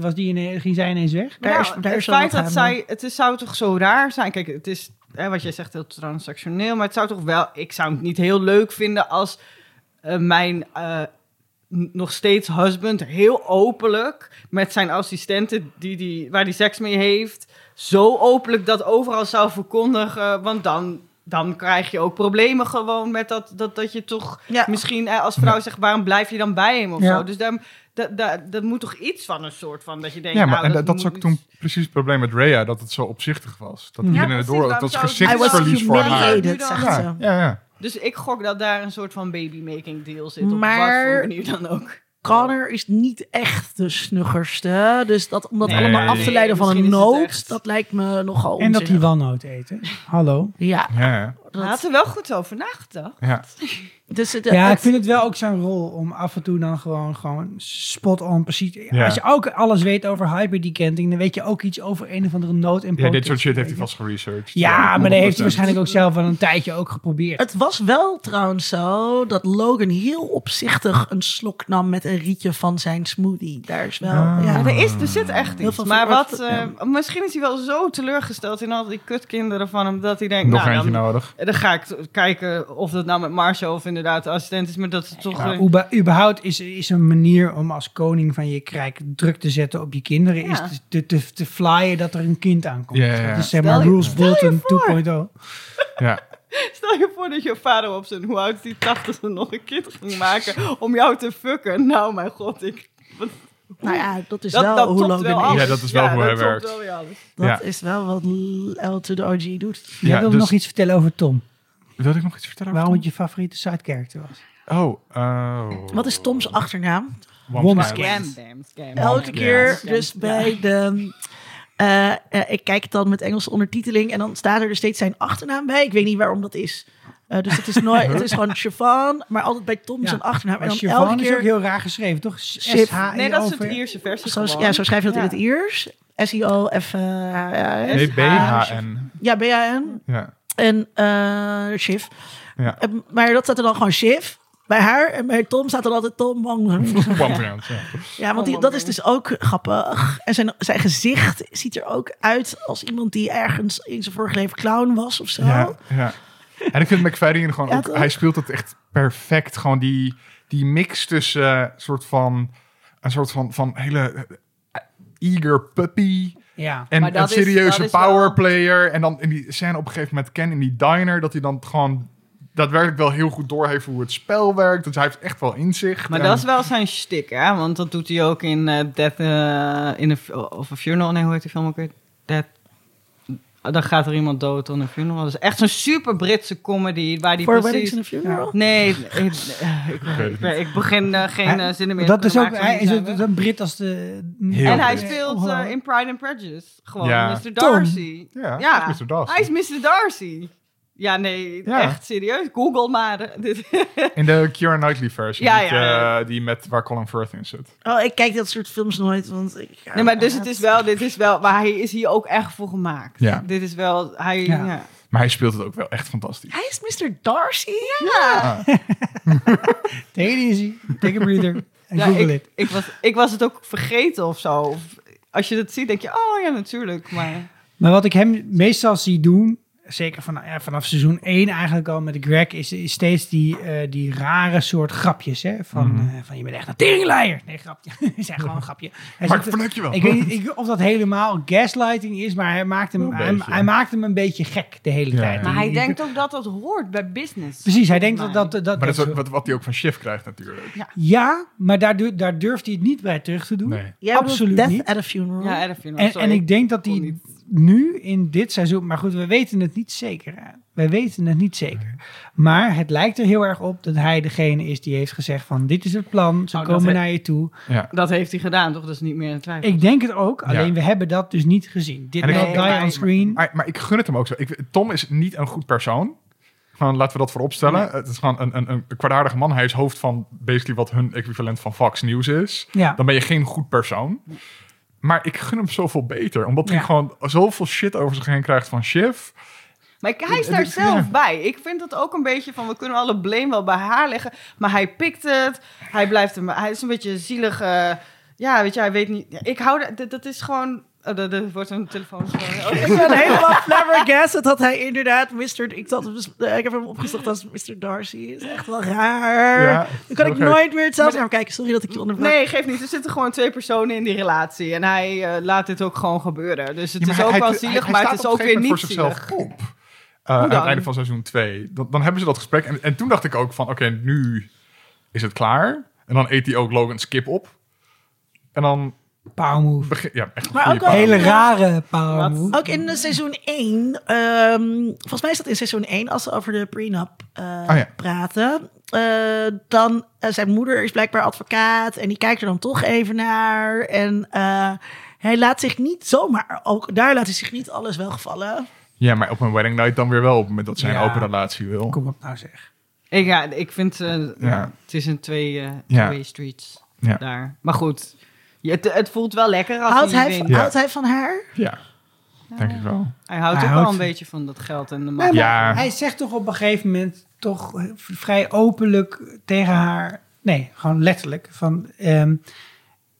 was die ineens, ging zij ineens weg. Daar Nou, is- daar het feit dat zij, het is, zou toch zo raar zijn. Kijk, het is hè, wat jij zegt heel transactioneel, maar het zou toch wel. Ik zou het niet heel leuk vinden als eh, mijn eh, nog steeds husband heel openlijk met zijn assistenten die, die, waar hij seks mee heeft, zo openlijk dat overal zou verkondigen, want dan. Dan krijg je ook problemen gewoon met dat, dat, dat je toch Ja. misschien eh, als vrouw zegt... waarom blijf je dan bij hem of Ja. zo? Dus daar, dat, dat, dat moet toch iets van een soort van... dat je denkt, Ja, maar nou, en dat, dat is ook toen precies het probleem met Rhea, dat het zo opzichtig was. Dat binnen precies, door, dat was gezichtsverlies voor haar. Ja, ja, ja. Dus ik gok dat daar een soort van babymaking deal zit. Op Maar- wat voor manier dan ook. Connor is niet echt de snuggerste. Dus dat, om dat Nee. allemaal af te leiden van een nood, dat lijkt me nogal En dat die onzinnig. walnoot eten. Hallo. Ja, ja. Hij had er wel goed over nagedacht. ja. dus het, Ja, ik vind het wel ook zijn rol om af en toe dan gewoon, gewoon spot on precies. Ja. Als je ook alles weet over hyperdecanting, dan weet je ook iets over een of andere nood en ja, dit soort shit heeft hij vast geresearched. Ja, maar dat heeft hij 100%. waarschijnlijk ook zelf wel een tijdje ook geprobeerd. het was wel trouwens zo dat Logan heel opzichtig een slok nam met een rietje van zijn smoothie. Daar is wel, Ah. ja. Ja, er, is, er zit echt Heel iets. veel Maar wat- eh, misschien is hij wel zo teleurgesteld in al die kutkinderen van hem... dat hij denkt, Nog nou, eentje dan, nodig. Dan ga ik kijken of dat nou met Marshall of inderdaad de assistent is. Maar dat is toch... Ja, überhaupt is, is een manier om als koning van je krijk druk te zetten op je kinderen, Ja. is te, te, te, flyen dat er een kind aankomt. Ja, ja, is zeg maar je- Rules Bolton voor. 2.0. Ja. Stel je voor dat je vader op zijn, hoe oud is die, 80 nog een kind ging maken om jou te fucken. Nou, mijn god, ik... wat- Nou ja, dat is dat, wel dat hoe Logan wel is. Ja, dat is wel hoe hij werkt. wel weer alles. Dat Ja. is wel wat L to the OG doet. Jij Ja, wilde dus- nog iets vertellen over Tom. Wil ik nog iets vertellen? over Waarom het je favoriete side character was. Oh, oh. Wat is Tom's achternaam? Womscan. Scam, damn, scam. Elke keer dus bij de... eh, eh, ik kijk het dan met Engelse ondertiteling en dan staat er dus steeds zijn achternaam bij. Ik weet niet waarom dat is. Eh, dus het is nooit, het is gewoon Siobhan, maar altijd bij Tom Ja. zijn achternaam. En dan Siobhan elke is ook keer, heel raar geschreven, toch? Sip. Nee, dat is het Ierse versie zo, ja, zo schrijf je dat Ja. in het Iers. S-I-O-F... eh, Nee, B-H-N. ja, B-A-N. Ja. En eh Shiv. Ja. Maar dat staat er dan gewoon Shiv. Bij haar en bij Tom staat er altijd Tom Wang. Ja. Ja, want die, dat is dus ook grappig. En zijn, zijn gezicht ziet er ook uit als iemand die ergens in zijn vorige leven clown was of zo. Ja, ja. En ik vind McFadden gewoon Ja, ook, hij speelt het echt perfect. Gewoon die, die mix tussen eh, soort van, een soort van, van hele eh, eager puppy Ja. en een serieuze is wel- powerplayer. En dan in die scène op een gegeven moment Ken in die diner, dat hij dan gewoon daadwerkelijk wel heel goed doorheeft hoe het spel werkt. Dus hij heeft echt wel inzicht. Maar En- dat is wel zijn shtick, hè? Want dat doet hij ook in eh, Death in a, of a Funeral. Nee, hoe heet die film ook weer? Death... Dan gaat er iemand dood on a funeral. Dat is echt zo'n super Britse comedy waar die Voor precies... Weddings in a Funeral? Nee, ik, ik, ik, begin eh, geen Hij- eh, zinnen meer dat te is ook, hij is een Brit als de... Heel En hij speelt Ongelooflijk. eh, in Pride and Prejudice. Gewoon Ja. Mr. Darcy. Ja, Ja. hij is Mr. Darcy. Hij is Mr. Darcy. Ja, nee, Ja. echt serieus. Google maar. Dit- In de Keira Knightley versie, Ja, ja, ja. eh, die met waar Colin Firth in zit. Oh, ik kijk dat soort films nooit, want ik... Nee, maar dus het is wel, dit is wel, maar hij is hier ook echt voor gemaakt. Ja. Dit is wel, hij, Ja. ja. Maar hij speelt het ook wel echt fantastisch. Hij is Mr. Darcy? Take it easy, take a breather. En Ja, google ik, it. ik, was, ik was het ook vergeten of zo. Of, als je dat ziet, denk je, oh ja, natuurlijk. Maar Maar wat ik hem meestal zie doen, zeker van, ja, vanaf seizoen 1 eigenlijk al met Greg, is, is steeds die, eh, die rare soort grapjes. Hè? Van, Mhm. eh, van je bent echt een teringleier. Nee, grapje. is echt gewoon een grapje. Hij Maar ik je wel. ik weet niet ik- of dat helemaal gaslighting is, maar hij maakt hem, Een hij, beetje. hij maakt hem een beetje gek de hele Ja, tijd. ja. Maar hij denkt ook dat dat hoort bij business. Precies, hij denkt dat dat... dat, Maar dat is dat ook wat, wat hij ook van Shift krijgt natuurlijk. Ja, maar daar, daar durft hij het niet bij terug te doen. Nee. Absoluut Death niet. at a Funeral? Ja, Adam Funeral, En, en ik denk dat hij. Nu in dit seizoen, maar goed, we weten het niet zeker. hè. Wij weten het niet zeker. Maar het lijkt er heel erg op dat hij degene is die heeft gezegd van dit is het plan, ze Oh, komen naar je toe. Ja. Dat heeft hij gedaan, toch? Dat is niet meer een twijfel. Ik denk het ook, alleen Ja. we hebben dat dus niet gezien. Dit die maar- on screen. Maar, maar ik gun het hem ook zo. Ik, Tom is niet een goed persoon. Gewoon, laten we dat voorop stellen. Het is gewoon een, een, een kwaadaardige man. Hij is hoofd van basically wat hun equivalent van Fox News is. Ja. Dan ben je geen goed persoon. Maar ik gun hem zoveel beter. Omdat hij gewoon zoveel shit over zich heen krijgt van Shiv. Maar ik- hij is daar zelf ja. bij. Ik vind dat ook een beetje van, we kunnen alle blame wel bij haar leggen. Maar hij pikt het. Hij blijft hem, hij is een beetje zielig. ja, weet je, hij weet niet. ja, Ik hou, da- dat, dat is gewoon, oh, dat, dat wordt een telefoon. Oh, Ik ben helemaal flabbergasted dat hij inderdaad Mr. Ik, had, hem dus- eh, ik heb hem opgezocht als Mr. Darcy. is echt wel raar. Ja, Dan kan ik nooit meer hetzelfde naar hem kijken. Sorry dat ik je onderbrak. Nee, geeft niet. Er zitten gewoon twee personen in die relatie. En hij eh, laat dit ook gewoon gebeuren. Dus het Ja, is ook hij- wel zielig, hij maar het is ook weer niet voor zielig. zichzelf op. Uh, aan het einde van seizoen 2. Dan, dan hebben ze dat gesprek. En, en toen dacht ik ook van, oké, nu is het klaar. En dan eet hij ook Logan's kip op. En dan Power move. begin... Ja, echt een Maar ook wel- pauze. Hele rare power Wat? move. Ook in de seizoen 1, ehm, volgens mij is dat in seizoen 1, als ze over de prenup eh, Oh ja. praten. eh, dan, eh, zijn moeder is blijkbaar advocaat en die kijkt er dan toch even naar. En eh, hij laat zich niet zomaar, ook daar laat hij zich niet alles wel gevallen. Ja, maar op een wedding night dan weer wel. Op het moment dat zij een Ja. open relatie wil. Kom op nou zeg. Ik, ja, ik vind, eh, Ja. het is een twee, Ja. twee streets Ja. daar. Maar goed, je, het, het voelt wel lekker als Houdt hij van, Ja. houdt hij van haar? Ja, denk ik wel. Hij houdt Hij ook houdt wel een beetje van dat geld en de Nee, maar Ja. Hij zegt toch op een gegeven moment toch vrij openlijk tegen haar. Nee, gewoon letterlijk. Van ehm,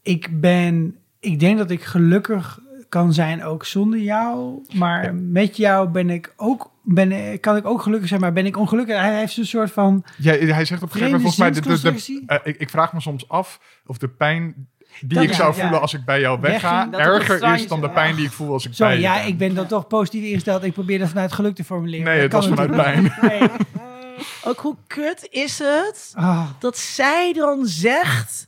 ik ben. Ik denk dat ik gelukkig kan zijn ook zonder jou. Maar Ja. met jou ben ik ook. Ben, kan ik ook gelukkig zijn, maar ben ik ongelukkig? Hij heeft een soort van. Ja, hij zegt op een gegeven moment volgens mij... De, de, de- zinsconstructie? eh, ik, ik vraag me soms af of de pijn die Dat- ik zou ja. voelen als ik bij jou wegga... Wegging, erger is dan de pijn die ik voel als ik Sorry, bij je ja, ben. ik ben dan toch positief ingesteld. Ik probeer dat vanuit geluk te formuleren. Nee, Dat het was vanuit pijn. Nee. Ook hoe kut is het Ah, dat zij dan zegt.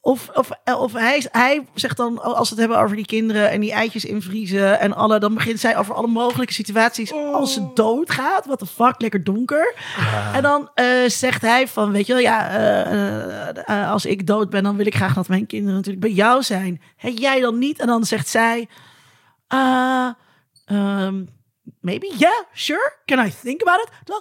Of, of, of hij, hij zegt dan, als we het hebben over die kinderen en die eitjes invriezen en alle, dan begint zij over alle mogelijke situaties als ze doodgaat. Wat de fuck, lekker donker. En dan eh, zegt hij van, weet je wel, ja, eh, eh, als ik dood ben, dan wil ik graag dat mijn kinderen natuurlijk bij jou zijn. Hé, jij dan niet? En dan zegt zij, ah, ehm, maybe, yeah, sure, can I think about it?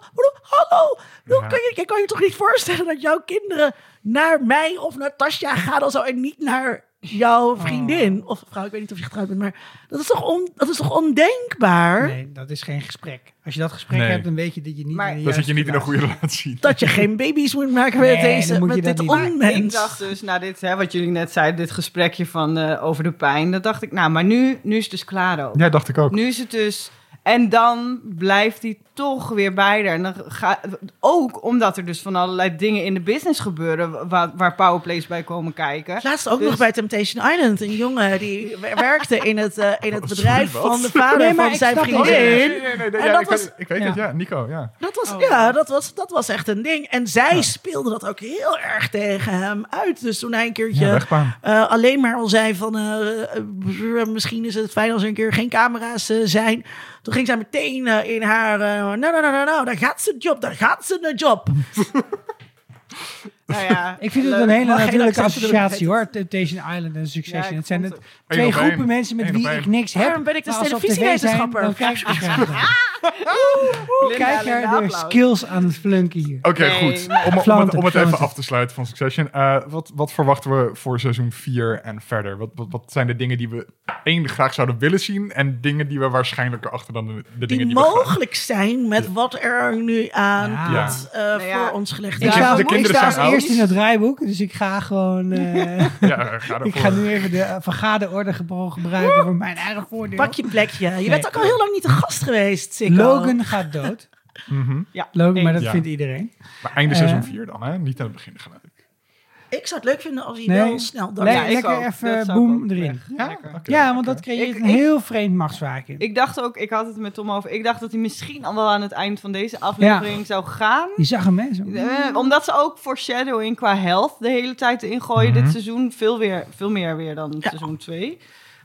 Hallo, Ja. kan, je, je kan je toch niet voorstellen dat jouw kinderen naar mij of naar Tasja gaan of zo en niet naar jouw vriendin of vrouw, ik weet niet of je getrouwd bent, maar dat is toch, on, dat is toch ondenkbaar nee, dat is geen gesprek. Als je dat gesprek Nee. hebt, dan weet je dat je niet. Maar- in de Dan zit je juiste niet in een goede relatie. dat je geen baby's moet maken met, Nee, deze, dan moet je dat dit niet. Maar onmens. Ik dacht dus, na dit, hè, wat jullie net zeiden, dit gesprekje van, eh, over de pijn. Dat dacht ik, nou, maar nu, nu is het dus klaar ook. Ja, dacht ik ook. Nu is het dus... En dan blijft hij toch weer bij. En dan ga, ook omdat er dus van allerlei dingen in de business gebeuren... waar, waar powerplays bij komen kijken. Laatst ook Dus- nog bij Temptation Island. Een jongen die wer- werkte in het, eh, in het Oh, bedrijf sorry, wat? van de vader Nee, van zijn het. vriendin. Nee, nee, nee, nee, nee, En ja, dat ik, was- weet, ik weet ja. het, ja. Nico, ja. Dat was, Oh. ja, dat was, dat was echt een ding. En zij speelde dat ook heel erg tegen hem uit. Dus toen hij een keertje eh, alleen maar al zei van... eh, misschien is het fijn als er een keer geen camera's eh, zijn. Toen ging zij meteen in haar... eh, nou, nou, nou, nou, nou, daar gaat ze job, daar gaat ze een job. Nou ja, Ik vind het een hele Mag geen natuurlijke associatie hoor. Temptation Island en Succession. Ja, ik het zijn vond het het- twee groepen mensen met wie ik niks heb. Daarom ben ik dus zijn, televisiewetenschapper. dan kijk ik Kijk naar de applaus. skills aan het flunken hier. Oké, Nee, goed. Om, om, het, Flaunten, om het even af te sluiten van Succession. eh, wat, wat verwachten we voor seizoen 4 en verder? Wat, wat, wat zijn de dingen die we één graag zouden willen zien... en dingen die we waarschijnlijker achter dan de, de Die dingen die we graag... mogelijk zijn met wat er nu aan Ja. eh, Nou ja, voor ons gelegd Ik de is. sta, de ik kinderen zijn eerst in het draaiboek, dus ik ga gewoon... eh, Ja, ga ik ga nu even de vergadeorde gebro- gebruiken voor mijn eigen voordeel. Pak je plekje. Je Nee. bent ook al heel lang niet een gast geweest, Sikko. Logan gaat dood. Mhm. Ja, Logan, maar dat Ja. vindt iedereen. Maar einde Eh, seizoen 4 dan, hè? Niet aan het begin gelijk. Ik zou het leuk vinden als hij Nee. wel snel dood Nee, lekker ook. even boom erin. Ja? Want dat creëert Ik- een ik- heel vreemd machtsvacuum. Ik dacht ook, ik had het met Tom over. Ik dacht dat hij misschien al wel aan het eind van deze aflevering zou gaan. Je zag hem, hè? zo. Eh, omdat ze ook foreshadowing qua health de hele tijd ingooien Mhm. dit seizoen. Veel, weer, veel meer weer dan seizoen 2.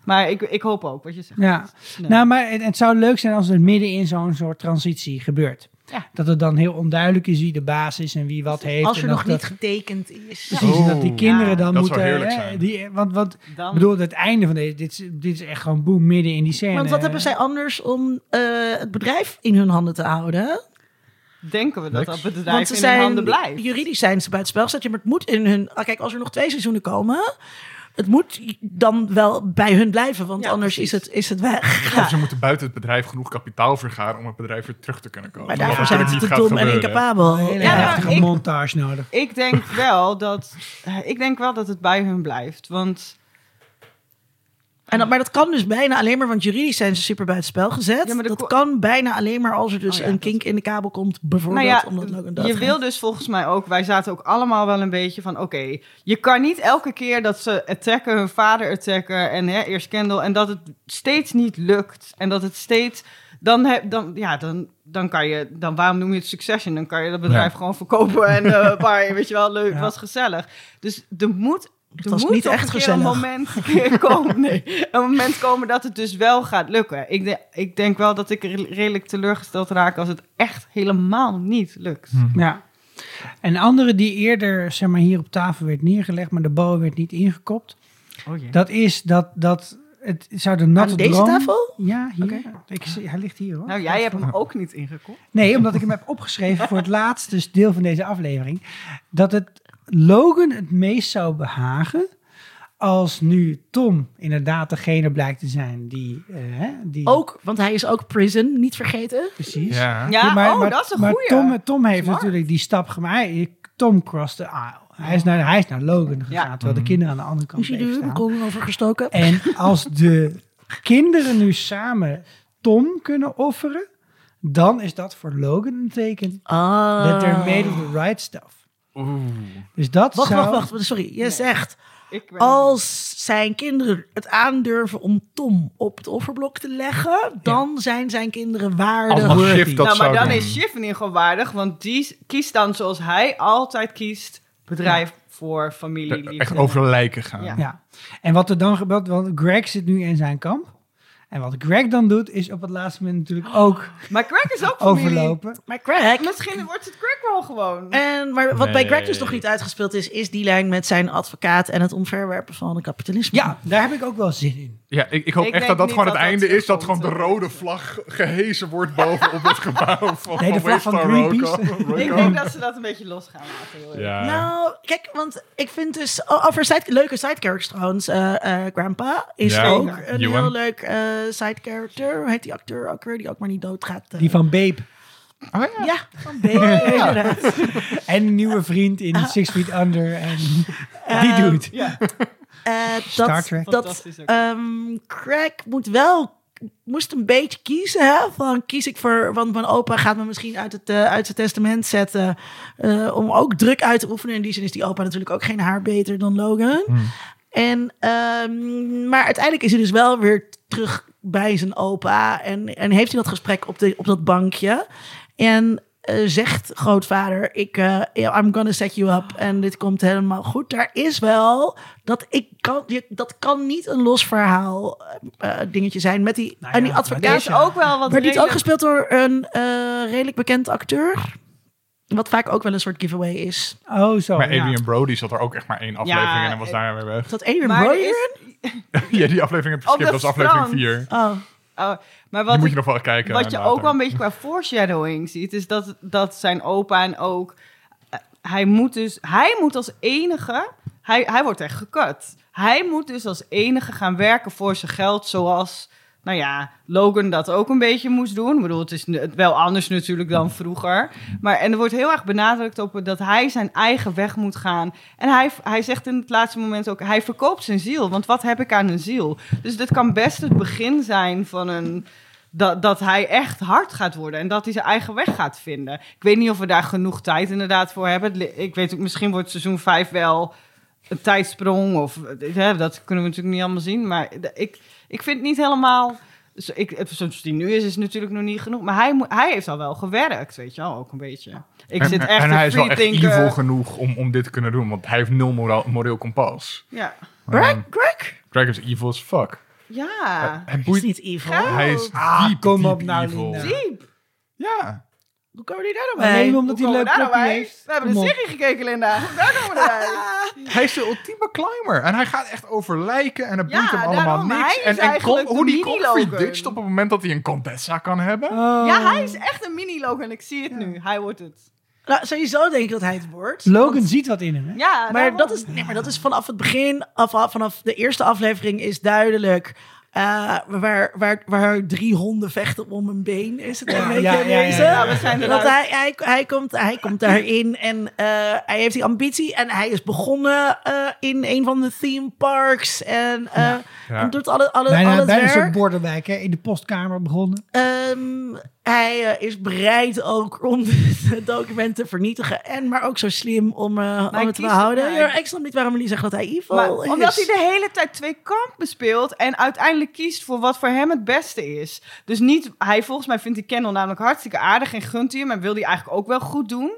Maar ik, ik hoop ook wat je zegt. Ja, nou, maar het, het zou leuk zijn als er midden in zo'n soort transitie gebeurt. Ja. Dat het dan heel onduidelijk is wie de baas is en wie wat heeft. Als er en nog dat niet getekend is. Precies, dat die Oh. kinderen Ja, dan dat zou moeten... heerlijk hè, zijn. die, want Dan, ik bedoel, het einde van deze... Dit, is- dit is echt gewoon boem midden in die scène. Want wat hebben zij anders om eh, het bedrijf in hun handen te houden? denken we dat dat bedrijf Want ze in hun zijn, handen blijft. juridisch zijn ze buitenspel gezet. Ja, maar het moet in hun... ah, kijk, als er nog twee seizoenen komen... het moet dan wel bij hun blijven, want Ja, anders precies. is het, is het weg. Of ze moeten buiten het bedrijf genoeg kapitaal vergaren om het bedrijf weer terug te kunnen komen. Maar daarvoor zijn ze niet te dom en incapabel. Een hele Ja, ik- montage nodig. Ik denk wel dat, ik denk wel dat het bij hun blijft. Want En dat, maar dat kan dus bijna alleen maar, want juridisch zijn ze super buitenspel gezet. Ja, maar dat kan bijna alleen maar als er dus Oh ja, een dat- kink in de kabel komt, bijvoorbeeld nou ja, omdat Logan je wil dus volgens mij ook, wij zaten ook allemaal wel een beetje van, oké, je kan niet elke keer dat ze attacken, hun vader attacken en hè, eerst Kendall, en dat het steeds niet lukt en dat het steeds, dan, heb, dan, ja, dan, dan kan je, dan waarom noem je het Succession? Dan kan je dat bedrijf Ja. gewoon verkopen en eh paar, weet je wel, leuk, Ja. was gezellig. Dus er moet Het er was moet niet echt gezellig. Een moment komen, nee, een moment komen dat het dus wel gaat lukken. Ik, de- ik denk wel dat ik re- redelijk teleurgesteld raak als het echt helemaal niet lukt. Ja. Een andere die eerder zeg maar, hier op tafel werd neergelegd, maar de bal werd niet ingekopt. Oh. Dat is dat, dat het zou de natte Aan deze droom- tafel? Ja, hier. Oké. Ik, zie- hij ligt hier hoor. Nou, jij hebt hem ook niet ingekocht. Nee, omdat ik hem heb opgeschreven voor het laatste deel van deze aflevering. Dat het Logan het meest zou behagen als nu Tom inderdaad degene blijkt te zijn die... eh, hè, die Ook, want hij is ook prison, niet vergeten. Precies. Ja. Ja, oh, dat is een maar goeie. Tom, Tom heeft Smart. natuurlijk die stap gemaakt. Tom crossed the aisle. Hij is naar, hij is naar Logan gegaan, Ja. terwijl de kinderen aan de andere kant Is hij bleven de staan. kolom overgestoken? En als de kinderen nu samen Tom kunnen offeren, dan is dat voor Logan een teken Ah. that they're made of the right stuff. Oeh. Dus dat Wacht, zou... wacht, wacht. Sorry, je zegt... Ik ben- Als zijn kinderen het aandurven om Tom op het offerblok te leggen, dan zijn zijn kinderen waardig. Als dat nou, maar dan doen. is Schiff in ieder geval waardig, want die kiest dan zoals hij altijd kiest, bedrijf voor familie. Echt over lijken gaan. Ja. Ja. En wat er dan gebeurt, want Greg zit nu in zijn kamp. En wat Greg dan doet, is op het laatste moment natuurlijk ook Maar Greg is ook familie. overlopen. Maar Craig... Misschien wordt het Greg wel gewoon. En, maar wat bij. Greg dus nog niet uitgespeeld is, is die lijn met zijn advocaat en het omverwerpen van het kapitalisme. Ja, daar heb ik ook wel zin in. Ja, ik, ik hoop Ik echt dat dat gewoon het dat dat einde is. Dat gewoon de rode vlag gehezen wordt boven op het gebouw van Nee, de vlag van Greenpeace. Ik denk dat ze dat een beetje los gaan laten. Ja. Nou, kijk, want ik vind dus over side, leuke side characters trouwens. eh, eh, Grandpa is Ja. ook een Ewan. heel leuk eh, side character. Hoe heet die acteur ook weer? Die ook maar niet doodgaat. eh. Die van Babe. Oh ja. Ja, van inderdaad. En een nieuwe vriend in Six Feet Under. En die Eh, doet. Ja, Eh, Star dat, Trek. dat ehm, Craig moet wel moest een beetje kiezen. Hè? Van kies ik voor, want mijn opa gaat me misschien uit het eh, uit zijn testament zetten. eh, om ook druk uit te oefenen. In die zin is die opa natuurlijk ook geen haar beter dan Logan. En, ehm, maar uiteindelijk is hij dus wel weer terug bij zijn opa. En, en heeft hij dat gesprek op, de, op dat bankje. En eh, zegt grootvader, ik, eh, I'm gonna set you up. En dit komt helemaal goed. Daar is wel, dat, ik kan, je, dat kan niet een los verhaal eh, dingetje zijn. Met die, Nou en die ja, advocaat. is ook wel wat Werd niet ook redelijk- gespeeld door een eh, redelijk bekend acteur? Wat vaak ook wel een soort giveaway is. Oh, zo. Maar ja. Adrian Brody zat er ook echt maar één aflevering in en was daar weer weg. Dat Adrian Maar Brody erin? is, ja, die aflevering heb Op geskipt. Dat is aflevering strand. 4. Oh. oh, maar Die wat moet ik je nog wel kijken. Wat je later. ook wel een beetje qua foreshadowing ziet, is dat, dat zijn opa en ook. eh, Hij moet dus, hij moet als enige, hij, hij wordt echt gekut. Hij moet dus als enige gaan werken voor zijn geld, zoals, nou ja, Logan dat ook een beetje moest doen. Ik bedoel, het is wel anders natuurlijk dan vroeger. Maar en er wordt heel erg benadrukt op dat hij zijn eigen weg moet gaan. En hij, hij zegt in het laatste moment ook, hij verkoopt zijn ziel. Want wat heb ik aan een ziel? Dus dit kan best het begin zijn van een dat, dat hij echt hard gaat worden en dat hij zijn eigen weg gaat vinden. Ik weet niet of we daar genoeg tijd inderdaad voor hebben. Ik weet ook, misschien wordt seizoen 5 wel een tijdsprong of hè, dat kunnen we natuurlijk niet allemaal zien. Maar ik, ik vind het niet helemaal. dus Ik, die nu is, is natuurlijk nog niet genoeg. Maar hij, moet- hij heeft al wel gewerkt, weet je wel, ook een beetje. Ik En, zit echt en te hij is wel echt evil genoeg om, om dit te kunnen doen. Want hij heeft nul moraal, moreel kompas. Ja. Greg? Greg? Greg is evil as fuck. Ja. Hij Hij is niet evil. Hij is Ah, diep, kom diep op nou, evil. Diep. Ja. Hoe komen die daar dan bij? omdat hij leuk bij? heeft. We hebben op. serie gekeken, Linda. Daar komen we erbij. Hij is de ultieme climber. En hij gaat echt over lijken. En het Ja, boeit hem allemaal daarom. niks. En en de hoe die ditcht op het moment dat hij een Contessa kan hebben. Oh. Ja, hij is echt een mini-Logan. Ik zie het nu. Hij wordt het. Nou, sowieso denk ik dat hij het wordt. Logan Want- ziet wat in hem, hè? Ja, maar daarom. dat, is, nee, maar dat is vanaf het begin, af- vanaf de eerste aflevering is duidelijk... eh, waar, waar, waar drie honden vechten om een been, is het een beetje ja, ja, ja, deze? ja. we zijn Want hij, hij, hij, komt, hij komt daarin en eh, hij heeft die ambitie en hij is begonnen eh, in een van de theme parks en, eh, Ja. en doet alle, alle, al Bijna, het bijna soort borderwijk, hè? In de postkamer begonnen. Ehm, hij eh, is bereid ook om het document te vernietigen. En maar ook zo slim om, eh, om het te behouden. Ja, ik snap niet waarom jullie zeggen dat hij evil Maar is. omdat hij de hele tijd twee kampen speelt en uiteindelijk kiest voor wat voor hem het beste is. Dus niet, hij volgens mij vindt die Kendall namelijk hartstikke aardig en gunt hij hem en wil hij eigenlijk ook wel goed doen.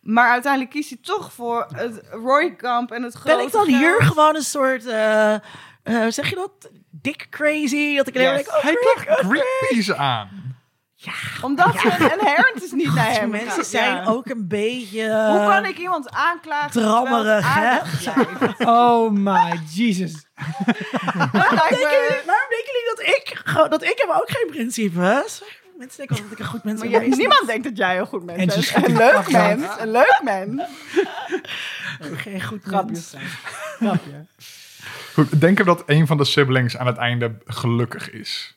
Maar uiteindelijk kiest hij toch voor het Roy-kamp en het grote Ben ik dan geld. hier gewoon een soort... eh, eh, zeg je dat? Dick crazy? Dat ik alleen Yes. denk, oh, Hij Rick, klaagt oh. Greenpeace aan. Omdat ze een inherent is niet naar hem. mensen zijn Ja. ook een beetje... Hoe kan ik iemand aanklagen Drammerig, hè? Oh my Jesus. Waarom denken jullie dat ik... Dat ik heb ook geen principes? Mensen denken altijd dat ik een goed mens ben. niemand denkt dat jij een goed mens bent. schiet Een leuk mens. Een leuk mens. geen goed Grapjes mens. zijn. Grapje. Goed, denk je dat een van de siblings aan het einde gelukkig is?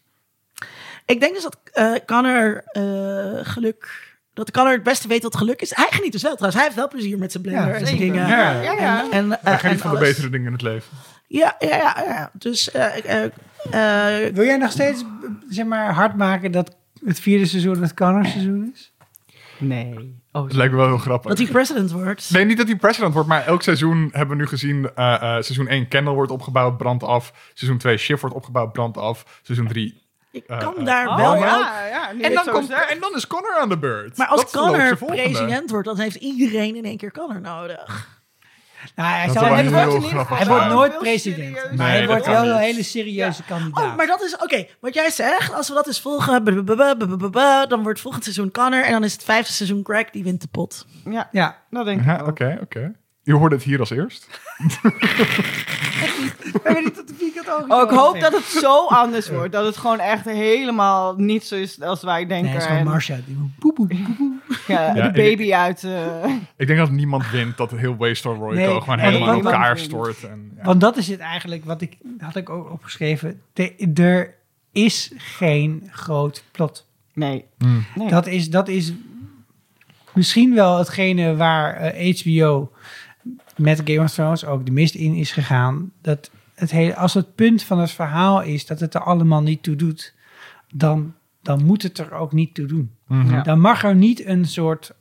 Ik denk dus dat eh Connor eh, geluk... Dat Connor het beste weet wat geluk is. Hij geniet dus wel trouwens. Hij heeft wel plezier met zijn blender Ja, en zijn dingen. Ja. Ja, ja. En, en, eh, Hij geniet en van de betere dingen in het leven. Ja, ja, ja. ja. Dus eh, ik, eh, eh, Wil jij nog steeds zeg maar, hard maken dat het vierde seizoen het Connor seizoen is? Nee. Oh, Dat lijkt me wel heel grappig. dat hij president wordt. Nee, niet dat hij president wordt, maar elk seizoen hebben we nu gezien. eh, eh, seizoen 1, Kendall wordt opgebouwd, brand af. Seizoen 2, Shiv wordt opgebouwd, brand af. Seizoen 3. Ik Eh, kan eh, daar Oh, wel ja, ja, En dan, komt, en dan is Connor aan de beurt. Maar als Dat Connor president wordt, dan heeft iedereen in één keer Connor nodig. Nou, hij, zou hij, wordt, hij wordt nooit president. serieus. Maar Nee, hij wordt wel niet. een hele serieuze kandidaat. Oh, maar dat is... Oké, wat jij zegt, als we dat eens volgen... Dan wordt volgend seizoen Connor. En dan is het vijfde seizoen Greg, die wint de pot. Ja, Ja, dat denk ik oké, oké. Je hoorde het hier als eerst. ik weet niet tot de vierkant ogen. Oh, ik hoop dat het zo anders wordt. Dat het gewoon echt helemaal niet zo is als wij denken. Nee, het is gewoon En, Marcia. Die boep, boep. ja, Ja, de ik- baby uit... eh, Ik denk dat niemand wint dat heel Waystar Royco Nee, gewoon helemaal in elkaar want- stort. En, ja. Want dat is het eigenlijk wat ik had ik ook opgeschreven. De- er is geen groot plot. nee. Hmm. nee. Dat is, dat is misschien wel hetgene waar eh, HBO met Game of Thrones ook de mist in is gegaan. Dat het hele, als het punt van het verhaal is dat het er allemaal niet toe doet, dan, dan moet het er ook niet toe doen. Mhm. Ja. Dan mag er niet een soort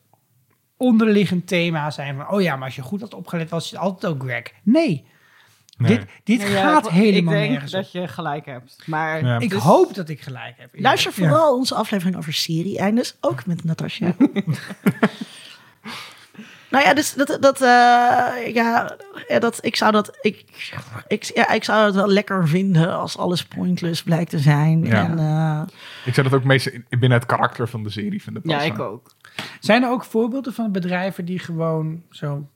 onderliggend thema zijn van, oh ja, maar als je goed had opgelet, was het altijd ook Greg. Nee, Nee. dit, dit Nee, ja, gaat ik- helemaal Ik denk nergens op. dat je gelijk hebt. Maar Ja. Ik dus- hoop dat ik gelijk heb. Luister Ja. vooral onze aflevering over serie-eindes. Ook met Natasja. nou ja, dus dat... dat eh, ja, ja, dat, ik zou dat... Ik, ik, ja, ik zou het wel lekker vinden als alles pointless blijkt te zijn. Ja. En, eh, Ik zou dat ook meest in- binnen het karakter van de serie vinden Ja, passen. ik ook. Zijn er ook voorbeelden van bedrijven die gewoon zo...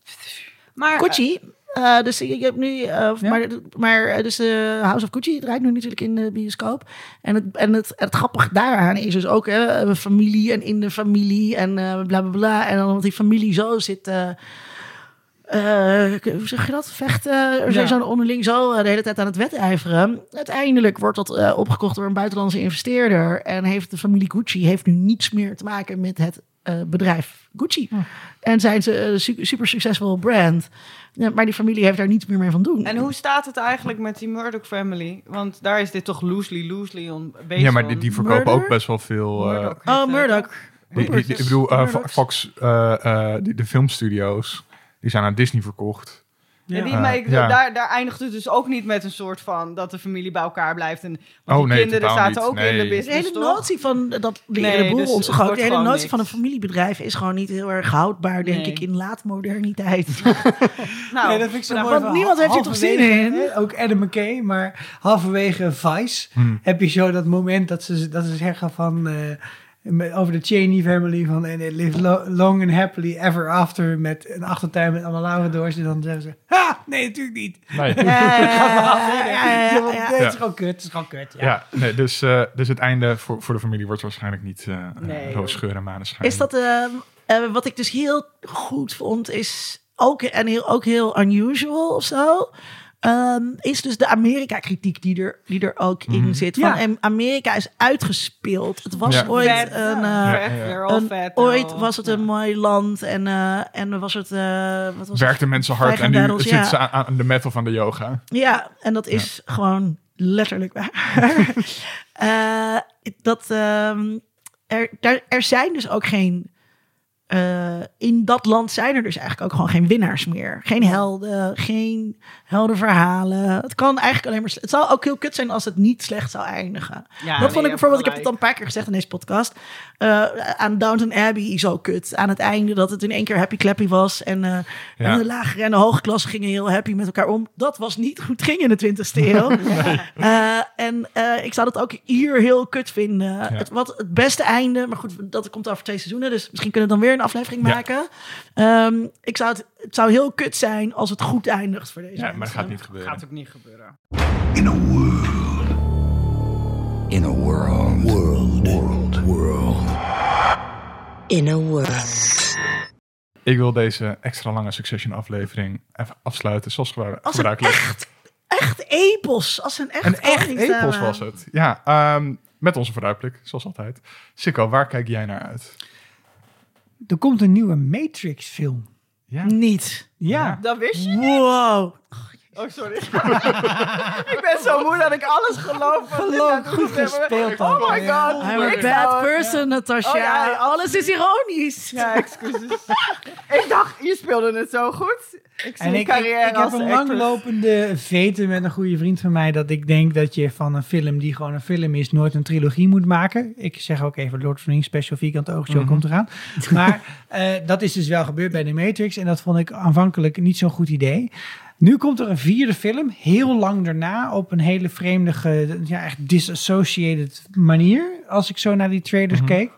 Maar, Gucci. Eh, dus je hebt nu, eh, Ja. maar, maar eh, dus eh, House of Gucci draait nu natuurlijk in de bioscoop. En het, en het, het grappige daaraan is dus ook hè, familie en in de familie en bla bla bla. En dan omdat die familie zo zit. hoe zeg je dat? Vechten. Zijn Ja. zo'n onderling zo de hele tijd aan het wedijveren. Uiteindelijk wordt dat opgekocht door een buitenlandse investeerder. En heeft de familie Gucci heeft nu niets meer te maken met het bedrijf Gucci. En zijn ze een su- super succesvol brand. Ja, maar die familie heeft daar niets meer mee van doen. En hoe staat het eigenlijk met die Murdoch family? Want daar is dit toch loosely, loosely on based Ja, maar die, die verkopen Murder? ook best wel veel... eh, Murdoch Oh, eh, Murdoch. die- die- die- ik bedoel, eh, Fox, eh, eh, die- de filmstudio's, die zijn aan Disney verkocht. Ja, die, Ja. maar ik- Ja. daar, daar eindigt het dus ook niet met een soort van dat de familie bij elkaar blijft. En, want Oh, die nee, kinderen zaten niet. ook in Nee. de De business, hele toch? notie van dat leren Nee, de dus wordt De hele notie niks. van een familiebedrijf is gewoon niet heel erg houdbaar, denk Nee. ik, in laatmoderniteit. Nou, nee, dat vind ik zo nou, mooi. want niemand heeft hier toch zin in? hè, Ook Adam McKay, maar halverwege Vice Hmm. heb je zo dat moment dat ze, dat ze zeggen van... eh, over de Cheney family van and it lives lo- long and happily ever after met een achtertuin met allemaal Labradors en dan zeggen ze ha nee natuurlijk niet Nee. Ja, het is gewoon kut het is gewoon kut ja. Ja, nee, dus, eh, dus het einde voor, voor de familie wordt waarschijnlijk niet eh Nee, roos, geur en maneschijn. Is dat, ehm, eh, wat ik dus heel goed vond, is ook, en heel, ook heel unusual of zo. Ehm, is dus de Amerika-kritiek die er, die er ook in zit. Van, Ja. en Amerika is uitgespeeld. Het was Ja. ooit Vet, een. eh, vet. ooit was het een mooi land en, eh, en was het. eh wat was Werkte het? mensen hard en nu battles, zitten ze aan, aan de metal van de yoga. Ja, en dat is gewoon letterlijk waar. Eh, dat, ehm, er, daar, er zijn dus ook geen. Eh, in dat land zijn er dus eigenlijk ook gewoon geen winnaars meer. Geen helden, geen heldenverhalen. Het kan eigenlijk alleen maar. Het zou ook heel kut zijn als het niet slecht zou eindigen. Ja, dat vond ik bijvoorbeeld. Ik heb het al een paar keer gezegd in deze podcast. eh, aan Downton Abbey zo kut. Aan het einde dat het in één keer happy clappy was. En, eh, Ja. en de lagere en de hoge klasse gingen heel happy met elkaar om. Dat was niet hoe het ging in de 20ste eeuw. Eh, en eh, ik zou dat ook hier heel kut vinden. Het, wat het beste einde, maar goed, dat komt over twee seizoenen. Dus misschien kunnen we dan weer een aflevering Ja. maken. Ehm, ik zou het, het zou heel kut zijn als het goed eindigt voor deze Ja, maar dat mensen. gaat niet gebeuren. Gaat ook niet gebeuren. In a world. In a world. World. World. World. In a world. Ik wil deze extra lange Succession aflevering even afsluiten zoals gebru- Als een gebruikelijk. echt, echt epos. Als een echt, Een echt epos was het. Ja, ehm, met onze vooruitblik, zoals altijd. Sikko, waar kijk jij naar uit? Er komt een nieuwe Matrix-film. Ja. Niet. Ja. Dat wist je? Wow. Oh, sorry. ik ben zo moe dat ik alles geloof. Geloof, goed gespeeld Oh dan. my god. I'm a Ik bad person, Natasha. Oh ja. Alles is ironisch. Ja, excuses. ik dacht, je speelde het zo goed. Ik zie En ik, ik, carrière ik als heb een langlopende veten met een goede vriend van mij... dat ik denk dat je van een film die gewoon een film is... nooit een trilogie moet maken. Ik zeg ook even Lord of the Rings Special Vierkante Oogshow komt eraan. Maar eh, dat is dus wel gebeurd bij The Matrix... en dat vond ik aanvankelijk niet zo'n goed idee. Nu komt er een vierde film, heel lang daarna... op een hele vreemde, ja, echt disassociated manier... als ik zo naar die trailers keek.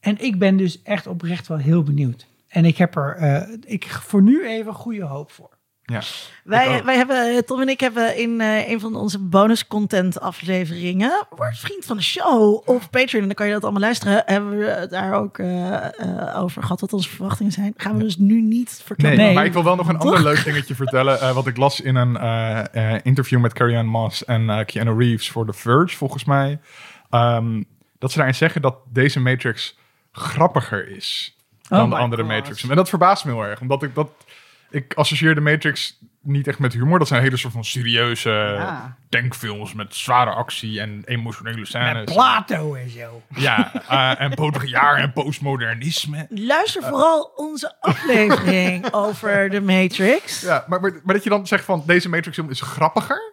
En ik ben dus echt oprecht wel heel benieuwd. En ik heb er eh, ik, voor nu even goede hoop voor. Ja. Wij, wij hebben, Tom en ik hebben in eh, een van onze bonus content afleveringen, word vriend van de show op Patreon, en dan kan je dat allemaal luisteren, hebben we het daar ook eh, eh, over gehad wat onze verwachtingen zijn. Gaan we dus nu niet verklappen. Nee. maar ik wil wel nog een Toch? ander leuk dingetje vertellen. eh, wat ik las in een eh, eh, interview met Carrie Ann Moss en eh, Keanu Reeves voor The Verge, volgens mij. Ehm, dat ze daarin zeggen dat deze Matrix grappiger is dan Oh de my andere God. Matrix. En dat verbaast me heel erg, omdat ik dat... Ik associeer de Matrix niet echt met humor. Dat zijn hele soort van serieuze Ja. denkfilms met zware actie en emotionele scènes. Met Plato en zo. Ja, eh, en Baudrillard en postmodernisme. Luister vooral onze aflevering over de Matrix. Ja, maar, maar, maar dat je dan zegt van deze Matrix film is grappiger.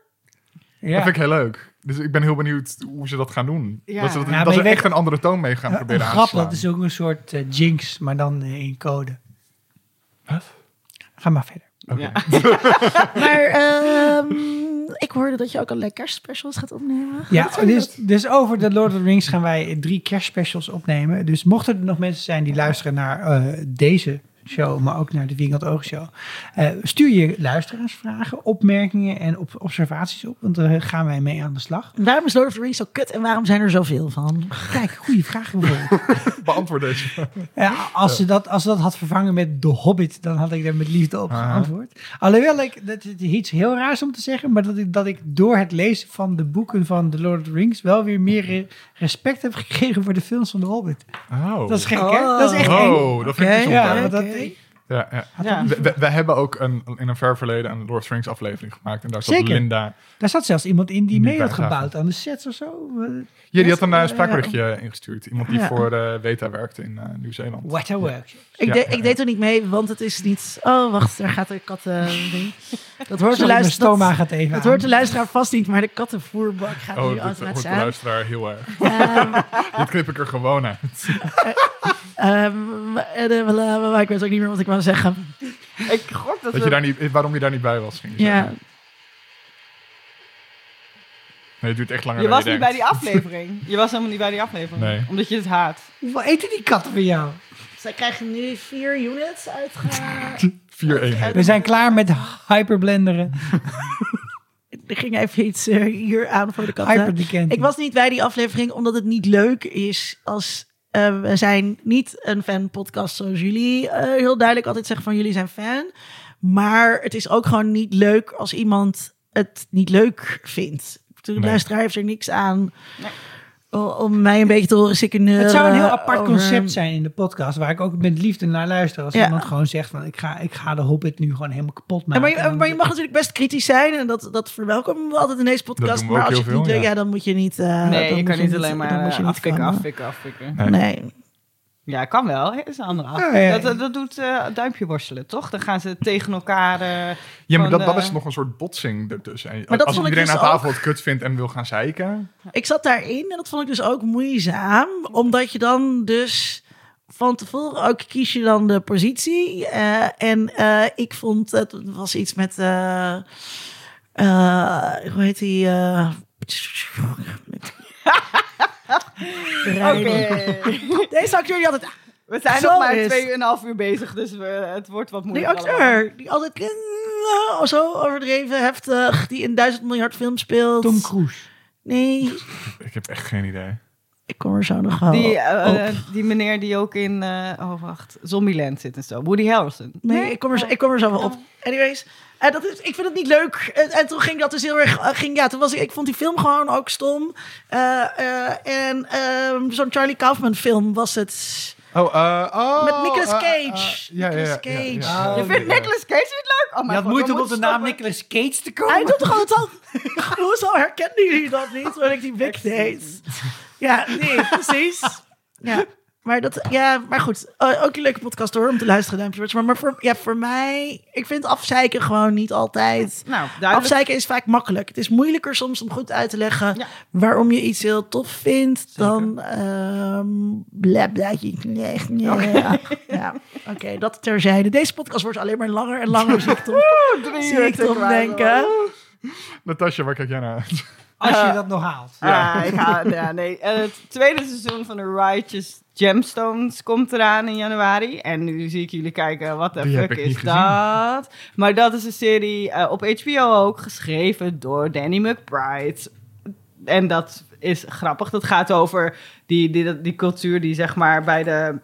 Ja. Dat vind ik heel leuk. Dus ik ben heel benieuwd hoe ze dat gaan doen. Ja. Dat ze, dat, Ja, ze echt een andere toon mee gaan proberen aan te grap, dat is ook een soort eh, jinx, maar dan in code. Wat? Ga maar verder. Ja. Maar ehm, ik hoorde dat je ook allerlei kerstspecials gaat opnemen. Ja, dus, dus over de Lord of the Rings gaan wij drie kerstspecials opnemen. Dus mochten er nog mensen zijn die luisteren naar eh, deze show, maar ook naar de Wiegand Oogshow. eh stuur je luisteraarsvragen, opmerkingen en op, observaties op, want daar gaan wij mee aan de slag. Waarom is Lord of the Rings zo kut en waarom zijn er zoveel van? Kijk, goede vraag. Beantwoord deze. Ja, als, ze dat, als ze dat had vervangen met The Hobbit, dan had ik daar met liefde op Aha. geantwoord. Alhoewel ik, dat is iets heel raars om te zeggen, maar dat ik, dat ik door het lezen van de boeken van The Lord of the Rings wel weer meer re- respect heb gekregen voor de films van The Hobbit. Oh. Dat is gek, hè? Dat is echt eng. Oh, dat vind ik bijzonder. Ja, want dat, oké. Ja, ja. Ja. We, hebben ook een, in een ver verleden een Lord of the Rings aflevering gemaakt. En daar zat Zeker. Linda. Daar zat zelfs iemand in die mee had gebouwd aan de sets of zo. Ja, die had een Ja. spraakberichtje ingestuurd. Iemand die Ja. voor eh Weta werkte in eh, Nieuw-Zeeland. What a work. Ik, Ja, de- ja, ik ja. deed er niet mee, want het is niet... Oh, wacht, daar gaat de katten ding. Dat hoort de, Sorry, mijn luister, stoma dat, gaat even dat hoort de luisteraar vast niet, maar de kattenvoerbak gaat Oh, nu dat hoort de luisteraar heel erg. Ehm, Dit knip ik er gewoon uit. ehm, en, maar ik weet ook niet meer wat ik zeggen. Ik gok dat, Dat we... je daar niet, waarom je daar niet bij was, ging je Ja, zeggen. Nee, het duurt echt langer Je dan was je niet bij die aflevering. Je was helemaal niet bij die aflevering. Nee. Omdat je het haat. Hoeveel eten die katten van jou? zij krijgen nu vier units uitge... Vier eenheden. We zijn klaar met hyperblenderen. Er ging even iets eh, hier aan voor de katten. Ik was niet bij die aflevering omdat het niet leuk is als eh, we zijn niet een fan-podcast zoals jullie eh, heel duidelijk altijd zeggen van jullie zijn fan. Maar het is ook gewoon niet leuk als iemand het niet leuk vindt. De Nee. luisteraar heeft er niks aan o- om mij een beetje te horen. Het zou een heel apart over- concept zijn in de podcast, waar ik ook met liefde naar luister. Als Ja. iemand gewoon zegt van, ik ga, ik ga de Hobbit nu gewoon helemaal kapot Ja, maken. maar, je, maar je mag natuurlijk best kritisch zijn en dat, dat verwelkomen we altijd in deze podcast. Maar als je het niet ja. ja. dan moet je niet. eh, nee, dan je kan moet niet alleen dan maar moet je eh, afpikken. Nee. Nee. Ja, kan wel. hè, is een andere af. Ja, ja. Dat, dat, dat doet eh, duimpje worstelen, toch? Dan gaan ze tegen elkaar... eh, Ja, maar dat, dat eh, is nog een soort botsing ertussen. Maar dat Als iedereen dus aan tafel ook. het kut vindt en wil gaan zeiken. Ik zat daarin en dat vond ik dus ook moeizaam. Omdat je dan dus van tevoren ook kies je dan de positie. Eh, en eh, ik vond het was iets met. eh, eh, hoe heet die? Oké. Deze acteur die altijd. We zijn Zo nog maar is- twee en een half uur bezig, dus we, het wordt wat Die acteur die altijd eh, zo overdreven heftig, die in duizend miljard film speelt. Tom Cruise. Nee, Ik heb echt geen idee. Ik kom er zo nog wel Die, eh, op. eh, die meneer die ook in, eh, oh wacht, Zombieland zit en zo. Woody Harrelson. Nee, ik kom er, zo- ik kom er zo wel op. Anyways, eh, dat is, ik vind het niet leuk. En, en toen ging dat dus heel erg. ging, ja, toen was ik, ik vond die film gewoon ook stom. Eh, eh, en ehm, zo'n Charlie Kaufman film was het. Oh, eh, oh, Met Nicolas Cage. ja, ja, Nicolas ja, Cage. ja, ja. Je vindt. Nicolas Cage niet leuk? Oh, Je had god, moeite om op de naam stoppen. Nicolas Cage te komen. Hij doet toch altijd al. Hoezo herkenden jullie dat niet? Toen ik die blik deed. Ja, nee, precies. Ja. Maar, dat, ja, maar goed, eh, ook een leuke podcast hoor, om te luisteren, duimpje. Maar, maar voor, ja, voor mij, ik vind afzeiken gewoon niet altijd Nou. Afzeiken is vaak makkelijk. Het is moeilijker soms om goed uit te leggen Ja. waarom je iets heel tof vindt dan ehm bla bla. Nee, nee, ja, ja. oké, dat terzijde. Deze podcast wordt alleen maar langer en langer. zie ik Tom denken. Natasja, waar kijk jij naar uit? Als je Eh, dat nog haalt. Ja, ik ga, ja, nee. Het tweede seizoen van de Righteous Gemstones komt eraan in januari. En nu zie ik jullie kijken, wat de fuck is dat? Maar dat is een serie eh, op HBO ook, geschreven door Danny McBride. En dat is grappig. Dat gaat over die, die, die cultuur die zeg maar bij de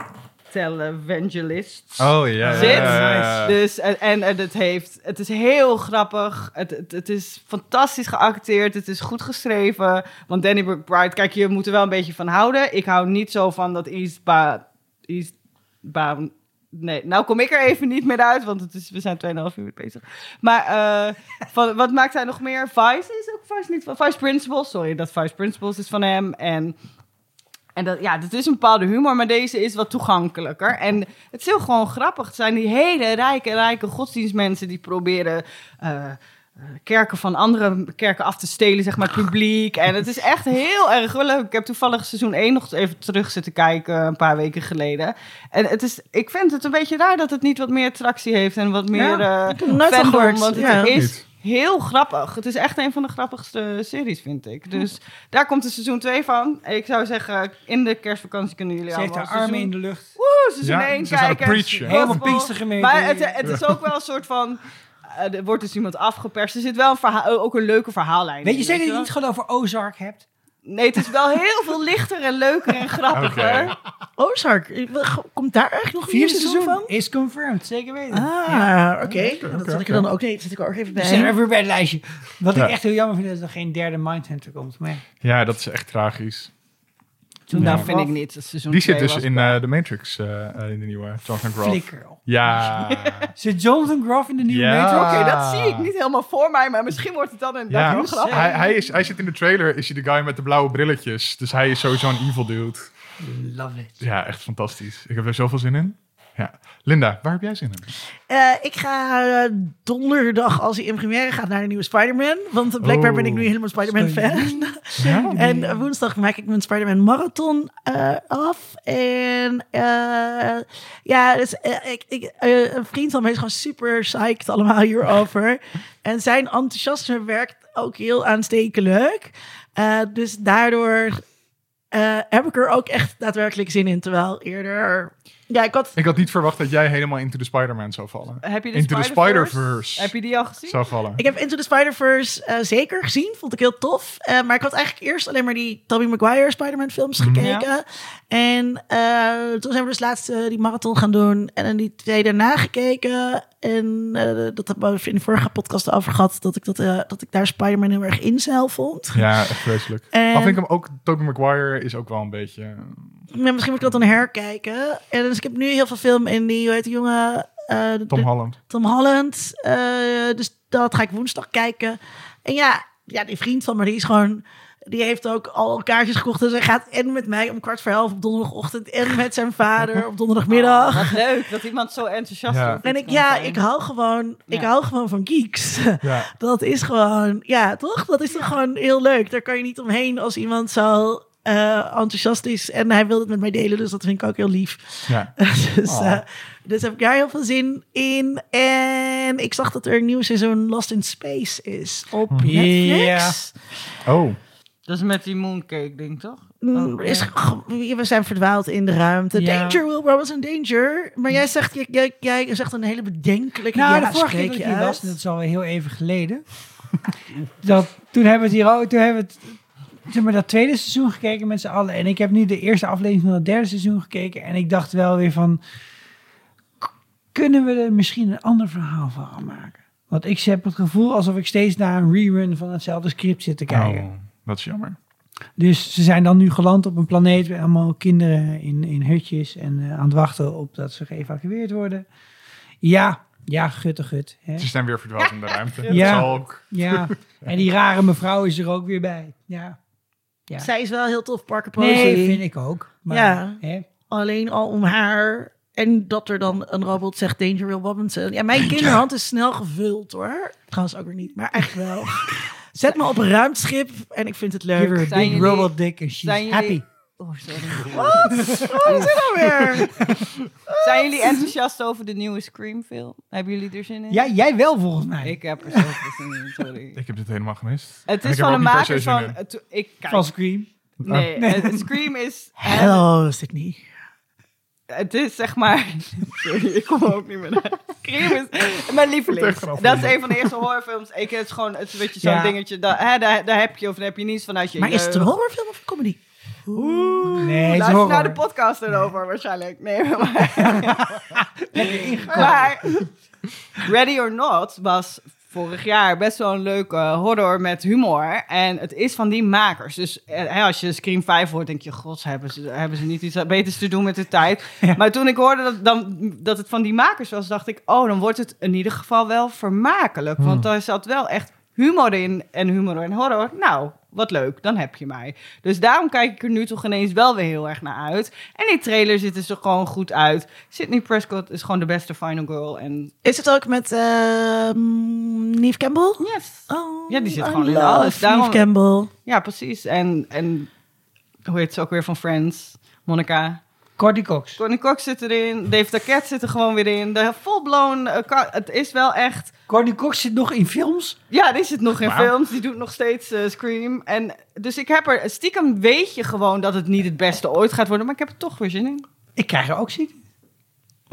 televangelists Oh ja. zit. ja. Dus, en, en, en het, heeft, het is heel grappig. Het, het, het is fantastisch geacteerd. Het is goed geschreven. Want Danny McBride, kijk, je moet er wel een beetje van houden. Ik hou niet zo van dat Eastba... Eastba nee, nou kom ik er even niet meer uit, want het is, we zijn 2,5 uur bezig. Maar eh, van, wat maakt hij nog meer? Vice is ook Vice niet van... Vice Principles, sorry, dat Vice Principles is van hem. En en dat, ja, dat is een bepaalde humor, maar deze is wat toegankelijker. En het is heel gewoon grappig. Het zijn die hele rijke, rijke godsdienstmensen die proberen eh, eh, kerken van andere kerken af te stelen, zeg maar, publiek. En het is echt heel erg wel leuk. Ik heb toevallig seizoen 1 nog even terug zitten kijken, een paar weken geleden. En het is, ik vind het een beetje raar dat het niet wat meer attractie heeft en wat meer Ja, eh van fandom, want het Ja. is Niet. Heel grappig. Het is echt een van de grappigste series, vind ik. Dus daar komt de seizoen 2 van. Ik zou zeggen, in de kerstvakantie kunnen jullie Ze heeft allemaal haar armen in de lucht. Woe, seizoen Ja, 1 ze is aan het kijken. Helemaal Gospel. Pinkstergemeente. Maar het, het is ook wel een soort van... eh, er wordt dus iemand afgeperst. Er zit wel een verhaal, ook een leuke verhaallijn Weet je in, zeker dat je niet gewoon over Ozark hebt? Nee, het is wel heel veel lichter en leuker en grappiger. Oké. Ozark, komt daar eigenlijk nog een vierde seizoen van? is confirmed, zeker weten. Ah, oké. Dat zet ik er oké. dan ook, nee, zet ik er ook even We zijn bij. er weer bij het lijstje. Wat Ja. ik echt heel jammer vind, is dat er geen derde Mindhunter komt. Maar Ja, dat is echt tragisch. Toen Ja. nou vind ik niet. Seizoen Die zit dus in eh, de Matrix, eh, eh, in de nieuwe Jonathan Groff. flikker. Ja. Zit Jonathan Groff in de nieuwe Ja. Matrix? Oké, dat zie ik niet helemaal voor mij, maar misschien wordt het dan een Ja, wel grappig. hij, hij, is, hij zit in de trailer, is hij de guy met de blauwe brilletjes. Dus hij is sowieso een evil dude. Love it. Ja, echt fantastisch. Ik heb er zoveel zin in. Ja. Linda, waar heb jij zin in? Eh, ik ga eh, donderdag, als hij in première gaat, naar de nieuwe Spider-Man. Want blijkbaar Oh. ben ik nu helemaal Spider-Man-fan. Ja? En eh, woensdag maak ik mijn Spider-Man marathon eh, af. En ja, dus, ik, ik, een vriend van mij is gewoon super psyched allemaal hierover. en zijn enthousiasme werkt ook heel aanstekelijk. Dus daardoor heb ik er ook echt daadwerkelijk zin in. Terwijl eerder Ja, ik had... Ik had niet verwacht dat jij helemaal into the Spider-Man zou vallen. Heb je de Into the Spider-Verse? Heb je die al gezien? zou vallen. Ik heb Into the Spider-Verse eh, zeker gezien. Vond ik heel tof. Eh, maar ik had eigenlijk eerst alleen maar die Tobey Maguire Spider-Man films Mhm. gekeken. En eh, toen zijn we dus laatst die marathon gaan doen. En dan die twee daarna gekeken. En eh, dat hebben we in de vorige podcast over gehad. Dat ik, dat, eh, dat ik daar Spider-Man heel erg incel vond. Ja, echt vreselijk. En- Al vind ik hem ook, Tobey Maguire is ook wel een beetje... Ja, misschien moet ik dat dan herkijken. En dus ik heb nu heel veel film in die, hoe heet die jongen? Eh, Tom de- Holland. Tom Holland. Eh, dus dat ga ik woensdag kijken. En ja, ja, die vriend van me, die is gewoon... Die heeft ook al kaartjes gekocht. Dus hij gaat en met mij om kwart voor elf op donderdagochtend... en met zijn vader op donderdagmiddag. Oh, wat leuk dat iemand zo enthousiast Ja. over en ik, ja, ik hou gewoon, ik hou gewoon van geeks. Ja. Dat is gewoon, ja, toch? Dat is toch gewoon heel leuk. Daar kan je niet omheen als iemand zo eh, enthousiast is. En hij wil het met mij delen, dus dat vind ik ook heel lief. Ja. dus, Oh. eh, dus heb ik daar heel veel zin in. En ik zag dat er een nieuw seizoen Lost in Space is op Ja. Netflix. Oh, Dat is met die mooncake ding, toch? Mm, Oh, is, we zijn verdwaald in de ruimte. Ja. Danger, Will Rose in danger. Maar jij zegt, jij, jij, jij zegt een hele bedenkelijke Nou, ja, de vorige keer dat ik hier was, dat is alweer heel even geleden. dat, toen hebben we het hier ook, toen hebben we het, zeg maar, dat tweede seizoen gekeken met z'n allen. En ik heb nu de eerste aflevering van het derde seizoen gekeken. En ik dacht wel weer van, kunnen we er misschien een ander verhaal van gaan maken? Want ik heb het gevoel alsof ik steeds naar een rerun van hetzelfde script zit te kijken. oh, dat is jammer. Dus ze zijn dan nu geland op een planeet met allemaal kinderen in, in hutjes en eh, aan het wachten op dat ze geëvacueerd worden. Ja, ja, gutte gut. Hè? Ze zijn weer verdwaald in de ruimte. Ja. Dat zal ook... Ja, en die rare mevrouw is er ook weer bij. Ja, ja. Zij is wel heel tof, Parker Posey. nee, vind ik ook. Maar, Ja. Hè? Alleen al om haar... En dat er dan een robot zegt Danger Will Robinson. Ja, mijn kinderhand is snel gevuld hoor. Trouwens ook weer niet, maar eigenlijk wel. Zet me op een ruimteschip en ik vind het Give her leuk. Zijn big jullie- robot dick and she's happy. Oh, sorry. Wat is dit nou weer? Zijn jullie enthousiast over de nieuwe Scream-film? Hebben jullie er zin in? Ja, jij wel volgens mij. Ik heb er zoveel zin in, sorry. Ik heb dit helemaal gemist. Het is van er de makers zin van... het- ik, kijk, Van Scream. nee, het- Scream is... Hello, Sydney. Het is zeg maar... Sorry, ik kom er ook niet meer naar. Scream is mijn lievelings. Dat is een van de eerste horrorfilms. Ik, het is gewoon het is een beetje zo'n Ja. dingetje. Dat, hè, daar, daar heb je of daar heb je niets vanuit je Maar is het een horrorfilm of een comedy? Nee, het is Luister naar de podcast erover waarschijnlijk. Nee, maar... maar Ready or Not was vorig jaar best wel een leuke horror met humor. En het is van die makers. Dus eh, hè, als je Scream 5 hoort, denk je... God, hebben ze, hebben ze niet iets beters te doen met de tijd? Maar toen ik hoorde dat, dan, dat het van die makers was, dacht ik... Oh, dan wordt het in ieder geval wel vermakelijk. Want daar zat wel echt humor in. En humor en horror. Nou, wat leuk, dan heb je mij. Dus daarom kijk ik er nu toch ineens wel weer heel erg naar uit. En die trailer ziet er gewoon goed uit. Sydney Prescott is gewoon de beste final girl. En Is het ook met Neve Campbell? yes. Oh, Ja, die zit I gewoon in alles. Daarom- Neve Campbell. Ja, precies. En, en hoe heet ze ook weer van Friends? Monica. Courtney Cox. Courtney Cox zit erin. Dave Taket zit er gewoon weer in. De full-blown... eh, het is wel echt... Courtney Cox zit nog in films. Ja, die zit nog in films. Die doet nog steeds eh, Scream. En, dus ik heb er... Stiekem weet je gewoon dat het niet het beste ooit gaat worden. Maar ik heb er toch weer zin in. Ik krijg er ook zin in.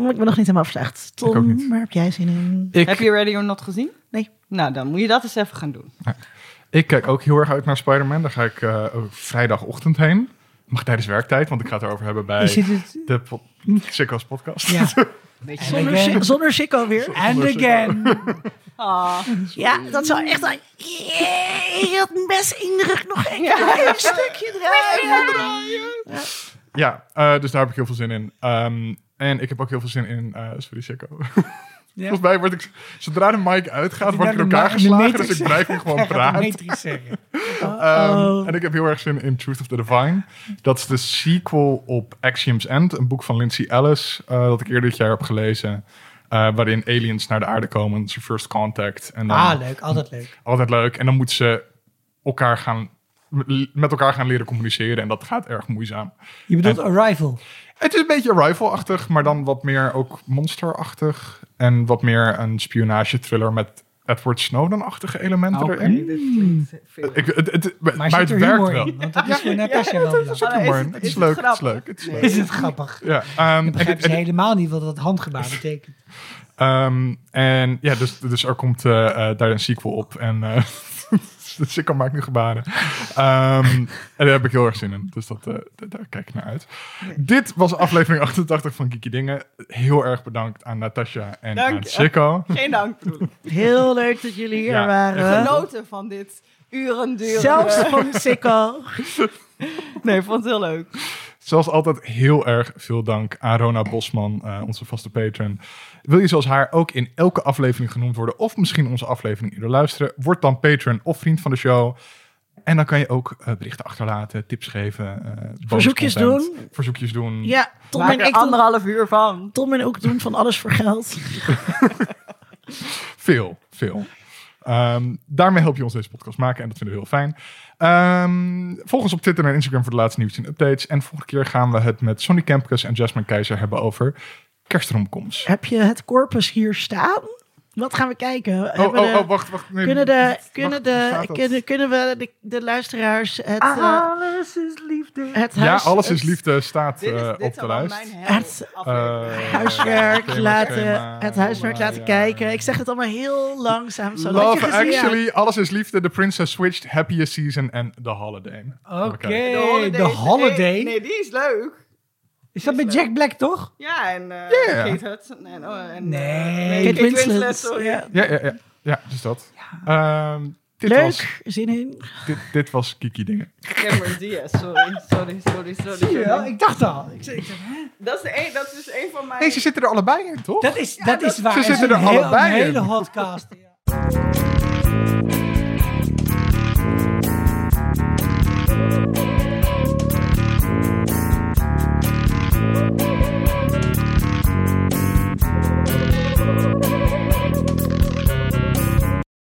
Ik ben nog niet helemaal ook Tom, waar heb jij zin in? Ik, Heb je Ready or Not gezien? Nee. Nou, dan moet je dat eens even gaan doen. ik kijk ook heel erg uit naar Spider-Man. Daar ga ik eh, vrijdagochtend heen. Mag tijdens werktijd, want ik ga het erover hebben bij het? de po Sicko's podcast. Ja. Zonder, zonder Chico weer. And again. Ah. Ja, dat zou echt... een- je had best indruk nog een klein stukje draaien. Ja, eh, dus daar heb ik heel veel zin in. Ehm, en ik heb ook heel veel zin in uh, Sorry Sicko. Volgens mij word ik, zodra de mic uitgaat, word ik in elkaar geslagen. Dus ik blijf hem gewoon praten. Ehm, en ik heb heel erg zin in Truth of the Divine. Dat is de sequel op Axiom's End, een boek van Lindsay Ellis, eh, dat ik eerder dit jaar heb gelezen. eh, waarin aliens naar de aarde komen, zijn first contact. En dan, Ah, leuk. Altijd leuk. Altijd leuk. En dan moeten ze elkaar gaan, met elkaar gaan leren communiceren. En dat gaat erg moeizaam. Je bedoelt Arrival. Het is een beetje Arrival-achtig, maar dan wat meer ook monster-achtig. En wat meer een spionage-thriller met Edward Snowden-achtige elementen erin. Veel. Ik, het, het, maar, Maar, het er werkt wel. in? Want dat is voor Natasja wel Het is leuk, het is grappig? leuk. Het is Nee. leuk. Is het grappig? Ja, ehm, Ik begrijp en- ze en- helemaal niet wat dat handgebaar betekent. Ehm, en ja, dus, dus er komt eh, eh, daar een sequel op. En eh dus ik kan maak nu gebaren. Ehm, en daar heb ik heel erg zin in. Dus dat, eh, daar kijk ik naar uit. Dit was aflevering 88 van Kiki Dingen. Heel erg bedankt aan Natasja en Dank aan je. Sikko. Geen dank. Heel leuk dat jullie hier Ja, waren. Genoten van dit uren duren. Zelfs van Sikko. Nee, ik vond het heel leuk. Zoals altijd heel erg veel dank aan Rona Bosman, eh, onze vaste patron. Wil je zoals haar ook in elke aflevering genoemd worden of misschien onze aflevering eerder luisteren? Word dan patron of vriend van de show. En dan kan je ook eh, berichten achterlaten, tips geven. eh, Verzoekjes doen. Verzoekjes doen. Ja, Tom Maak en er ik doen, anderhalf uur van. Tom en ook doen van alles voor geld. Veel, veel. Ehm, daarmee help je ons deze podcast maken en dat vinden we heel fijn. Ehm, volg ons op Twitter en Instagram voor de laatste nieuws en updates. En volgende keer gaan we het met Sonny Campus en Jasmine Keizer hebben over kerstromkoms. Heb je het corpus hier staan? Wat gaan we kijken? Oh, oh, de- oh, wacht, wacht. Nee, kunnen, de, wacht, kunnen, de, kunnen, kunnen we de, de luisteraars het, eh, Alles is liefde. het Ja, huis, alles is liefde staat Dit is, eh, dit op de lijst. mijn Het, Eh, huiswerk laten, het huiswerk ja, laten ja. kijken. Ik zeg het allemaal heel langzaam. Zo. Had je Love? Actually, Alles is Liefde, The Princess Switched, Happiest Season en The Holiday. Oké, Oké. de holiday. Nee, nee, die is leuk. Is dat met Jack Black, toch? Ja, en uh, yeah. Kate Hudson. En, oh, en, eh, nee, Kate, Winslet. Winslet sorry. Ja. ja, ja, ja. Ja, dus dat. Ja. Um, dit Leuk, was, zin in. Dit, dit was Kiki Dingen. Cameron Diaz, sorry, sorry, sorry. sorry Zie je wel? Ik dacht al. Ik zeg, dat, is een, dat is dus een van mijn... Nee, ze zitten er allebei in, toch? Dat is, ja, dat, dat is waar. Ze zitten er allebei in. Een hele podcast. ja. Bye.